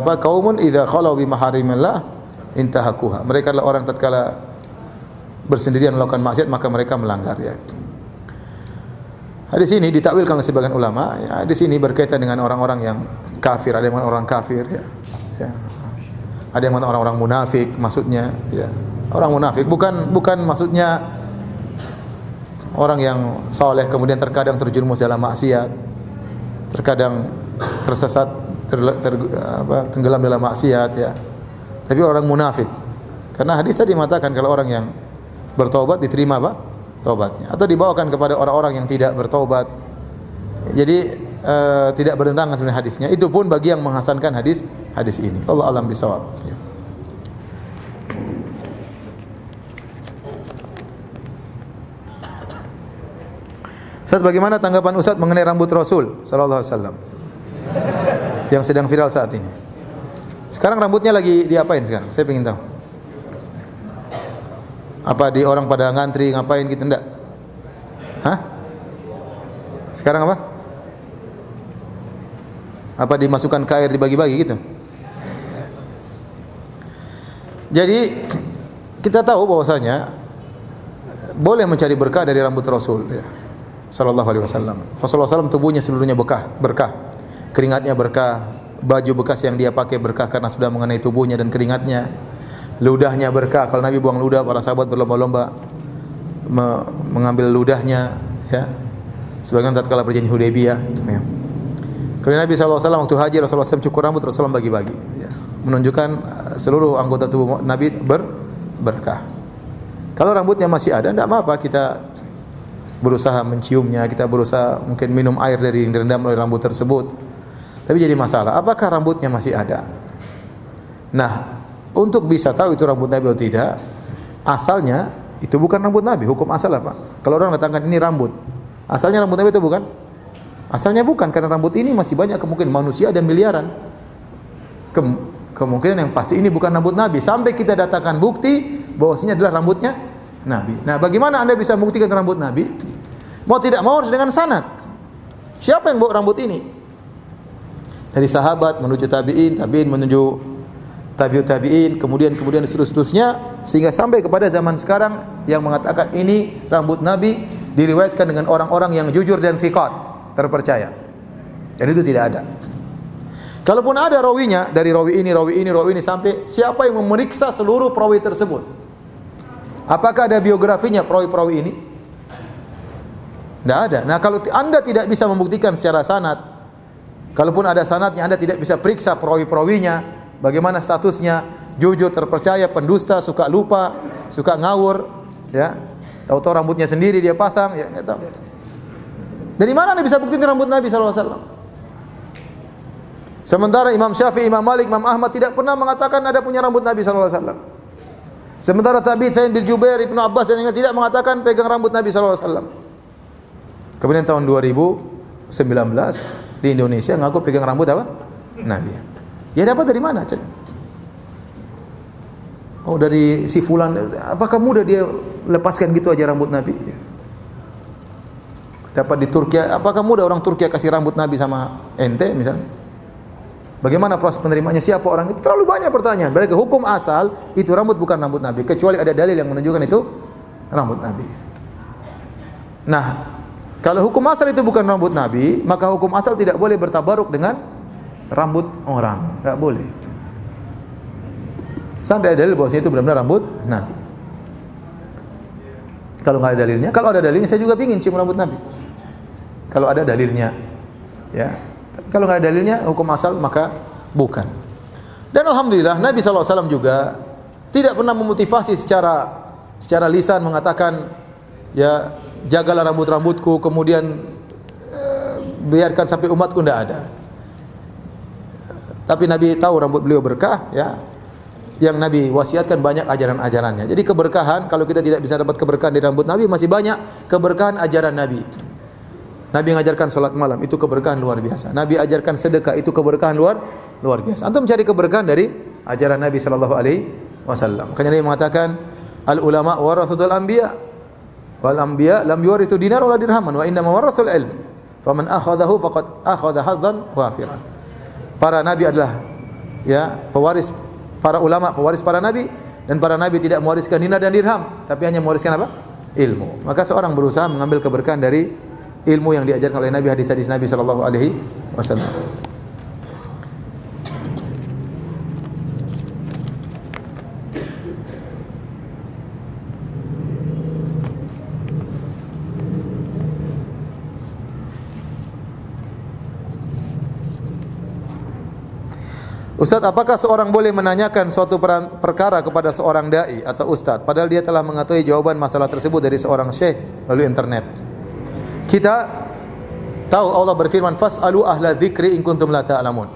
apa kaumun idza khalau bi maharimillah intahakuha. Mereka adalah orang tatkala bersendirian melakukan maksiat maka mereka melanggar ya. Hadis ini ditakwilkan oleh sebagian ulama. Ya, hadis ini berkaitan dengan orang-orang yang kafir, ada yang orang kafir ya. ya. Ada yang orang-orang munafik maksudnya ya. Orang munafik bukan bukan maksudnya orang yang soleh kemudian terkadang terjerumus dalam maksiat. Terkadang tersesat ter, ter, apa, tenggelam dalam maksiat ya. Tapi orang munafik. Karena hadis tadi mengatakan kalau orang yang bertobat diterima apa? Tobatnya. Atau dibawakan kepada orang-orang yang tidak bertobat. Jadi e, tidak bertentangan sebenarnya hadisnya. Itu pun bagi yang menghasankan hadis hadis ini. Allah alam bisawab. Ya. Ustaz bagaimana tanggapan Ustaz mengenai rambut Rasul sallallahu alaihi wasallam? Yang sedang viral saat ini. Sekarang rambutnya lagi diapain sekarang? Saya ingin tahu. Apa di orang pada ngantri ngapain gitu enggak? Hah? Sekarang apa? Apa dimasukkan ke air dibagi-bagi gitu? Jadi kita tahu bahwasanya boleh mencari berkah dari rambut Rasul ya. Sallallahu alaihi wasallam. Rasulullah SAW tubuhnya seluruhnya berkah, berkah. Keringatnya berkah, baju bekas yang dia pakai berkah karena sudah mengenai tubuhnya dan keringatnya. Ludahnya berkah. Kalau Nabi buang ludah, para sahabat berlomba-lomba me mengambil ludahnya ya. Sebagian tatkala perjanjian Hudaybiyah ya. Kemudian Nabi SAW waktu haji Rasulullah SAW cukur rambut Rasulullah bagi-bagi ya. Menunjukkan seluruh anggota tubuh Nabi ber berkah. Kalau rambutnya masih ada, tidak apa-apa kita berusaha menciumnya, kita berusaha mungkin minum air dari yang direndam oleh rambut tersebut. Tapi jadi masalah, apakah rambutnya masih ada? Nah, untuk bisa tahu itu rambut Nabi atau tidak, asalnya itu bukan rambut Nabi. Hukum asal apa? Kalau orang datangkan ini rambut, asalnya rambut Nabi itu bukan? Asalnya bukan karena rambut ini masih banyak kemungkinan manusia ada miliaran. Kem kemungkinan yang pasti ini bukan rambut Nabi sampai kita datangkan bukti bahwasanya adalah rambutnya Nabi. Nah, bagaimana Anda bisa membuktikan rambut Nabi? Mau tidak mau harus dengan sanad. Siapa yang bawa rambut ini? Dari sahabat menuju tabi'in, tabi'in menuju tabi'ut tabi'in, kemudian kemudian seterusnya sehingga sampai kepada zaman sekarang yang mengatakan ini rambut Nabi diriwayatkan dengan orang-orang yang jujur dan thiqat, terpercaya. Dan itu tidak ada. Kalaupun ada rawinya dari rawi ini, rawi ini, rawi ini sampai siapa yang memeriksa seluruh perawi tersebut? Apakah ada biografinya perawi-perawi ini? Tidak ada. Nah kalau anda tidak bisa membuktikan secara sanad, kalaupun ada sanadnya anda tidak bisa periksa perawi-perawinya, bagaimana statusnya, jujur, terpercaya, pendusta, suka lupa, suka ngawur, ya, tahu-tahu rambutnya sendiri dia pasang, ya nggak tahu. Dari mana anda bisa buktikan rambut Nabi SAW? Sementara Imam Syafi'i, Imam Malik, Imam Ahmad tidak pernah mengatakan ada punya rambut Nabi SAW. Sementara tabi'in Sayyid bin Jubair, Ibnu Abbas dan yang tidak mengatakan pegang rambut Nabi SAW. Kemudian tahun 2019 di Indonesia ngaku pegang rambut apa? Nabi. Ya dapat dari mana? Oh dari si fulan. Apakah mudah dia lepaskan gitu aja rambut Nabi? Dapat di Turki. Apakah mudah orang Turki kasih rambut Nabi sama ente misalnya? Bagaimana proses penerimanya? Siapa orang itu? Terlalu banyak pertanyaan. Berarti hukum asal itu rambut bukan rambut Nabi. Kecuali ada dalil yang menunjukkan itu rambut Nabi. Nah, kalau hukum asal itu bukan rambut Nabi, maka hukum asal tidak boleh bertabaruk dengan rambut orang. Enggak boleh. Sampai ada dalil bahwa itu benar-benar rambut Nabi. Kalau nggak ada dalilnya, kalau ada dalilnya saya juga pingin cium rambut Nabi. Kalau ada dalilnya, ya. Kalau nggak dalilnya, hukum asal maka bukan. Dan alhamdulillah Nabi SAW juga tidak pernah memotivasi secara secara lisan mengatakan ya jagalah rambut-rambutku kemudian e, biarkan sampai umatku tidak ada. Tapi Nabi tahu rambut beliau berkah ya. Yang Nabi wasiatkan banyak ajaran-ajarannya. Jadi keberkahan kalau kita tidak bisa dapat keberkahan di rambut Nabi masih banyak keberkahan ajaran Nabi. Nabi mengajarkan sholat malam itu keberkahan luar biasa. Nabi ajarkan sedekah itu keberkahan luar luar biasa. Antum mencari keberkahan dari ajaran Nabi sallallahu alaihi wasallam. Makanya Nabi mengatakan al ulama warathatul anbiya wal anbiya lam yuwarithu dinar wala dirhaman wa inna warathul ilm. Faman akhadahu faqad akhadha hadzan wafiran. Para nabi adalah ya pewaris para ulama pewaris para nabi dan para nabi tidak mewariskan dinar dan dirham tapi hanya mewariskan apa? ilmu. Maka seorang berusaha mengambil keberkahan dari ilmu yang diajarkan oleh Nabi hadis-hadis Nabi sallallahu alaihi wasallam. Ustaz, apakah seorang boleh menanyakan suatu perkara kepada seorang dai atau ustaz padahal dia telah mengetahui jawaban masalah tersebut dari seorang syekh melalui internet? Kita tahu Allah berfirman fasalu ahla dzikri in kuntum la ta'lamun.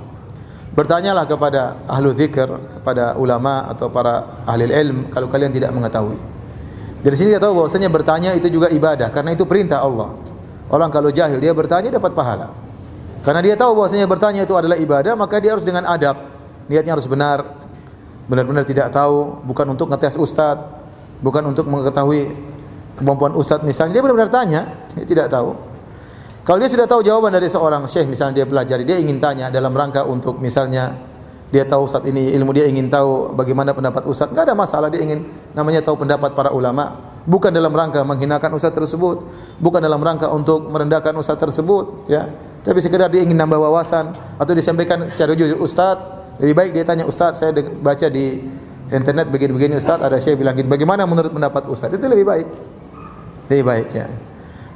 Bertanyalah kepada ahlu zikr, kepada ulama atau para ahli ilm kalau kalian tidak mengetahui. Dari sini kita tahu bahwasanya bertanya itu juga ibadah karena itu perintah Allah. Orang kalau jahil dia bertanya dapat pahala. Karena dia tahu bahwasanya bertanya itu adalah ibadah, maka dia harus dengan adab niatnya harus benar, benar-benar tidak tahu, bukan untuk ngetes ustaz, bukan untuk mengetahui kemampuan ustaz misalnya, dia benar-benar tanya, dia tidak tahu. Kalau dia sudah tahu jawaban dari seorang syekh misalnya dia pelajari, dia ingin tanya dalam rangka untuk misalnya dia tahu saat ini ilmu dia ingin tahu bagaimana pendapat ustaz, tidak ada masalah dia ingin namanya tahu pendapat para ulama, bukan dalam rangka menghinakan ustaz tersebut, bukan dalam rangka untuk merendahkan ustaz tersebut, ya. Tapi sekedar dia ingin nambah wawasan atau disampaikan secara jujur ustaz lebih baik dia tanya Ustaz, saya baca di internet begini-begini Ustaz, ada saya bilang bagaimana menurut pendapat Ustaz? Itu lebih baik. Lebih baik ya.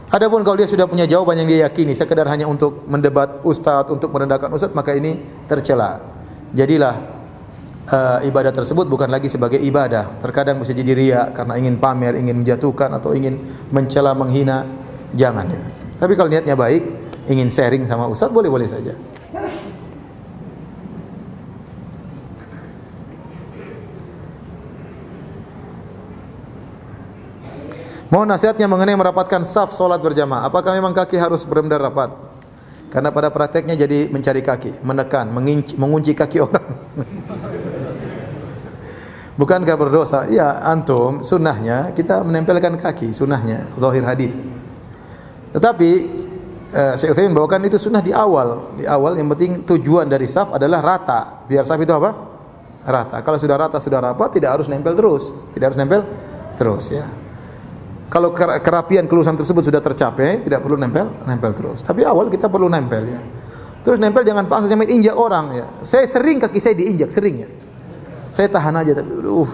Adapun kalau dia sudah punya jawaban yang dia yakini sekedar hanya untuk mendebat ustaz, untuk merendahkan ustaz, maka ini tercela. Jadilah uh, ibadah tersebut bukan lagi sebagai ibadah. Terkadang bisa jadi ria karena ingin pamer, ingin menjatuhkan atau ingin mencela, menghina. Jangan ya. Tapi kalau niatnya baik, ingin sharing sama ustaz boleh-boleh saja. Mohon nasihatnya mengenai merapatkan saf solat berjamaah. Apakah memang kaki harus benar-benar rapat? Karena pada prakteknya jadi mencari kaki, menekan, mengunci, mengunci kaki orang. Bukankah berdosa? Ya, antum sunnahnya kita menempelkan kaki, sunnahnya, zahir hadis. Tetapi saya ingin bawakan itu sunnah di awal. Di awal yang penting tujuan dari saf adalah rata. Biar saf itu apa? Rata. Kalau sudah rata, sudah rapat, tidak harus nempel terus. Tidak harus nempel terus ya. Kalau kerapian kelulusan tersebut sudah tercapai, tidak perlu nempel, nempel terus. Tapi awal kita perlu nempel ya. Terus nempel jangan paksa jangan injak orang ya. Saya sering kaki saya diinjak, sering ya. Saya tahan aja tapi uh.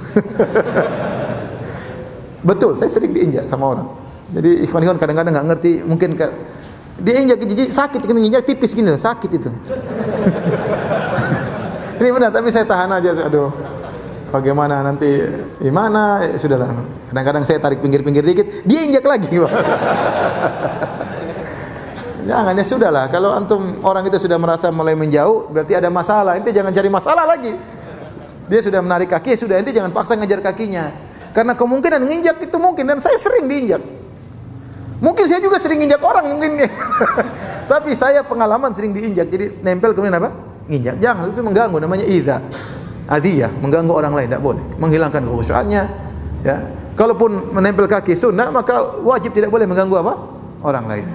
Betul, saya sering diinjak sama orang. Jadi ikhwan-ikhwan kadang-kadang nggak ngerti, mungkin ke, dia injak jijik sakit, kena injak tipis gini sakit itu. Ini benar, tapi saya tahan aja, aduh bagaimana nanti gimana ya, sudahlah kadang-kadang saya tarik pinggir-pinggir dikit dia injak lagi jangan ya sudahlah. Kalau antum orang itu sudah merasa mulai menjauh berarti ada masalah. Ente jangan cari masalah lagi. Dia sudah menarik kaki sudah. Ente jangan paksa ngejar kakinya. Karena kemungkinan nginjak itu mungkin dan saya sering diinjak. Mungkin saya juga sering injak orang mungkin. Tapi saya pengalaman sering diinjak. Jadi nempel kemudian apa? Nginjak. Jangan itu mengganggu. Namanya iza. Adiyah, mengganggu orang lain tidak boleh. Menghilangkan kekhusyuannya, ya. Kalaupun menempel kaki sunnah, maka wajib tidak boleh mengganggu apa? Orang lain.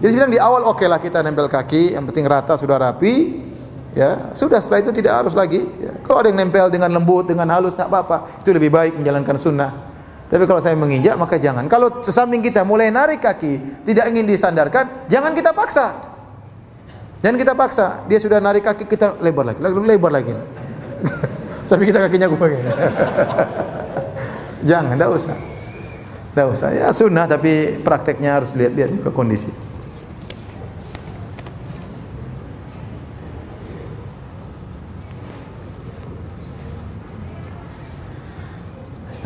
Jadi bilang di awal oke okay lah kita nempel kaki, yang penting rata sudah rapi, ya sudah setelah itu tidak harus lagi. Ya. Kalau ada yang nempel dengan lembut, dengan halus, tidak apa-apa. Itu lebih baik menjalankan sunnah. Tapi kalau saya menginjak maka jangan. Kalau sesamping kita mulai narik kaki, tidak ingin disandarkan, jangan kita paksa. Jangan kita paksa. Dia sudah narik kaki kita lebar lagi, lebar lagi. Sampai kita kakinya begini. Jangan, tidak usah. Tidak usah. Ya sunnah tapi prakteknya harus lihat-lihat juga kondisi.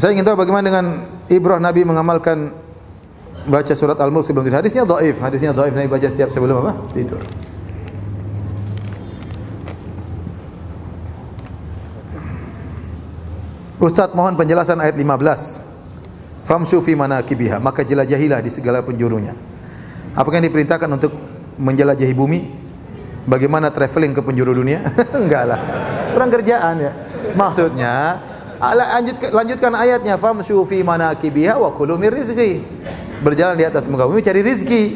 Saya ingin tahu bagaimana dengan ibrah Nabi mengamalkan baca surat Al-Mulk sebelum tidur. Hadisnya dhaif, hadisnya dhaif Nabi baca setiap sebelum apa? Tidur. Ustaz mohon penjelasan ayat 15. Famshu fi manakibiha, maka jelajahilah di segala penjurunya. Apakah yang diperintahkan untuk menjelajahi bumi? Bagaimana traveling ke penjuru dunia? Enggak lah. Kurang kerjaan ya. Maksudnya, lanjutkan, lanjutkan ayatnya famshu fi manakibiha wa kulu mir. Berjalan di atas muka bumi cari rizki.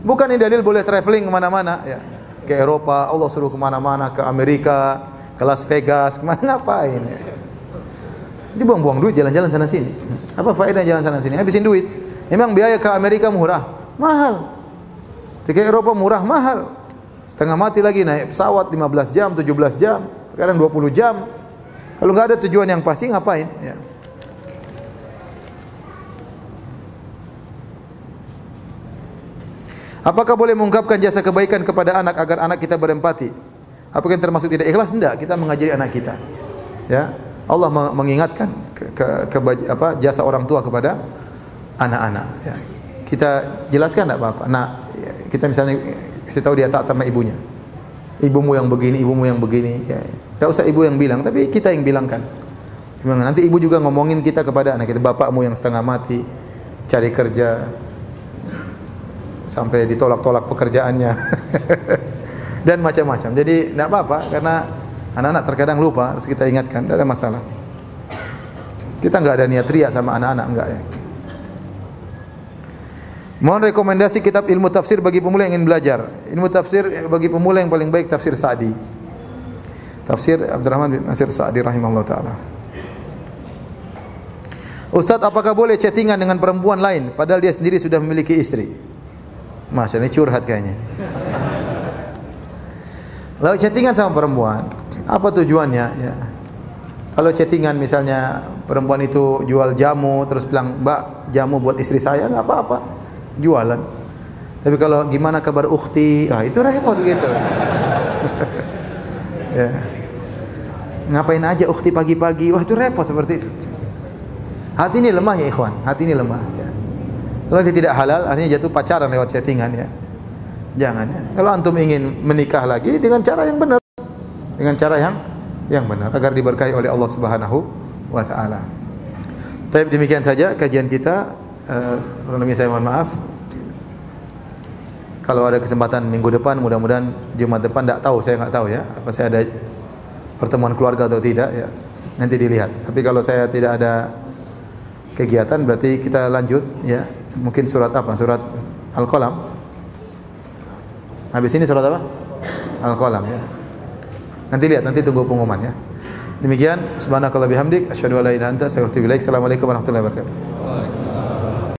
Bukan ini dalil boleh traveling ke mana-mana ya. Ke Eropa, Allah suruh ke mana-mana, ke Amerika, ke Las Vegas, ke mana ngapain ya. Dia buang-buang duit jalan-jalan sana sini. Apa faedah jalan sana sini? Habisin duit. Memang biaya ke Amerika murah? Mahal. Ke Eropa murah? Mahal. Setengah mati lagi naik pesawat 15 jam, 17 jam, kadang 20 jam. Kalau nggak ada tujuan yang pasti ngapain? Ya. Apakah boleh mengungkapkan jasa kebaikan kepada anak agar anak kita berempati? Apakah yang termasuk tidak ikhlas? Tidak. Kita mengajari anak kita. Ya. Allah mengingatkan ke, ke, ke apa, jasa orang tua kepada anak-anak. Ya. Kita jelaskan tidak apa-apa. Nah, kita misalnya kasih tahu dia taat sama ibunya. Ibumu yang begini, ibumu yang begini. Ya. Usah ibu yang bilang, tapi kita yang bilangkan. Nanti ibu juga ngomongin kita kepada anak kita, bapakmu yang setengah mati, cari kerja, sampai ditolak-tolak pekerjaannya. Dan macam-macam. Jadi tidak apa-apa, karena Anak-anak terkadang lupa, harus kita ingatkan, tidak ada masalah. Kita nggak ada niat ria sama anak-anak, enggak ya. Mohon rekomendasi kitab ilmu tafsir bagi pemula yang ingin belajar. Ilmu tafsir bagi pemula yang paling baik tafsir Sa'di. Tafsir Abdurrahman bin Nasir Sa'di rahimahullah taala. Ustaz, apakah boleh chattingan dengan perempuan lain padahal dia sendiri sudah memiliki istri? Masya ini curhat kayaknya. Lalu chattingan sama perempuan, apa tujuannya? Ya. Kalau chattingan misalnya perempuan itu jual jamu terus bilang, "Mbak, jamu buat istri saya." nggak apa-apa. Jualan. Tapi kalau gimana kabar ukhti? Ah, itu repot gitu. ya. Ngapain aja ukhti pagi-pagi? Wah, itu repot seperti itu. Hati ini lemah ya, ikhwan. Hati ini lemah ya. Kalau tidak halal, artinya jatuh pacaran lewat chattingan ya. Jangan ya. Kalau antum ingin menikah lagi dengan cara yang benar dengan cara yang yang benar agar diberkahi oleh Allah Subhanahu wa taala. Baik demikian saja kajian kita. Uh, saya mohon maaf. Kalau ada kesempatan minggu depan, mudah-mudahan Jumat depan tidak tahu, saya nggak tahu ya. Apa saya ada pertemuan keluarga atau tidak ya. Nanti dilihat. Tapi kalau saya tidak ada kegiatan berarti kita lanjut ya. Mungkin surat apa? Surat Al-Qalam. Habis ini surat apa? Al-Qalam ya. Nanti lihat, nanti tunggu pengumuman ya. Demikian, subhanakallah bihamdik, asyhadu an la ilaha illa anta, astaghfiruka wa atubu ilaik. Assalamualaikum warahmatullahi wabarakatuh.